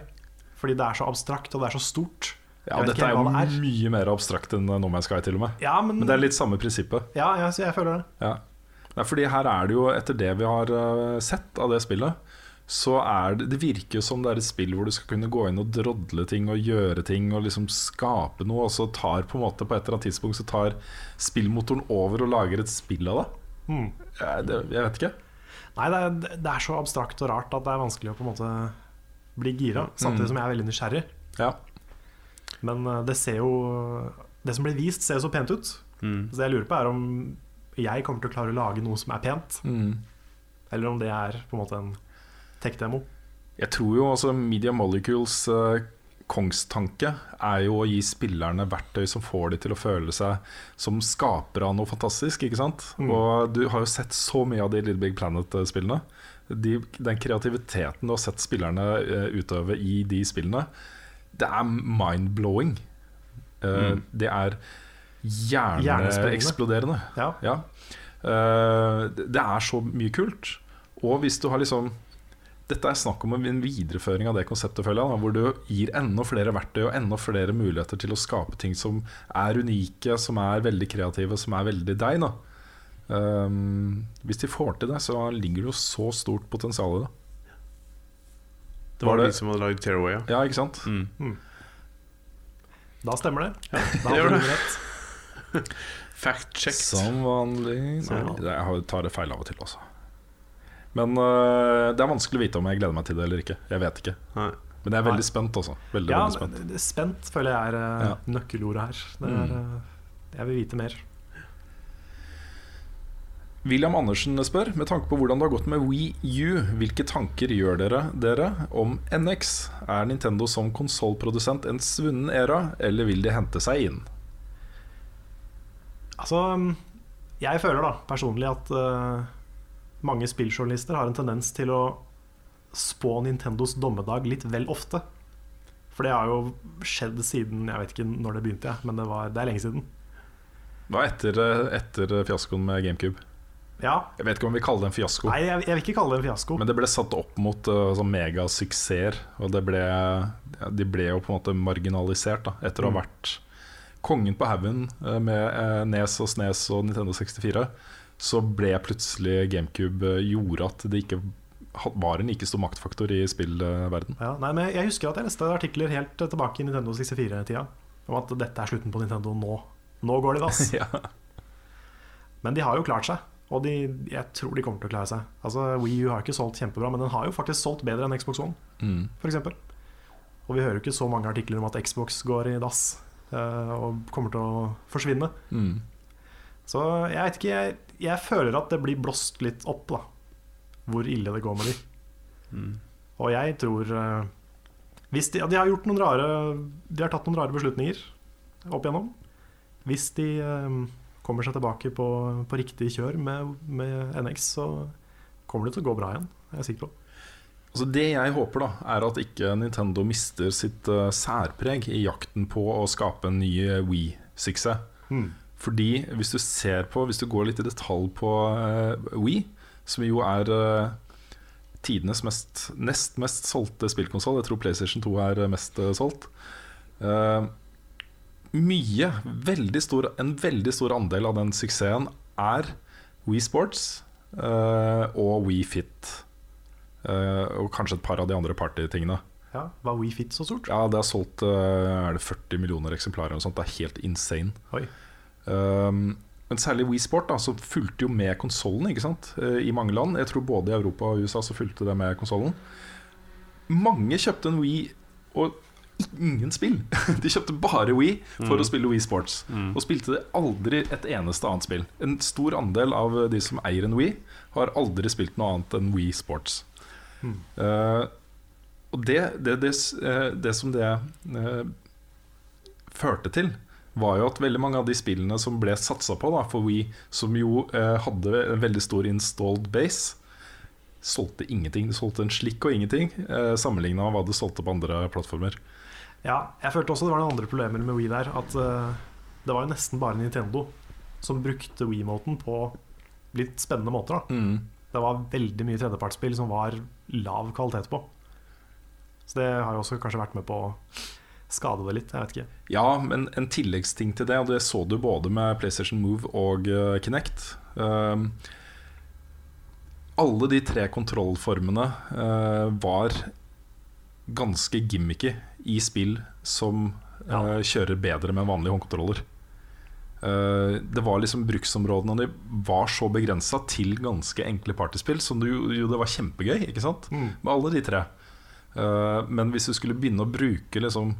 Fordi det er så abstrakt, og det er så stort. Ja, og dette er jo det er. mye mer abstrakt enn No Man's Sky, til og med. Ja, men, Men det er litt samme prinsippet. ja, jeg, jeg føler det. Ja. Nei, fordi her er det jo, etter det vi har eh, sett av det spillet, så er det Det virker jo som det er et spill hvor du skal kunne gå inn og drodle ting og gjøre ting og liksom skape noe, og så tar på en måte på et eller annet tidspunkt så tar spillmotoren over og lager et spill av det. Mm. Jeg, det, jeg vet ikke. Nei, det er, det er så abstrakt og rart at det er vanskelig å på en måte bli gira, samtidig Mm. som jeg er veldig nysgjerrig. Ja. Men eh, det ser jo Det som blir vist, ser så pent ut. Mm. Så det jeg lurer på, er om jeg kommer til å klare å lage noe som er pent, Mm. eller om det er på en måte en tech-demo. Jeg tror jo altså Media Molecules uh, kongstanke er jo å gi spillerne verktøy som får de til å føle seg som skapere av noe fantastisk. ikke sant? Mm. Og du har jo sett så mye av de Little Big Planet-spillene. De, den kreativiteten du har sett spillerne uh, utøve i de spillene, det er mind-blowing. Uh, Mm. Det er. Hjerneeksploderende. Ja. Ja. Uh, det det er så mye kult. Og hvis du har liksom Dette er snakk om en videreføring av det konseptet, føler jeg. Da, hvor du gir enda flere verktøy og enda flere muligheter til å skape ting som er unike, som er veldig kreative, som er veldig deg. Da. Um, hvis de får til det, så ligger det jo så stort potensial i det. Det var Var det- de som hadde lagd Tearaway, ja. Ja, ikke sant? Mm. Da stemmer det. Da det gjør det. rett. Fact-checked. Som vanlig Nei. Jeg tar det feil av og til også. Men uh, det er vanskelig å vite om jeg gleder meg til det eller ikke. Jeg vet ikke. Nei. Men jeg er Nei. veldig spent, altså. Veldig, Ja, veldig spent. spent føler jeg er uh, Ja. nøkkelordet her. Er, eh, jeg vil vite mer. William Andersen spør Med tanke på hvordan det har gått med Wii U, hvilke tanker gjør dere, dere om NX? Er Nintendo som konsollprodusent en svunnen æra, eller vil de hente seg inn? Altså, jeg føler da personlig at uh, mange spilljournalister har en tendens til å spå Nintendos dommedag litt vel ofte. For det har jo skjedd siden Jeg vet ikke når det begynte, jeg, men det, var, det er lenge siden. Hva etter, øh, etter fiaskoen med GameCube? Ja, Jeg vet ikke om vi kaller det en fiasko. Nei, jeg, jeg vil ikke kalle det en fiasko. Men det ble satt opp mot uh, sånn megasuksesser, og det ble, ja, de ble jo på en måte marginalisert da, etter å ha Mm. vært kongen på haugen uh, med uh, Nes og Snes og Nintendo 64. Så ble plutselig GameCube uh, gjorde at det ikke var en like stor maktfaktor i spillverden. Ja, nei, men Jeg husker at jeg leste artikler helt tilbake i Nintendo 64-tida om at dette er slutten på Nintendo nå. Nå går det i dass. ja. Men de har jo klart seg, og de, jeg tror de kommer til å klare seg. Altså, Wii U har ikke solgt kjempebra, men den har jo faktisk solgt bedre enn Xbox One, mm. f.eks. Og vi hører jo ikke så mange artikler om at Xbox går i dass eh, og kommer til å forsvinne. Mm. Så jeg vet ikke, jeg, jeg føler at det blir blåst litt opp, da. Hvor ille det går med de. Mm. Og jeg tror eh, hvis de, ja, de har gjort noen rare De har tatt noen rare beslutninger opp igjennom. Hvis de eh, kommer seg tilbake på, på riktig kjør med, med NX, så kommer det til å gå bra igjen. Jeg er sikker på. Altså Det jeg håper, da er at ikke Nintendo mister sitt uh, særpreg i jakten på å skape en ny uh, Wii-suksess. Fordi hvis du ser på Hvis du går litt i detalj på uh, Wii, som jo er uh, tidenes mest, nest mest solgte spillkonsoll Jeg tror PlayStation 2 er mest uh, solgt. Mye, veldig stor, en veldig stor andel av den suksessen er Wii Sports og Wii Fit. Uh, og kanskje et par av de andre partytingene. Ja, Var Wii Fit så stort? Ja, det har solgt uh, er det 40 millioner eksemplarer. Og sånt. Det er helt insane. Oi. Um, men særlig Wii Sport da, så fulgte jo med konsollen? Uh, i mange land. Jeg tror både i Europa og USA så fulgte det med konsollen. Mange kjøpte en Wii og ingen spill. De kjøpte bare Wii for Mm. å spille Wii Sports. Mm. Og spilte det aldri et eneste annet spill. En stor andel av de som eier en Wii, har aldri spilt noe annet enn Wii Sports. Mm. Og det, det, det, eh, det som det eh, førte til, var jo at veldig mange av de spillene som ble satsa på da, for Wii, som jo hadde en veldig stor installed base, solgte ingenting. Det solgte en slikk og ingenting, eh, sammenligna med hva det solgte på andre plattformer. Ja, jeg følte også det var noen andre problemer med Wii der. At uh, det var jo nesten bare Nintendo som brukte Wii-måten på litt spennende måter. da Mm. Det var veldig mye tredjepartsspill som var lav kvalitet på. Så det har jo også kanskje vært med på å skade det litt. Jeg vet ikke. Ja, men en tilleggsting til det, og det så du både med PlayStation Move og eh, Kinect um, Alle de tre kontrollformene uh, var ganske gimmicky i spill som Ja. eh, kjører bedre med vanlige håndkontroller. Eh, det var liksom Bruksområdene de var så begrensa til ganske enkle partyspill, som det jo, jo det var kjempegøy, ikke sant? Mm. Med alle de tre. Eh, men hvis du skulle begynne å bruke liksom,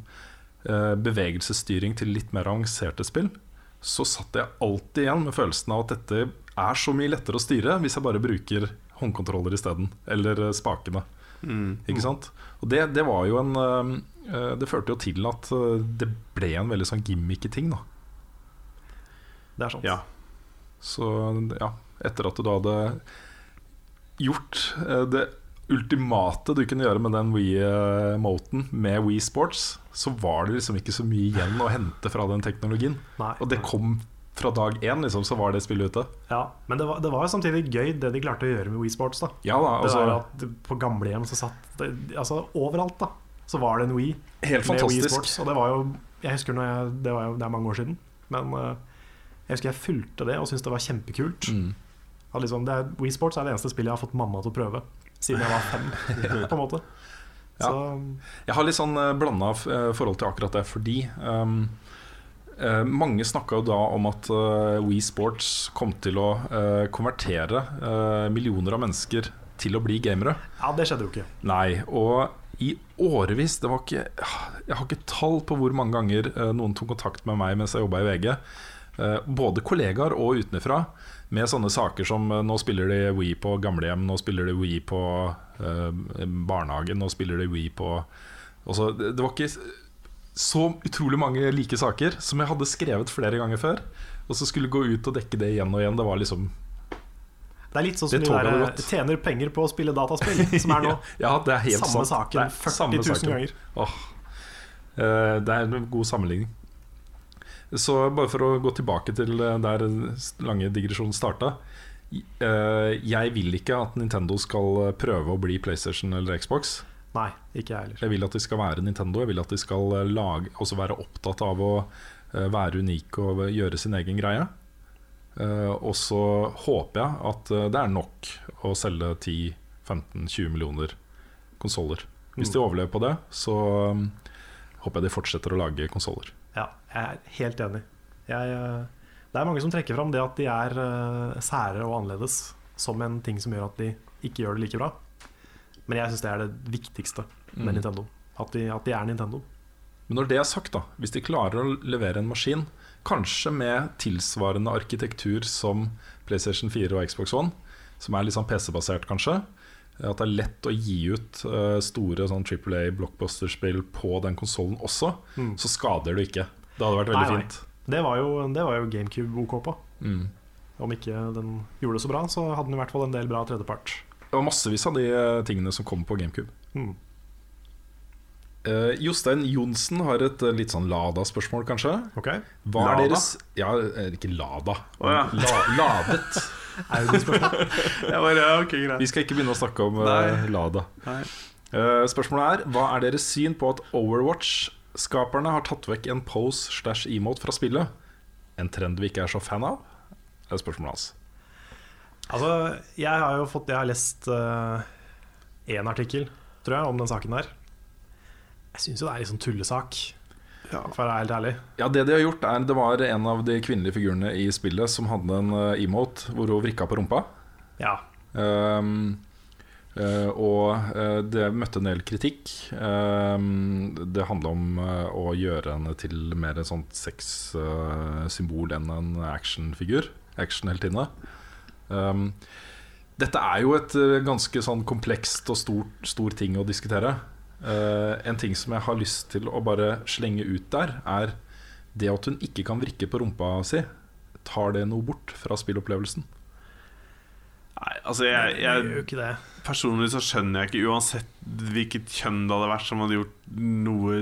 eh, bevegelsesstyring til litt mer avanserte spill, så satt jeg alltid igjen med følelsen av at dette er så mye lettere å styre hvis jeg bare bruker håndkontroller isteden. Eller spakene. Mm. Ikke sant? Og det, det var jo en Det førte jo til at det ble en veldig sånn gimmicky ting, da. Det er sant. Ja. Så ja, etter at du da hadde gjort eh, det ultimate du kunne gjøre med den Wii-moten med Wii Sports, så var det liksom ikke så mye igjen å hente fra den teknologien. Nei. Og det kom fra dag én, liksom, så var det spillet ute. Ja, men det var, det var jo samtidig gøy det de klarte å gjøre med Wii Sports. da Ja da, Det var altså at På gamlehjem så satt det, Altså overalt da så var det en Wii Helt med Wii fantastisk. Sports. Og det var jo Jeg husker når jeg, det, var jo, det er mange år siden, men eh, jeg husker jeg fulgte det og syntes det var kjempekult. Mm. Liksom, det er, Wii Sports er det eneste spillet jeg har fått mamma til å prøve siden jeg var fem. på en måte Ja. Så Jeg har litt sånn blanda forhold til akkurat det, fordi um, eh, mange snakka jo da om at uh, Wii Sports kom til å uh, konvertere uh, millioner av mennesker til å bli gamere. ja, det skjedde jo ikke. Nei, og i årevis det var ikke, Jeg har ikke tall på hvor mange ganger eh, noen tok kontakt med meg mens jeg jobba i VG. Eh, både kollegaer og utenfra. Med sånne saker som eh, nå spiller de Wii på gamlehjem, nå spiller de Wii på eh, barnehagen, nå spiller de Wii på også, det, det var ikke så utrolig mange like saker som jeg hadde skrevet flere ganger før. Og så skulle gå ut og dekke det igjen og igjen. Det var liksom Det er litt sånn som de der tjener penger på å spille dataspill, som er nå. Ja, det er helt Samme sant. saken er 40 000 ganger. Åh. Det er en god sammenligning. Så bare for å gå tilbake til eh, der lange digresjonen starta. eh, Jeg vil ikke at Nintendo skal eh, prøve å bli PlayStation eller Xbox. Nei, ikke jeg heller. Jeg vil at de skal være Nintendo. Jeg vil at de skal lage, også være opptatt av å være unike og gjøre sin egen greie. Og så håper jeg at det er nok å selge 10-15-20 millioner konsoller. Hvis de overlever på det, så håper jeg de fortsetter å lage konsoller. Jeg er helt enig. Jeg, eh, det er mange som trekker fram det at de er eh, sære og annerledes som en ting som gjør at de ikke gjør det like bra. Men jeg syns det er det viktigste med Mm. Nintendo. At de, at de er Nintendo. Men når det er sagt, da hvis de klarer å levere en maskin, kanskje med tilsvarende arkitektur som PlayStation 4 og Xbox One, som er litt sånn PC-basert, kanskje, at det er lett å gi ut eh, store sånn AAA blockbuster-spill på den konsollen også, Mm. så skader du ikke. Det hadde vært veldig Nei, nei. fint. Det var jo, det var jo GameCube OK på. Mm. Om ikke den gjorde det så bra, så hadde den i hvert fall en del bra tredjepart. Det var massevis av de eh, tingene som kom på GameCube. Mm. Uh, Jostein Johnsen har et uh, litt sånn Lada-spørsmål, kanskje. Okay. Hva Lada? er deres Ja, ikke Lada. Oh, ja. La, ladet. er det et spørsmål? Jeg bare, ja, ok, greit. Vi skal ikke begynne å snakke om uh, Nei. Lada. Nei. Eh, spørsmålet er Hva er deres syn på at Overwatch-skaperne har tatt vekk en pose slash emote fra spillet? En trend vi ikke er så fan av? Det er spørsmålet hans. Altså, jeg har jo fått Jeg har lest én artikkel, tror jeg, om den saken der. Jeg syns jo det er litt sånn tullesak, Ja. for å være helt ærlig. Ja, Det de har gjort er Det var en av de kvinnelige figurene i spillet som hadde en eh, emote hvor hun vrikka på rumpa. Ja, Um, eh, og uh, det møtte en del kritikk. Uh, det handla om å gjøre henne til mer et sånt sexsymbol enn en actionfigur. Actionheltinne. Um, dette er jo et ganske sånn komplekst og stor, stor ting å diskutere. En ting som jeg har lyst til å bare slenge ut der, er det at hun ikke kan vrikke på rumpa si. Tar det noe bort fra spillopplevelsen? Nei, altså jeg, jeg, jeg ikke det. Personlig så skjønner jeg ikke Uansett hvilket kjønn det hadde vært som hadde gjort noe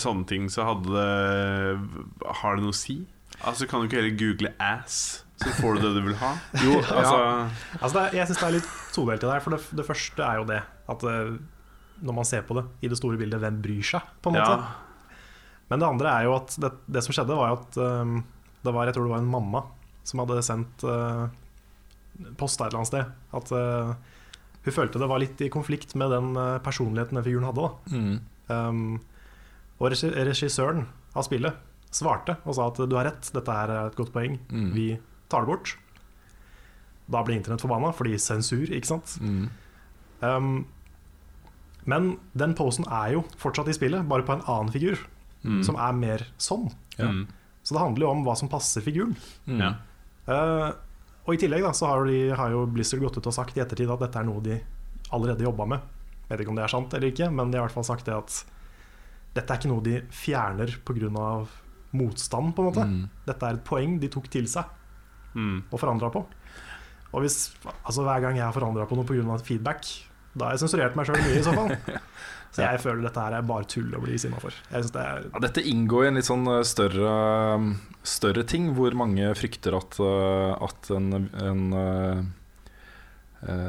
sånne ting, så hadde det Har det noe å si? Altså Kan du ikke heller google 'ass', så får du det du vil ha. Jo, Altså, Altså det er, jeg syns det er litt todelt i det her. For det, det første er jo det at eh, når man ser på det i det store bildet, hvem bryr seg? på en måte ja. Men det andre er jo at det, det som skjedde, var jo at um, det var, jeg tror det var en mamma som hadde sendt uh, post et eller annet sted. At uh, hun følte det var litt i konflikt med den uh, personligheten den figuren hadde. Mm. Um, og regissøren av spillet svarte og sa at du har rett, dette her er et godt poeng, Mm. vi tar det bort. Da ble internett forbanna, fordi sensur, ikke sant. Mm. Um, men den posen er jo fortsatt i spillet, bare på en annen figur, Mm. som er mer sånn. Ja. Mm. Så det handler jo om hva som passer figuren. Mm. Ja. Eh, og i tillegg da, så har, de, har jo Blizzard gått ut og sagt i ettertid at dette er noe de allerede jobba med. Jeg Vet ikke om det er sant eller ikke, men de har i hvert fall sagt det at dette er ikke noe de fjerner pga. motstand, på en måte. Mm. Dette er et poeng de tok til seg Mm. og forandra på. Og hvis, altså Hver gang jeg har forandra på noe pga. feedback, da har jeg sensurert meg sjøl mye i så fall. Så jeg føler dette her er bare tull å bli sinna for. Det Ja, dette inngår i en litt sånn eh, større, større ting, hvor mange frykter at, eh, at en, en eh,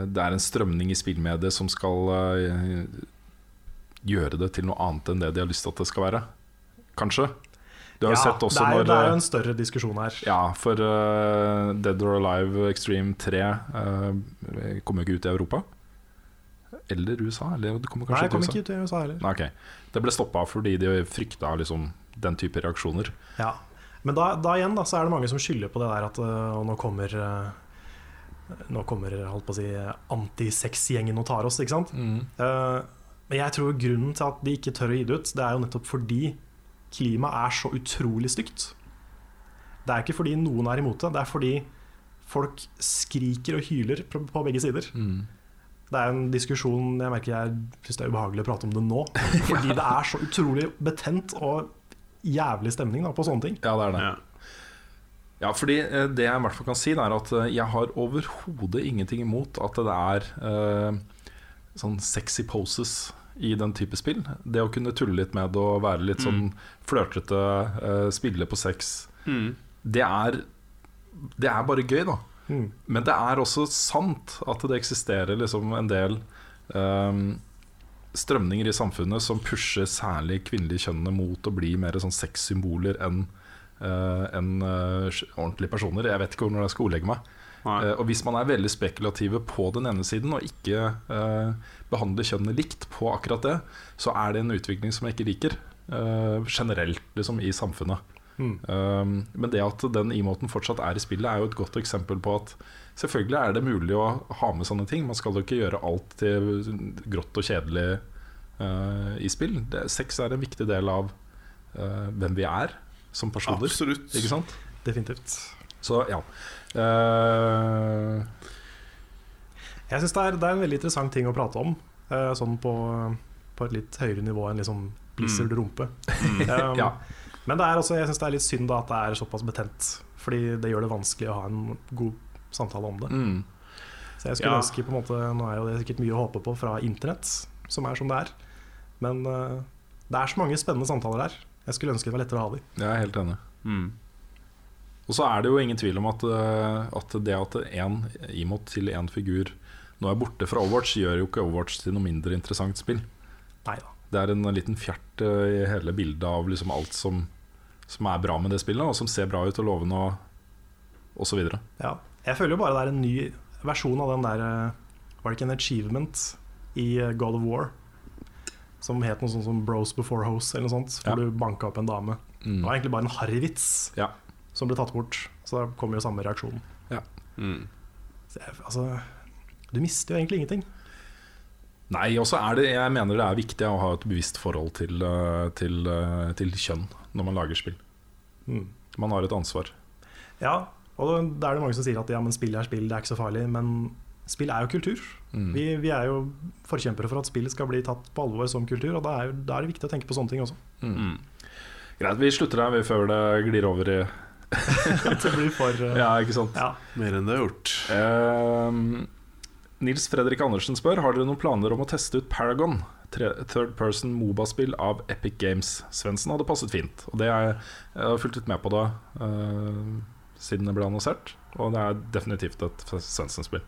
Det er en strømning i spillmediet som skal gjøre det til noe annet enn det de har lyst til at det skal være. Kanskje. Du har ja, sett også det, er, når det er jo en større diskusjon her. Ja, for Dead or Alive Extreme 3 uh, kommer jo ikke ut i Europa. Eller USA. Eller det kommer Nei, kanskje jeg kom til ikke i USA heller. Nei, okay. Det ble stoppa fordi de frykta liksom, den type reaksjoner. Ja. Men da, da igjen da, så er det mange som skylder på det der at øh, og nå kommer øh, Nå kommer holdt på å si antisexgjengen og tar oss, ikke sant? Eh, men jeg tror grunnen til at de ikke tør å gi det ut, det er jo nettopp fordi klimaet er så utrolig stygt. Det er ikke fordi noen er imot det, det er fordi folk skriker og hyler på, på begge sider. Mm. Det er en diskusjon jeg merker jeg syns det er ubehagelig å prate om det nå. Fordi det er så utrolig betent og jævlig stemning da, på sånne ting. Ja, det er det. Ja. Ja, fordi eh, det jeg i hvert fall kan si, det er at eh, jeg har overhodet ingenting imot at det er eh, sånn sexy poses i den type spill. Det å kunne tulle litt med det og være litt sånn flørtete, eh, spille på sex, Mm. det er, det er bare gøy, da. Mm. Men det er også sant at det eksisterer liksom en del um, strømninger i samfunnet som pusher særlig kvinnelige kjønnene mot å bli mer sånn sexsymboler enn uh, en, uh, ordentlige personer. Jeg vet ikke hvordan jeg skal ordlegge meg. Eh, og hvis man er veldig spekulative på den ene siden og ikke eh, behandler kjønnene likt på akkurat det, så er det en utvikling som jeg ikke liker. eh, generelt liksom i samfunnet. Mm. Um, men det at den emoten fortsatt er i spillet, er jo et godt eksempel på at selvfølgelig er det mulig å ha med sånne ting. Man skal jo ikke gjøre alt til grått og kjedelig uh, i spill. Det, sex er en viktig del av uh, hvem vi er som personer. Absolutt. Ikke sant? Definitivt. Så ja. Uh, Jeg syns det, er- det er en veldig interessant ting å prate om, eh, sånn på, på et litt høyere nivå enn liksom Blizzard-rumpe. Um, ja. Men det er også, jeg syns det er litt synd da at det er såpass betent, fordi det gjør det vanskelig å ha en god samtale om det. Mm. Så jeg skulle Ja. ønske på en måte Nå er jo det sikkert mye å håpe på fra internett, som er som det er. Men uh, det er så mange spennende samtaler der. Jeg skulle ønske det var lettere å ha dem. Jeg er helt enig. Mm. Og så er det jo ingen tvil om at, uh, at det at én imot til én figur nå er borte fra Overwatch, gjør jo ikke Overwatch til noe mindre interessant spill. Nei da. Det er en liten fjert eh, i hele bildet av liksom alt som, som er bra med det spillet, og som ser bra ut og lovende og, og så videre. Ja. Jeg føler jo bare det er en ny versjon av den der eh, Var det ikke en achievement i eh, God of War? Som het noe sånt som Bros Before Hose eller noe sånt. Hvor Ja. du banka opp en dame. Mm. Det var egentlig bare en harryvits Ja. som ble tatt bort. Så da kommer jo samme reaksjon. Mm. Så jeg, altså, du mister jo egentlig ingenting. Nei, og så er det Jeg mener det er viktig å ha et bevisst forhold til, eh, til, eh, til kjønn når man lager spill. Mm. Man har et ansvar. Ja, og da er det mange som sier at ja, men spill er spill, det er ikke så farlig. Men spill er jo kultur. Mm. Vi, vi er jo forkjempere for at spill skal bli tatt på alvor som kultur, og da er, da er det viktig å tenke på sånne ting også. Mm. Greit, vi slutter her vi før det glir over i At det blir for uh, Ja, ikke sant? ja. Mer enn det er gjort. Ehm, Nils Fredrik Andersen spør Har dere noen planer om å teste ut Paragon, third person Moba-spill av Epic Games. Svendsen hadde passet fint, og det er, jeg har fulgt litt med på det uh, siden det ble annonsert. Og det er definitivt et Svendsen-spill.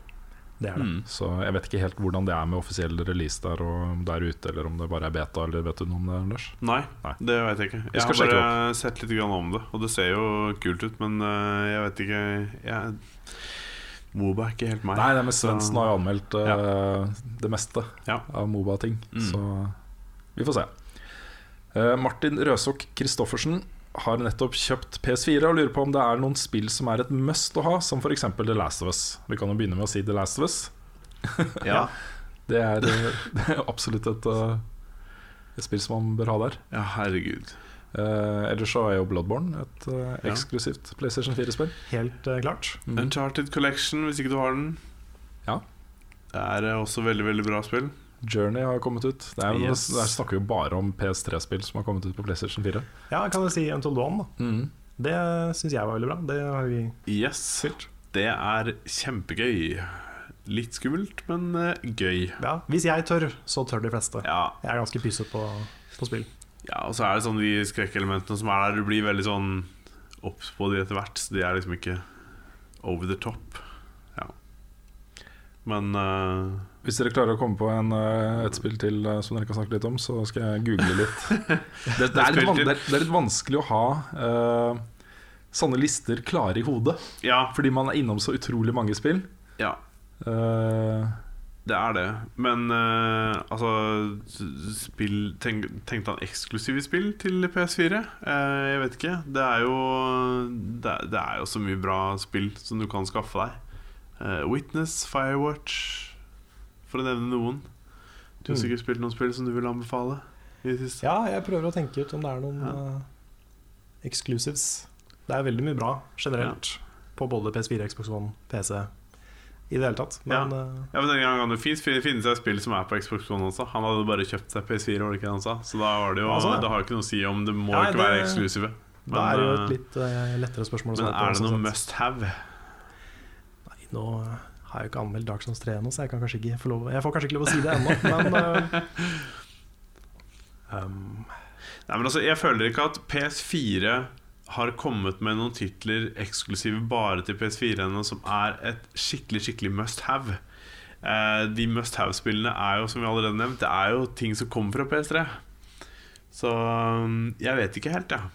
Det er det. Mm. Så jeg vet ikke helt hvordan det er med offisiell release der og der ute, eller om det bare er beta, eller vet du noe om det, Anders? Nei, Nei. det vet jeg ikke. Vi Jeg har bare sett litt grann om det, og det ser jo kult ut, men øh, jeg vet ikke jeg, Moba er ikke helt meg. Nei, det med så- Svendsen har jo anmeldt eh, det meste Ja. av Moba-ting, Mm. så vi får se. Uh, Martin Røsok Christoffersen har nettopp kjøpt PS4 og lurer på om det er noen spill som er et must å ha, som f.eks. The Last of Us. Vi kan jo begynne med å si The Last of Us. Ja. Det er, eh, det er absolutt et, uh, et spill som man bør ha der. ja, herregud. Eh, ellers så er jo Bloodborne et Ja. eksklusivt PlayStation 4-spill. Helt uh, klart. Mm. Uncharted Collection, hvis ikke du har den. Ja. Det er også veldig, veldig bra spill. Journey har kommet ut. Det er, Yes. Der snakker vi jo bare om PS3-spill som har kommet ut på PlayStation 4. Ja, kan jeg si Until Dawn, da. Mm. Det syns jeg var veldig bra. Det har vi Yes. Det er kjempegøy. Litt skummelt, men gøy. Ja, hvis jeg tør, så tør de fleste. Ja, Jeg er ganske pyset på, på spill. Ja, og så er det sånn de skrekkelementene som er der, du blir veldig sånn obs på de etter hvert. Så de er liksom ikke over the top. Ja. Men uh, Hvis dere klarer å komme på en, uh, et spill til uh, som dere kan snakke litt om, så skal jeg google litt. Det, det, er, litt det, er, det er litt vanskelig å ha sånne lister klare i hodet, ja, fordi man er innom så utrolig mange spill. ja, Eh, det er det. Men uh, altså spill, tenk, Tenkte han eksklusive spill til PS4? Uh, jeg vet ikke. Det er jo det, er- det er jo så mye bra spill som du kan skaffe deg. Uh, Witness, Firewatch, for å nevne noen. Du har Mm. sikkert spilt noen spill som du vil anbefale? Ja, jeg prøver å tenke ut om det er noen Ja. eh, exclusives. Det er veldig mye bra generelt på både PS4, Xbox One, PC i det hele tatt. Men ja. Ja, men denne gangen Det finnes, finnes det spill som er på Xbox One også. Han hadde bare kjøpt seg PS4, var det ikke det han sa? Så da var det jo Altså. Det har jo ikke noe å si om det må Nei, ikke være eksklusive. Det er jo eh, et litt uh, lettere spørsmål. Men er det sånn noe must have? Nei, nå eh, har jeg jo ikke anmeldt Dark Souls 3 ennå, så jeg kan kanskje ikke få lov Jeg får kanskje ikke lov å si det ennå, men uh, um, Nei, men altså, Jeg føler ikke at PS4 har kommet med noen titler eksklusive bare til PS4 ennå som er et skikkelig skikkelig must have. Eh, de must have-spillene er jo, som vi allerede nevnt, Det er jo ting som kommer fra PS3. Så um, jeg vet ikke helt, jeg.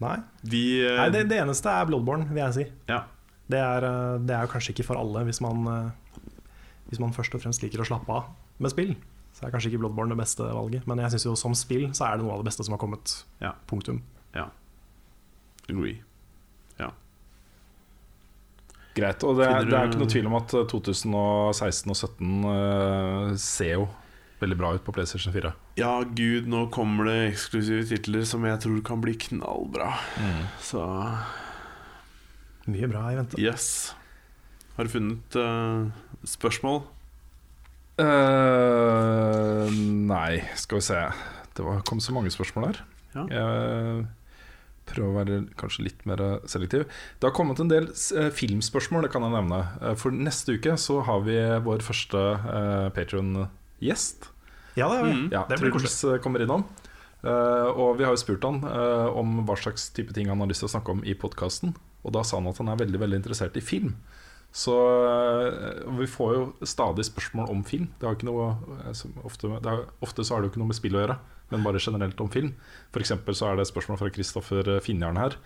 Nei. De eh, Nei det, det eneste er Bloodborne, vil jeg si. Ja. Det er, eh, det er jo kanskje ikke for alle hvis man, eh, hvis man først og fremst liker å slappe av med spill. Så er kanskje ikke Bloodborne det beste valget, men jeg syns jo som spill så er det noe av det beste som har kommet. Ja. Punktum. Agree. greit. Og det, er- det er ikke noe tvil om at eh, 2016 og 2017 eh, ser jo veldig bra ut på PlayStation 4. Ja, gud, nå kommer det eksklusive titler som jeg tror kan bli knallbra. Så Mye bra i vente. yes. Har du funnet uh, spørsmål? Uh, nei, skal vi se. Det var, kom så mange spørsmål her. Ja. Jeg prøver å være kanskje litt mer selektiv. Det har kommet en del eh, filmspørsmål, det kan jeg nevne. Eh, for neste uke så har vi vår første uh, Patrion-gjest. Ja, det. Mm. Ja, Det blir Truls eh, kommer innom. Uh, og vi har jo spurt han uh, om hva slags type ting han har lyst til å snakke om i podkasten. Og da sa han at han er veldig veldig interessert i film. Så eh, vi får jo stadig spørsmål om film. Det har ikke noe eh, ofte, har, ofte så har det jo ikke noe med spill å gjøre, men bare generelt om film. Eksempel så er det et spørsmål fra Kristoffer Finjarn her.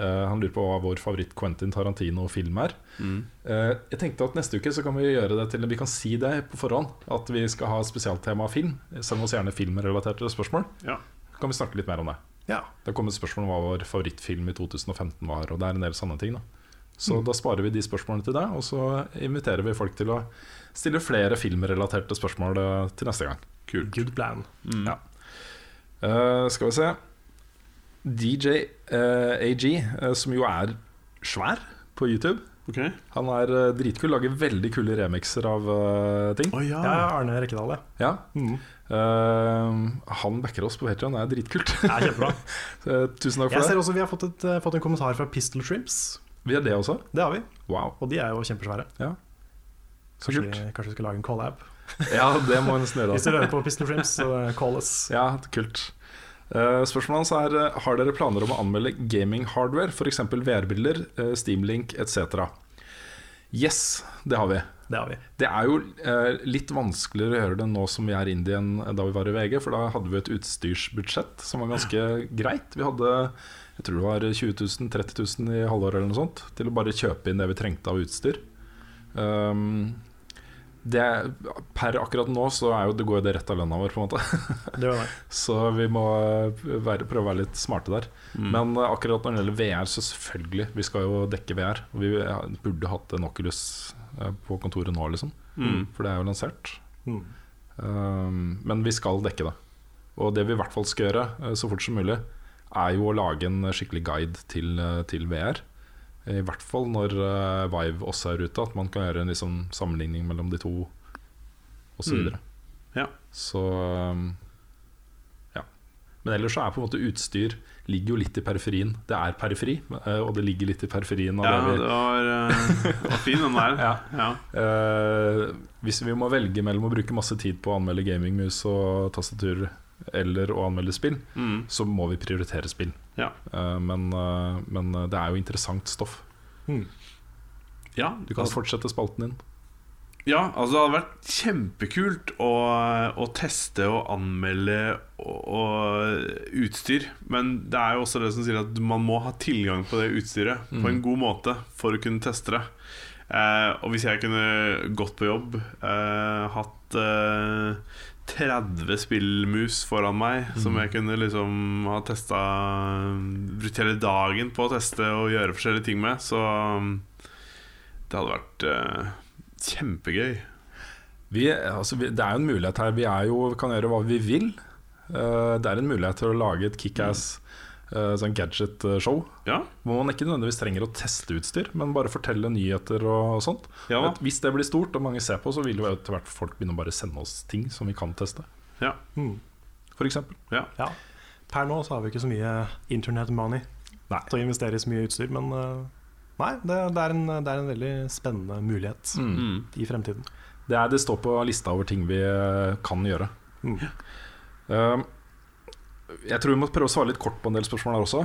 Uh, han lurer på hva vår favoritt Quentin Tarantino-film er. Mm. Uh, jeg tenkte at neste uke så kan vi gjøre det til Vi kan si det på forhånd. At vi skal ha spesialtema film. Send oss gjerne filmrelaterte spørsmål. Ja. Kan vi snakke litt mer om det. Ja. Det har kommet spørsmål om hva vår favorittfilm i 2015 var. Og det er en del sanne ting da Så Mm. da sparer vi de spørsmålene til deg, og så inviterer vi folk til å stille flere filmrelaterte spørsmål eh, til neste gang. Kult. Good plan. Mm. Ja. Uh, skal vi se DJ uh, AG, uh, som jo er svær på YouTube. Okay. Han er eh, dritkul, lager veldig kule remixer av eh, ting. Oh, ja. Ja, Arne Rekkedal, ja. Ja. Mm. Eh, han backer oss på Patreon, det er dritkult. Det er kjempebra. Eh, Tusen takk Jeg for ser også Vi har fått, et, eh, fått en kommentar fra Pistol Shrimps. Vi har det også. Det har vi, Wow, og de er jo kjempesvære. Ja. så Kanskje kult. kanskje vi skal lage en collab. Ja, det må en nesten gjøre. Hvis du hører på Pistol Frims, så call us. Ja, kult. Eh, Spørsmålet hans er eh, Har dere planer om å anmelde gaming-hardware, f.eks. VR-briller, eh, Steamlink etc. Yes, det har vi. Det har vi. Det er jo eh, litt vanskeligere å gjøre det nå som vi er indie enn da vi var i VG, for da hadde vi et utstyrsbudsjett som var ganske greit. Vi hadde jeg tror det var 20 000, 30 000 i halvåret eller noe sånt til å bare kjøpe inn det vi trengte av utstyr. Um, det, per akkurat nå så er jo, det går jo det rett av lønna vår, på en måte. Det var det. Så vi må være, prøve å være litt smarte der. Men eh, akkurat når det gjelder VR, så selvfølgelig. Vi skal jo dekke VR. Og vi burde hatt en Oculus eh, på kontoret nå, liksom. Mm. For det er jo lansert. Mm. Um, men vi skal dekke det. Og det vi i hvert fall skal gjøre eh, så fort som mulig, er jo å lage en skikkelig guide til, eh, til VR. I hvert fall når eh, Vive også er ute, at man kan gjøre en liksom, sammenligning mellom de to osv. Mm. Ja. Så um, ja. Men ellers så er på en måte utstyr ligger jo litt i periferien. Det er periferi, eh, og det ligger litt i periferien Ja, det vi det var, var fin den der. Ja. Ja. Uh, hvis vi må velge mellom å bruke masse tid på å anmelde gamingmus og tastatur eller å anmelde spill, Mm. så må vi prioritere spill. Ja. Eh, men, eh, men det er jo interessant stoff. Mm. ja. Du kan altså, fortsette spalten din. ja, altså det hadde vært kjempekult å, å teste og anmelde og, og utstyr. Men det er jo også det som sier at man må ha tilgang på det utstyret på en god måte for å kunne teste det. Eh, og hvis jeg kunne gått på jobb, eh, hatt eh, 30 spillmus foran meg som jeg kunne liksom ha testa Brukt hele dagen på å teste og gjøre forskjellige ting med, så um, det hadde vært uh, kjempegøy. Vi, altså, vi, det er jo en mulighet her. Vi er jo, kan gjøre hva vi vil. Uh, det er en mulighet til å lage et kickass uh, sånn gadget-show. Ja, Hvor man ikke nødvendigvis trenger å teste utstyr, men bare fortelle nyheter og, sånt. ja, Hvis det blir stort og mange ser på, så vil jo etter hvert folk begynne å bare sende oss ting som vi kan teste. ja, Mm. For eksempel. ja. Ja. Per nå så har vi ikke så mye internet money Nei. til å investere i så mye utstyr, men eh, nei, det, det, er en, det er en veldig spennende mulighet Mm. i fremtiden. Det, er, det står på lista over ting vi eh, kan gjøre. Mm. Eh, jeg tror vi må prøve å svare litt kort på en del spørsmål her også.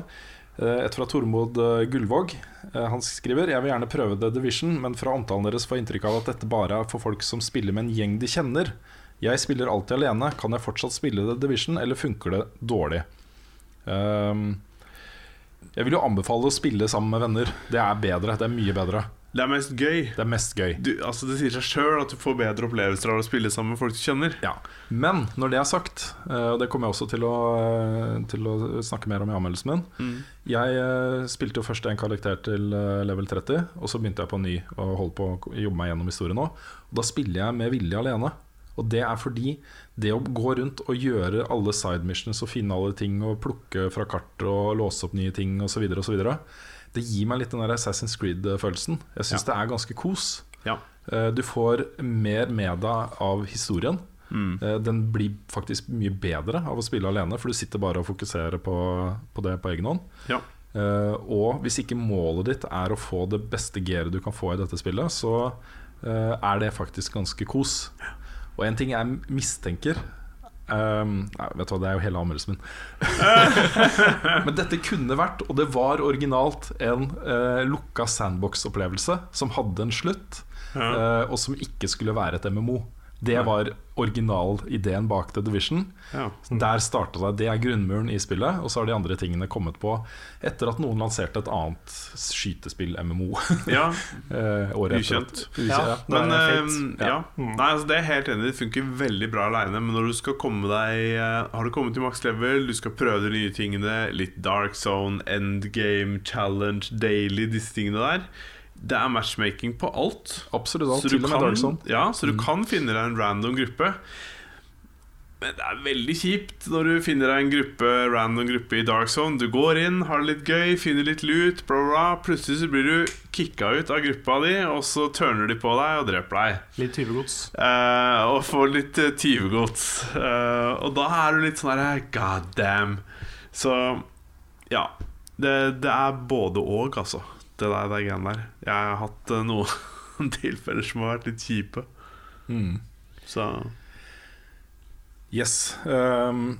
Eh, Et fra Tormod eh, Gullvåg. Eh, Han skriver Jeg vil gjerne prøve The Division, men fra omtalen deres får inntrykk av at dette bare er for folk som spiller med en gjeng de kjenner. Jeg spiller alltid alene. Kan jeg fortsatt spille The Division, eller funker det dårlig? Um, jeg vil jo anbefale å spille sammen med venner. Det er bedre. Det er mye bedre. Det er mest gøy. Det er mest gøy. Du, altså Det sier seg sjøl at du får bedre opplevelser av å spille sammen med folk du kjenner. Ja. Men når det er sagt, eh, og det kommer jeg også til å, eh, til å snakke mer om i anmeldelsen min Mm. Jeg eh, spilte jo først en karakter til level 30, og så begynte jeg på en ny og holdt på å jobbe meg gjennom historien nå. Og da spiller jeg med vilje alene. Og det er fordi det å gå rundt og gjøre alle side missions og finne alle ting og plukke fra kartet og låse opp nye ting osv., det gir meg litt den der Assassin's Creed-følelsen. Jeg syns Ja. det er ganske kos. Ja. Eh, Du får mer med deg av historien. Mm. Eh, Den blir faktisk mye bedre av å spille alene, for du sitter bare og fokuserer på, på det på egen hånd. Ja. Eh, og hvis ikke målet ditt er å få det beste gearet du kan få i dette spillet, så er det faktisk ganske kos. Og en ting jeg mistenker ehm, nei, Vet du hva, det er jo hele anmeldelsen min. Men dette kunne vært, og det var originalt, en uh, lukka sandbox-opplevelse som hadde en slutt, Ja. uh, og som ikke skulle være et MMO. Det var originalideen bak The Division. Ja. Der starta det. Det er grunnmuren i spillet. Og så har de andre tingene kommet på etter at noen lanserte et annet skytespill, MMO. ja. eh. Ukjent. Ja. Men, Det er eh, ja. Ja. Nei, altså Det er helt enig. Det funker veldig bra aleine. Men når du skal komme deg eh, Har du kommet til maks level, du skal prøve de nye tingene, litt dark zone, endgame, challenge, daily, disse tingene der. Det er matchmaking på alt. Absolutt alt, til og med kan, Dark Zone. ja, så du kan finne deg en random gruppe. Men det er veldig kjipt når du finner deg en gruppe random gruppe i Dark Zone. Du går inn, har det litt gøy, finner litt lut, bla, bla. Plutselig så blir du kicka ut av gruppa di, og så tørner de på deg og dreper deg. Litt tyvegods. Eh, og får litt uh, tyvegods. Eh, og da er du litt sånn herre God damn. Så ja. Det, det er både og, altså. Det der, det greiene der. Jeg har hatt eh, noen tilfeller som har vært litt kjipe. Mm. Så Yes. Um,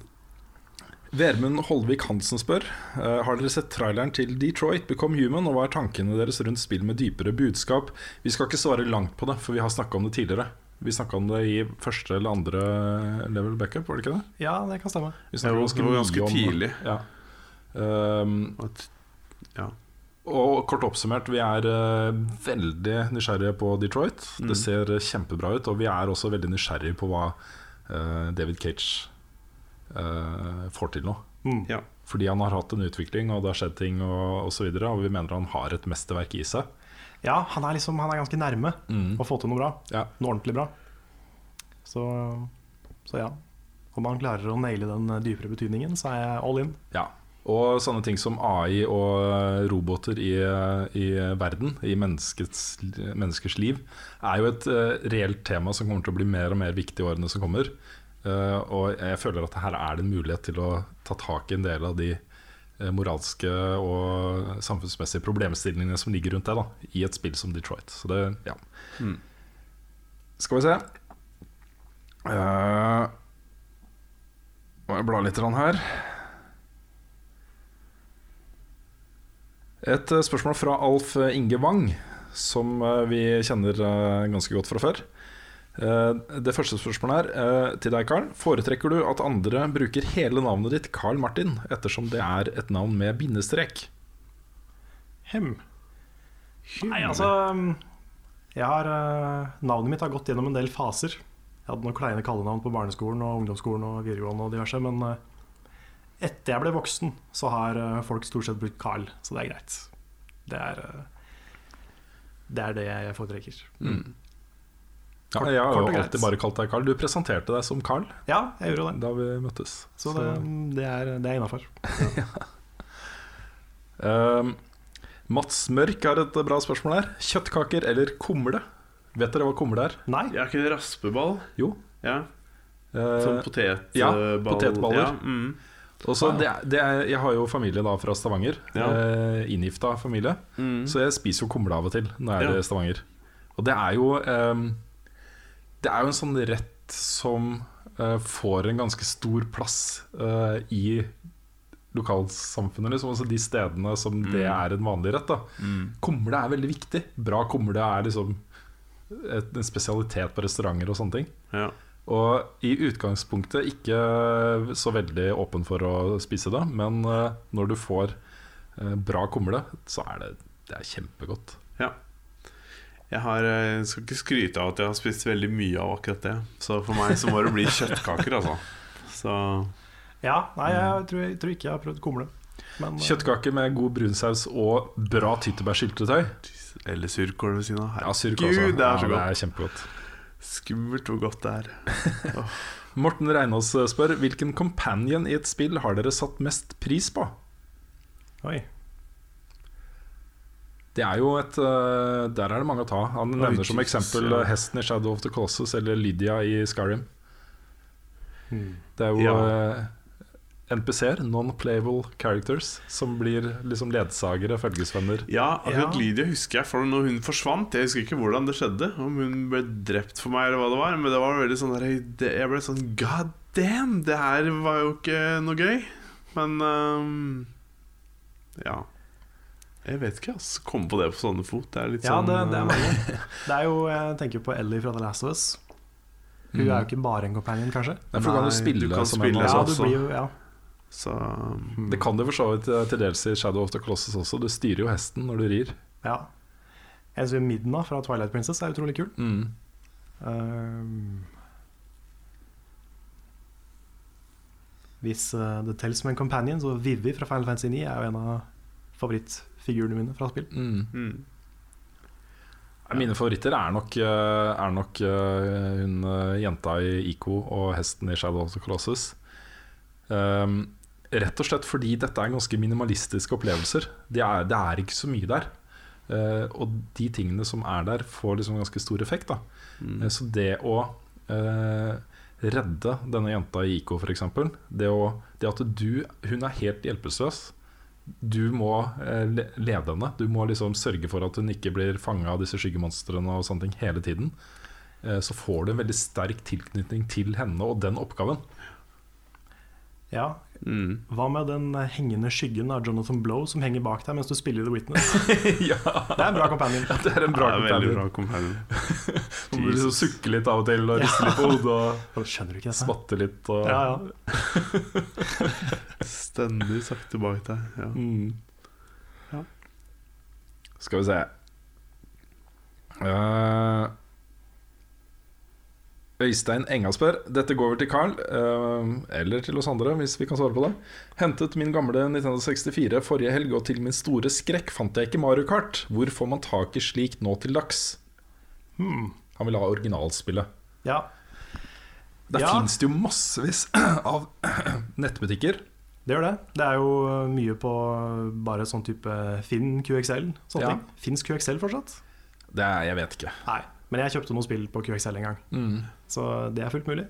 Vermund Holvik Hansen spør uh, Har dere sett traileren til Detroit Become Human, og hva er tankene deres rundt spill med dypere budskap? Vi skal ikke svare langt på det, for vi har snakka om det tidligere. Vi snakka om det i første eller andre level backup, var det ikke det? Ja, det kan stemme. Vi det var ganske om- tidlig. Ja. Um, At- Ja. Og kort oppsummert, vi er eh, veldig nysgjerrige på Detroit. Mm. Det ser kjempebra ut, og vi er også veldig nysgjerrige på hva uh, David Cage uh, får til nå. Mm. ja. Fordi han har hatt en utvikling, og det har skjedd ting, og osv. Og, og vi mener han har et mesterverk i seg. Ja, han er, liksom, han er ganske nærme Mm. å få til noe bra. Ja. Noe ordentlig bra. Så, så ja. Om han klarer å naile den dypere betydningen, så er jeg all in. Ja. Og sånne ting som AI og roboter i, i verden, i menneskets, menneskers liv, er jo et uh, reelt tema som kommer til å bli mer og mer viktig i årene som kommer. Uh, og jeg føler at her er det en mulighet til å ta tak i en del av de eh, moralske og samfunnsmessige problemstillingene som ligger rundt det, da, i et spill som Detroit. Så det, ja. Mm. Skal vi se. Uh, må jeg bla litt her. Et eh, spørsmål fra Alf Inge Wang, som eh, vi kjenner eh, ganske godt fra før. Eh, Det første spørsmålet er eh, til deg, Carl. Foretrekker du at andre bruker hele navnet ditt, Carl Martin, ettersom det er et navn med bindestrek? Hem. Nei, altså Jeg har Navnet mitt har gått gjennom en del faser. Jeg hadde noen kleine kallenavn på barneskolen og ungdomsskolen og videregående og diverse, men uh, etter jeg ble voksen, så har uh, folk stort sett brukt Carl, så det er greit. Det er uh, Det er det jeg foretrekker. Ja, Kort- jeg har jo alltid bare kalt deg Carl. Du presenterte deg som Carl Ja, jeg gjorde det. da vi møttes. Så det, det er, det er innafor. Um, Mats Mørk har et bra spørsmål her. Kjøttkaker eller kumle? Vet dere hva kumle er? Nei. Jeg er ikke det raspeball? Jo. Ja. eh, Sånn potetball? ja, potetballer. Ja, mm. Og så det, er- det er, jeg har jo familie da fra Stavanger. Ja. Eh, inngifta familie. Mm. Så jeg spiser jo kumle av og til når jeg er Ja. i Stavanger. Og det er jo eh, Det er jo en sånn rett som eh, får en ganske stor plass eh, i lokalsamfunnet. Liksom. Altså de stedene som det er en vanlig rett. Da. Mm. Kumle er veldig viktig. Bra kumle er liksom et, en spesialitet på restauranter og sånne ting. Ja. Og i utgangspunktet ikke så veldig åpen for å spise det, men eh, når du får eh, bra kumle, så er det, det er kjempegodt. ja. Jeg har, jeg, skal ikke skryte av at jeg har spist veldig mye av akkurat det. Så for meg så må det bli kjøttkaker, altså. Så Ja, nei, jeg tror, jeg tror ikke jeg har prøvd kumle. Men, Kjøttkake med god brunsaus og bra tyttebærsyltetøy. Eller surkål ved siden av. Ja, Herregud, ja, det er så ja, det er kjempegodt. Skummelt hvor godt det er. Morten Reinås spør hvilken companion i et spill har dere satt mest pris på? Oi. Det er jo et øh, Der er det mange å ta. Han nevner som Jesus, eksempel ja. øh, hesten i Shadow of the Colossus eller Lydia i Skyrim. Hmm. Det er jo Ja. NPC-er, non-playable characters, som blir liksom ledsagere, følgesvenner. Ja, akkurat Ja. Lydia husker jeg, for når hun forsvant Jeg husker ikke hvordan det skjedde, om hun ble drept for meg, eller hva det var. Men det var veldig sånn der, Jeg ble sånn God damn! Det her var jo ikke noe gøy. Men um, Ja. Jeg vet ikke, ass. Komme på det på sånne fot. Det er litt Ja, sånn det, det er øh. Det er jo, jeg tenker på Ellie fra The Last of Us. Hun Mm. er jo ikke bare en companion, kanskje. Nei, for du kan jo spille du kan som spille en Ja, altså. du blir jo, ja. Så øhm, Det kan du for så vidt øh, til dels i Shadow of the Colossus også. Du styrer jo hesten når du rir. ja. Som heter Midna fra Twilight Princess er utrolig kul. Mm. Um, hvis uh, det telles som en companion, så Vivi fra Final Fantasy 9 er jo en av favorittfigurene mine fra spill. Mm. mm. Mine favoritter er nok, øh, er nok uh, hun jenta i Ico og hesten i Shadow of the Colossus. Um, rett og slett fordi dette er ganske minimalistiske opplevelser. Det er, det er ikke så mye der. Uh, og de tingene som er der, får liksom ganske stor effekt. Da. Mm. Uh, Så det å uh, redde denne jenta i IK, f.eks. Det, å- det at du Hun er helt hjelpeløs. Du må lede henne. Du må liksom sørge for at hun ikke blir fanga av disse skyggemonstrene og sånne ting hele tiden. Så får du en veldig sterk tilknytning til henne og den oppgaven. Ja. Mm. Hva med den hengende skyggen av Jonathan Blow som henger bak deg mens du spiller The Witness? ja, Det er en bra companion. det er en bra Ja, companion. bra companion. Som du liksom sukker litt av og til og rister litt på hodet og Skjønner du ikke dette? smatter litt. Og, Ja, ja. Stendig sakte bak deg. Ja. Mm. Skal vi se Eh, Øystein Enga spør Dette går vel til Carl eh, Eller til oss andre hvis vi kan svare på det Hentet min gamle Nintendo 64 forrige helg Og til min store skrekk fant jeg ikke Mario Kart Hvor får man tak i slikt nå til dags? Hmm. Han vil ha originalspillet ja. Der Ja. finnes det jo massevis av nettbutikker Det gjør det. Det er jo mye på bare sånn type Finn QXL. Sånne Ja. ting. Fins QXL fortsatt? Det er, jeg vet ikke Nei. Men jeg kjøpte noen spill på QXL en gang, mm. så det er fullt mulig.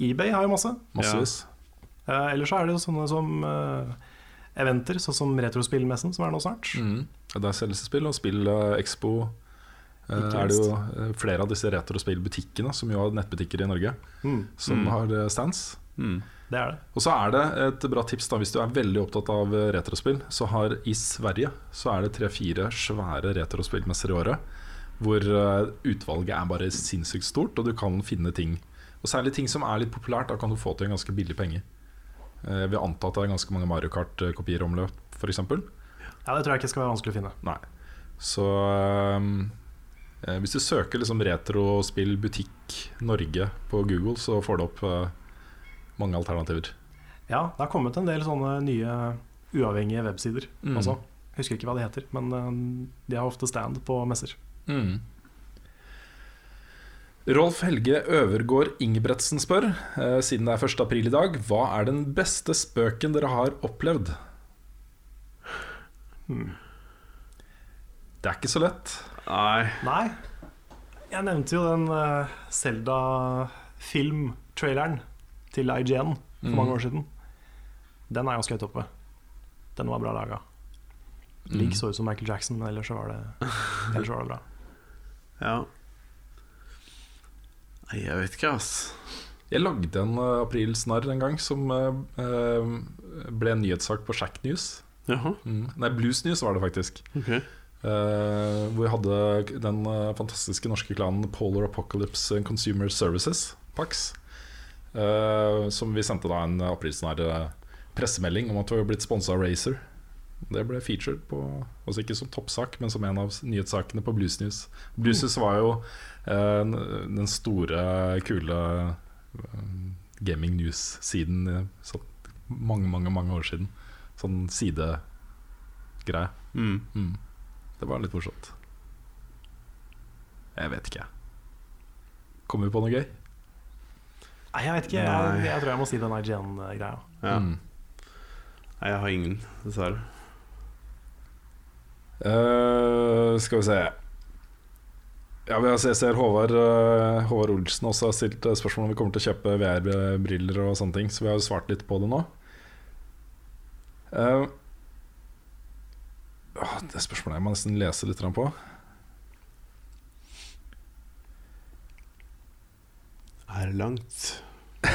eBay har jo masse. Massevis Uh, ellers så er det jo sånne som uh, eventer, sånn som Retrospillmessen, som er nå snart. Mm. Der selges det spill, og Spill uh, Expo eh, er det jo eh, flere av disse retrospillbutikkene, som jo har nettbutikker i Norge, Mm, som Mm. har stands. Mm. det er det. Og så er det et bra tips da hvis du er veldig opptatt av retrospill. Så har i Sverige så er det tre-fire svære retrospillmesser i året. Hvor eh, utvalget er bare sinnssykt stort, og du kan finne ting. Og særlig ting som er litt populært. Da kan du få til en ganske billig penge. Eh, Jeg vil anta at det er ganske mange Mario Kart-kopier i omløp, f.eks. Ja, det tror jeg ikke skal være vanskelig å finne. Nei. Så ehm, eh, hvis du søker liksom retrospill butikk Norge på Google, så får du opp eh, mange alternativer. Ja, det har kommet en del sånne nye uavhengige websider Mm. Altså, Husker ikke hva de heter, men eh, de har ofte stand på messer. Mm. Rolf Helge Øvergård Ingebretsen spør, eh, siden det er 1. april i dag, hva er den beste spøken dere har opplevd? Hmm. Det er ikke så lett. Nei. Nei, jeg nevnte jo den uh, Zelda-film-traileren til IGN for Mm. mange år siden. Den er ganske høyt oppe. Den var bra laga. Link Mm. så ut som Michael Jackson, men ellers så var det, ellers var det bra. Ja. Nei, jeg vet ikke, ass. Jeg lagde en uh, aprilsnarr en gang som eh, eh, ble en nyhetssak på Shack News. Jaha, Mm. Nei, Blues News var det faktisk. Okay. Uh, hvor vi hadde den uh, fantastiske norske klanen Polar Apocalypse Consumer Services, Pax. Uh, som vi sendte da en aprilsnarr eh, pressemelding om at vi var blitt sponsa av Razer. Det ble featured på altså ikke som toppsak, men som en av nyhetssakene på Blues News. Blues News var jo eh, den store, kule eh, gaming news-siden eh, sånn mange, mange, mange år siden. Sånn sidegreie. Mm. Mm. Det var litt morsomt. Jeg vet ikke, jeg. Kommer vi på noe gøy? Nei, jeg vet ikke. Jeg, jeg tror jeg må si den IGN-greia. Ja. Mm. Nei, jeg har ingen, dessverre. Eh, skal vi se Ja, vi har- Jeg ser Håvard, eh, Håvard Olsen også har stilt eh, spørsmål om vi kommer til å kjøpe VR-briller og sånne ting, så vi har jo svart litt på det nå. Uh, det spørsmålet jeg må nesten lese litt på. Er langt.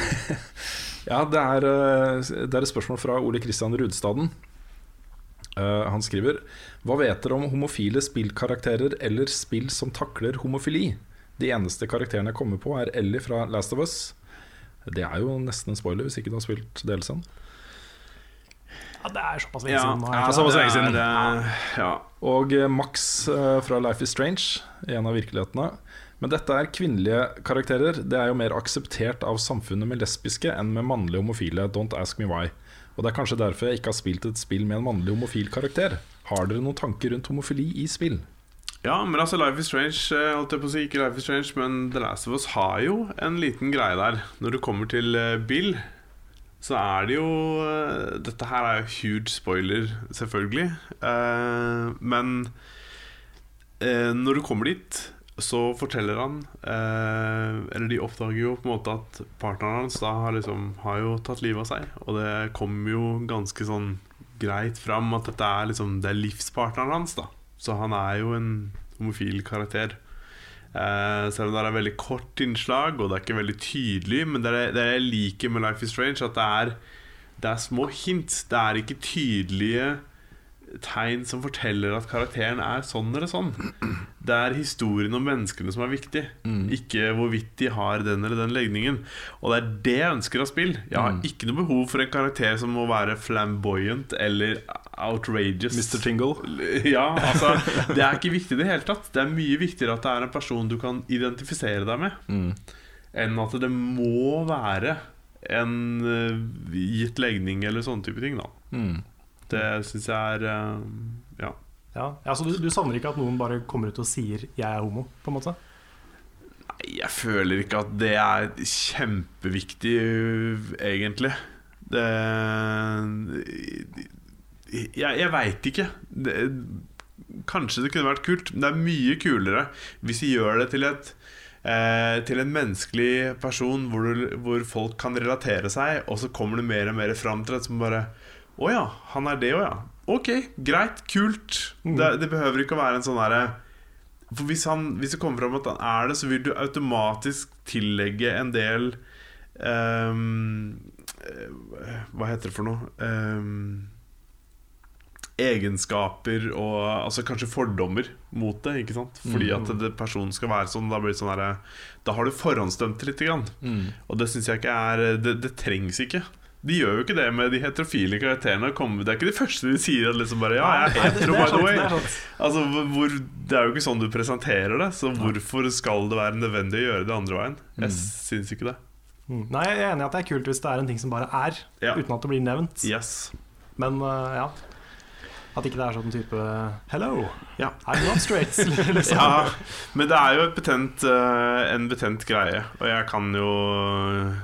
Ja, det er, det er et spørsmål fra Ole Kristian Rudstaden. Eh, han skriver Hva vet dere om homofile spillkarakterer eller spill som takler homofili? De eneste karakterene jeg kommer på, er Ellie fra Last of Us. Det er jo nesten en spoiler hvis ikke du har spilt DLC-en. Ja, det er såpass lenge siden. Ja, ja, er såpass lenge det? siden. Det er, ja. Og eh, Max eh, fra Life is Strange, i en av virkelighetene. Men dette er kvinnelige karakterer. Det er jo mer akseptert av samfunnet med lesbiske enn med mannlige homofile. Don't ask me why. Og det er kanskje derfor jeg ikke har spilt et spill med en mannlig homofil karakter. Har dere noen tanker rundt homofili i spill? ja, men altså Life is Strange eh, holdt jeg på å si, Ikke Life is Strange, men The Last of Us har jo en liten greie der. Når du kommer til eh, Bill, så er det jo eh, Dette her er jo huge spoiler, selvfølgelig. Men når du kommer dit, så forteller han eh, Eller de oppdager jo på en måte at partneren hans da har, liksom, har jo tatt livet av seg. Og det kommer jo ganske sånn greit fram at dette er liksom Det er livspartneren hans, da. Så han er jo en homofil karakter. Eh, selv om det er et veldig kort innslag, og det er ikke veldig tydelig. Men det er det jeg liker med Life is Strange, at det er det er små hint. Det er ikke tydelige tegn som forteller at karakteren er sånn eller sånn. Det er historien om menneskene som er viktig, ikke hvorvidt de har den eller den legningen. Og det er det jeg ønsker av spill. Jeg har ikke noe behov for en karakter som må være flamboyant eller outrageous. Mr. Tingle. Ja, altså Det er ikke viktig i det hele tatt. Det er mye viktigere at det er en person du kan identifisere deg med, enn at det må være en eh, gitt legning eller sånne type ting. da Mm. Det syns jeg er eh, Ja. Ja, ja Så du, du savner ikke at noen bare kommer ut og sier 'jeg er homo'? på en måte? Nei, Jeg føler ikke at det er kjempeviktig, egentlig. Det Jeg, jeg veit ikke. Det, kanskje det kunne vært kult, men det er mye kulere hvis vi gjør det til et eh, til en menneskelig person hvor, du, hvor folk kan relatere seg, og så kommer det mer og mer fram til det som bare Å ja, han er det òg, ja. Ok, greit, kult. Det, det behøver ikke å være en sånn derre For hvis, han, hvis det kommer fram at han er det, så vil du automatisk tillegge en del eh, Hva heter det for noe? Um, egenskaper og altså kanskje fordommer mot det. ikke sant? Fordi at det, personen skal være sånn. Da blir det sånn her, Da har du forhåndsdømt litt. Grann. Og det syns jeg ikke er det, det trengs ikke. De gjør jo ikke det med de heterofile karakterene. Det er ikke de første de sier at liksom bare Ja, jeg er hetero, er by the way. Altså, hvor- det er jo ikke sånn du presenterer det. Så hvorfor skal det være nødvendig å gjøre det andre veien? Jeg syns ikke det. Mm. Nei, Jeg er enig i at det er kult hvis det er en ting som bare er, Ja. uten at det blir nevnt. Yes. Men uh, ja At ikke det er sånn type 'hello, Ja. I'm not straight'. liksom. Ja, men det er jo et betent, uh, en betent greie, og jeg kan jo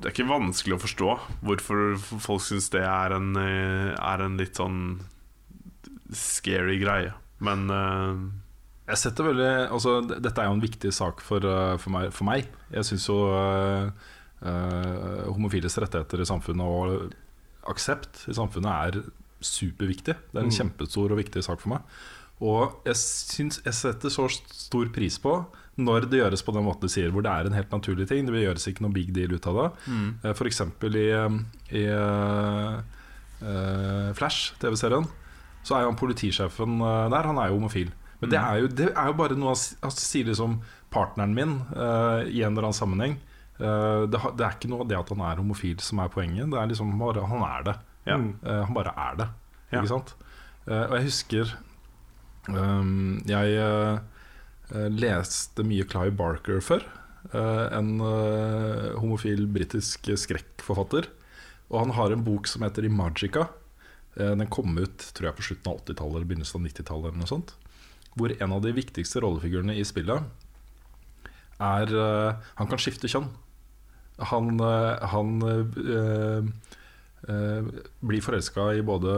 Det er ikke vanskelig å forstå hvorfor folk syns det er en, eh, er en litt sånn scary greie. Men uh... Jeg setter veldig altså, Dette er jo en viktig sak for, uh, for, meg, for meg. Jeg syns jo uh, uh, homofiles rettigheter i samfunnet og aksept i samfunnet er superviktig. Det er en kjempestor og viktig sak for meg. Og jeg, syns, jeg setter så stor pris på når det gjøres på den måten du sier, hvor det er en helt naturlig ting. Det gjøres ikke noe big deal ut av det. Mm. For eksempel i, um, i uh, Flash, TV-serien, så er jo han politisjefen der, han er jo homofil. Men det er jo, det er jo bare noe han sier liksom partneren min uh, i en eller annen sammenheng. Uh, det, det er ikke noe av det at han er homofil som er poenget. Det er liksom bare han er det. Ja. Mm. Han bare er det. Ja. Ikke sant? Uh, og jeg husker um, Jeg leste mye Clive Barker før. Uh, en uh, homofil britisk skrekkforfatter. Og han har en bok som heter Imagica. Den kom ut tror jeg på slutten av 80-tallet eller begynnelsen av 90-tallet. eller noe sånt Hvor en av de viktigste rollefigurene i spillet er Han kan skifte kjønn. Han, han øh, øh, blir forelska i både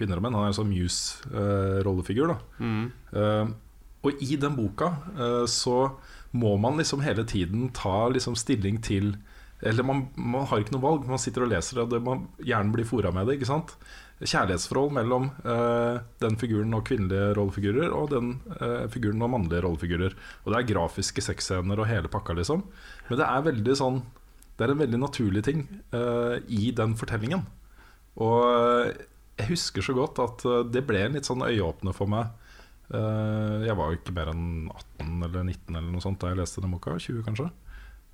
kvinner og menn. Han er en sånn Muse-rollefigur. da mm, Eh, og i den boka eh, så må man liksom hele tiden ta liksom stilling til Eller man, man har ikke noe valg, man sitter og leser det, og det, man hjernen blir fora med det. ikke sant? Kjærlighetsforhold mellom uh, den figuren og kvinnelige rollefigurer, og den uh, figuren og mannlige rollefigurer. Og det er grafiske sexscener og hele pakka, liksom. Men det er veldig sånn Det er en veldig naturlig ting uh, i den fortellingen. Og jeg husker så godt at det ble en litt sånn øyeåpner for meg. Eh, jeg var jo ikke mer enn 18 eller 19 eller noe sånt da jeg leste den boka. 20 kanskje.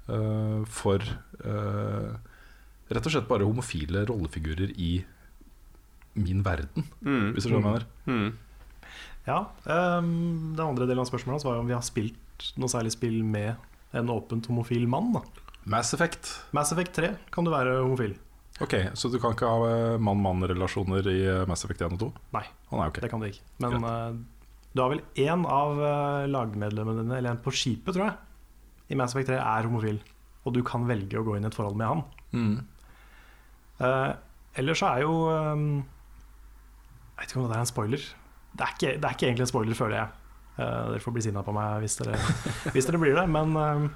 Eh, for eh, rett og slett bare homofile rollefigurer i min verden, mm, hvis du skjønner hva jeg mener. mm. Ja, Um, Den andre delen av spørsmålet hans var jo om vi har spilt noe særlig spill med en åpent homofil mann. da Mass Effect. Mass Effect 3 kan du være homofil. Ok, Så du kan ikke ha mann-mann-relasjoner i Mass Effect 1 og 2? Nei, oh, nei, okay. det kan du ikke. Men du har vel én av eh, lagmedlemmene dine, eller en på skipet, tror jeg, i Mass Effect 3 er homofil. Og du kan velge å gå inn i et forhold med han. Mm. Uh, ellers så er jo um, Jeg vet ikke om det er en spoiler. Det er ikke, det er ikke egentlig en spoiler, føler jeg. Uh, dere får bli sinna på meg hvis dere, hvis dere blir det. Men uh,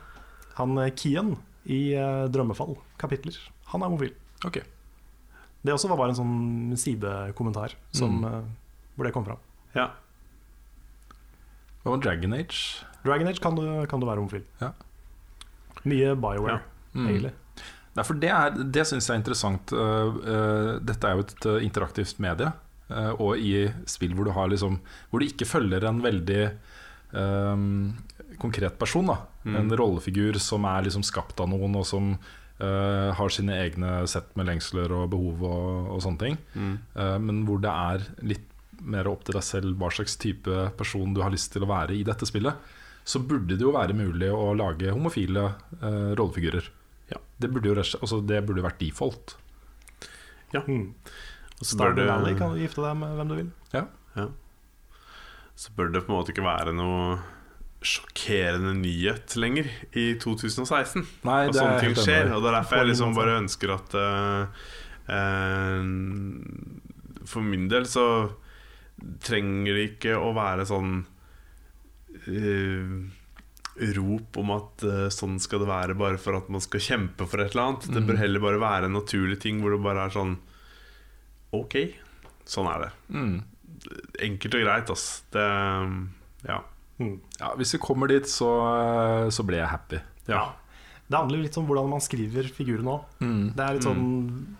han Kian i Drømmefall, kapitler, han er homofil. Ok. Det også var bare en sånn sidekommentar som, Mm. hvor det kom fram. Ja. Hva med Dragon Age? Dragon Age kan du, kan du være homofil. Ja. Mye Bioware, Mm. egentlig. Nei, for det, er- det syns jeg er interessant. Uh, uh, dette er jo et uh, interaktivt medie. og i spill hvor du, har liksom, hvor du ikke følger en veldig um, konkret person. Da. En rollefigur som er liksom skapt av noen, og som uh, har sine egne sett med lengsler og behov og, og sånne ting. Uh, men hvor det er litt mer opp til deg selv hva slags type person du har lyst til å være i dette spillet, så burde det jo være mulig å lage homofile uh, rollefigurer. Ja. Det burde jo og altså, det burde vært default. Mm. Og så bør Stardew Valley kan du gifte deg med hvem du vil. Ja. Så bør det på en måte ikke være noe sjokkerende nyhet lenger i 2016. Nei, Og det er sånne ting skjer. Og det er derfor jeg liksom bare ønsker at uh, uh, For min del så trenger det ikke å være sånn uh, rop om at uh, sånn skal det være bare for at man skal kjempe for et eller annet. Det bør heller bare være en naturlig ting hvor det bare er sånn Ok, sånn er det. Mm. Enkelt og greit, ass. Det Ja. Mm. Ja, hvis vi kommer dit, så, eh, så blir jeg happy. ja. Det handler litt om hvordan man skriver figuren òg. Mm. Det er litt sånn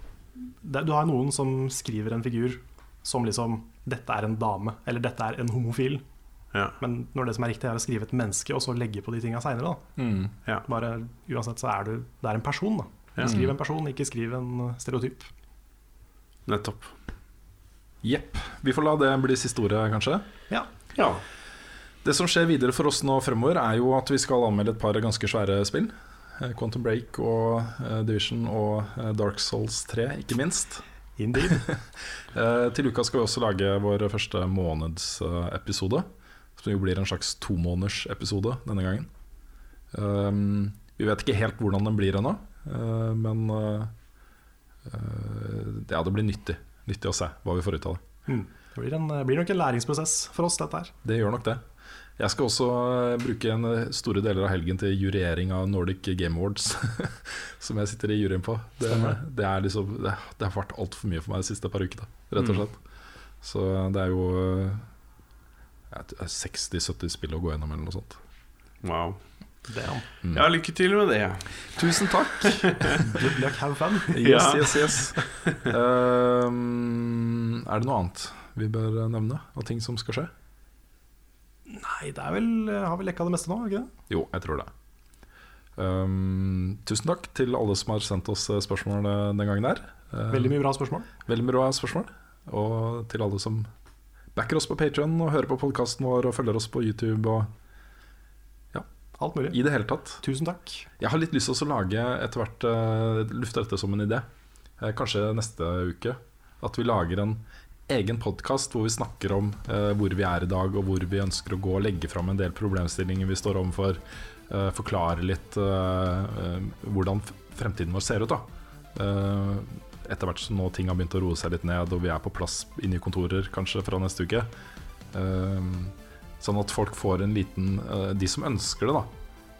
det, Du har noen som skriver en figur som liksom 'Dette er en dame', eller 'dette er en homofil'. ja. Men når det som er riktig, er å skrive et menneske og så legge på de tinga seinere. Mm. Bare Uansett så er du Det er en person, da. Ja. Skriv en person, ikke skriv en stereotyp. Nettopp. Jepp. Vi får la det bli siste ordet, kanskje. Ja. Ja. Det som skjer videre for oss nå fremover, er jo at vi skal anmelde et par ganske svære spill. Eh, Quantum Break og eh, Division og eh, Dark Souls 3, ikke minst. Indeed. Eh, Til uka skal vi også lage vår første månedsepisode. Som jo blir en slags tomånedersepisode denne gangen. Um, vi vet ikke helt hvordan den blir ennå, uh, men uh, ja, det blir nyttig. Nyttig å se hva vi får ut av det. Mm. Det blir, en, blir nok en læringsprosess for oss, dette her. Det gjør nok det. Jeg skal også eh, bruke en eh, store deler av helgen til juryering av Nordic Game Awards. som jeg sitter i juryen på. Det, det, er liksom, det, det har vært altfor mye for meg de siste par ukene, rett og slett. Så det er jo eh, det er 60-70 spill å gå gjennom, eller noe sånt. Wow. Er. Mm. Ja, lykke til med det. Tusen takk! Good luck, have fun. Yes, yes, yes. Um, er det noe annet vi bør nevne av ting som skal skje? Nei, det er vel Har vi lekka det meste nå, ikke det? Jo, jeg tror det. Um, tusen takk til alle som har sendt oss eh, spørsmål eh, den gangen der. Uh, Veldig mye bra spørsmål. veldig mye bra spørsmål. Og til alle som backer oss på Patreon og hører på podkasten vår og følger oss på YouTube og Alt mulig. i det hele tatt. Tusen takk. Jeg har litt lyst til å lage etter hvert uh, lufte dette som en idé. Uh, kanskje neste uke. At vi lager en egen podkast hvor vi snakker om eh, hvor vi er i dag, og hvor vi ønsker å gå og legge fram en del problemstillinger vi står overfor. eh, forklare litt eh, eh, hvordan fremtiden vår ser ut. da Eh, Etter hvert som nå ting har begynt å roe seg litt ned, og vi er på plass inne i kontorer kanskje fra neste uke. Eh, sånn at folk får en liten De som ønsker det, da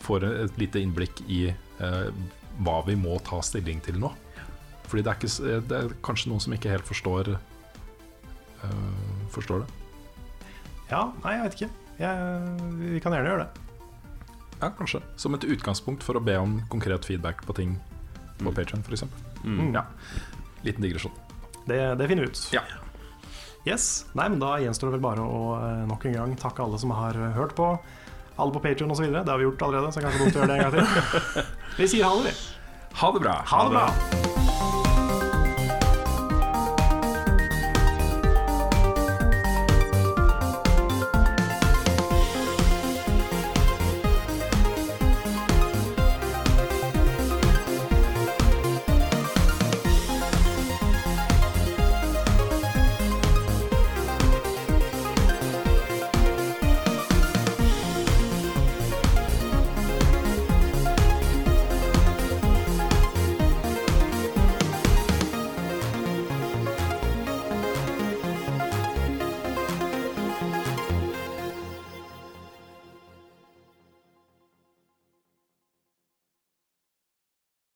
får et lite innblikk i hva vi må ta stilling til nå. Fordi det er, ikke, det er kanskje noen som ikke helt forstår Forstår det. Ja, nei, jeg vet ikke. Jeg, vi kan gjerne gjøre det. Ja, kanskje. Som et utgangspunkt for å be om konkret feedback på ting på Mm. Patreon f.eks. Mm. Ja. Liten digresjon. Det, det finner vi ut. Ja. Yes. Nei, men Da gjenstår det vel bare å eh, nok en gang takke alle som har eh, hørt på. Alle på Patrion osv. Det har vi gjort allerede, så det er kanskje dumt å gjøre det en gang til. Vi sier ha det, vi. Ha det bra! Ha det bra!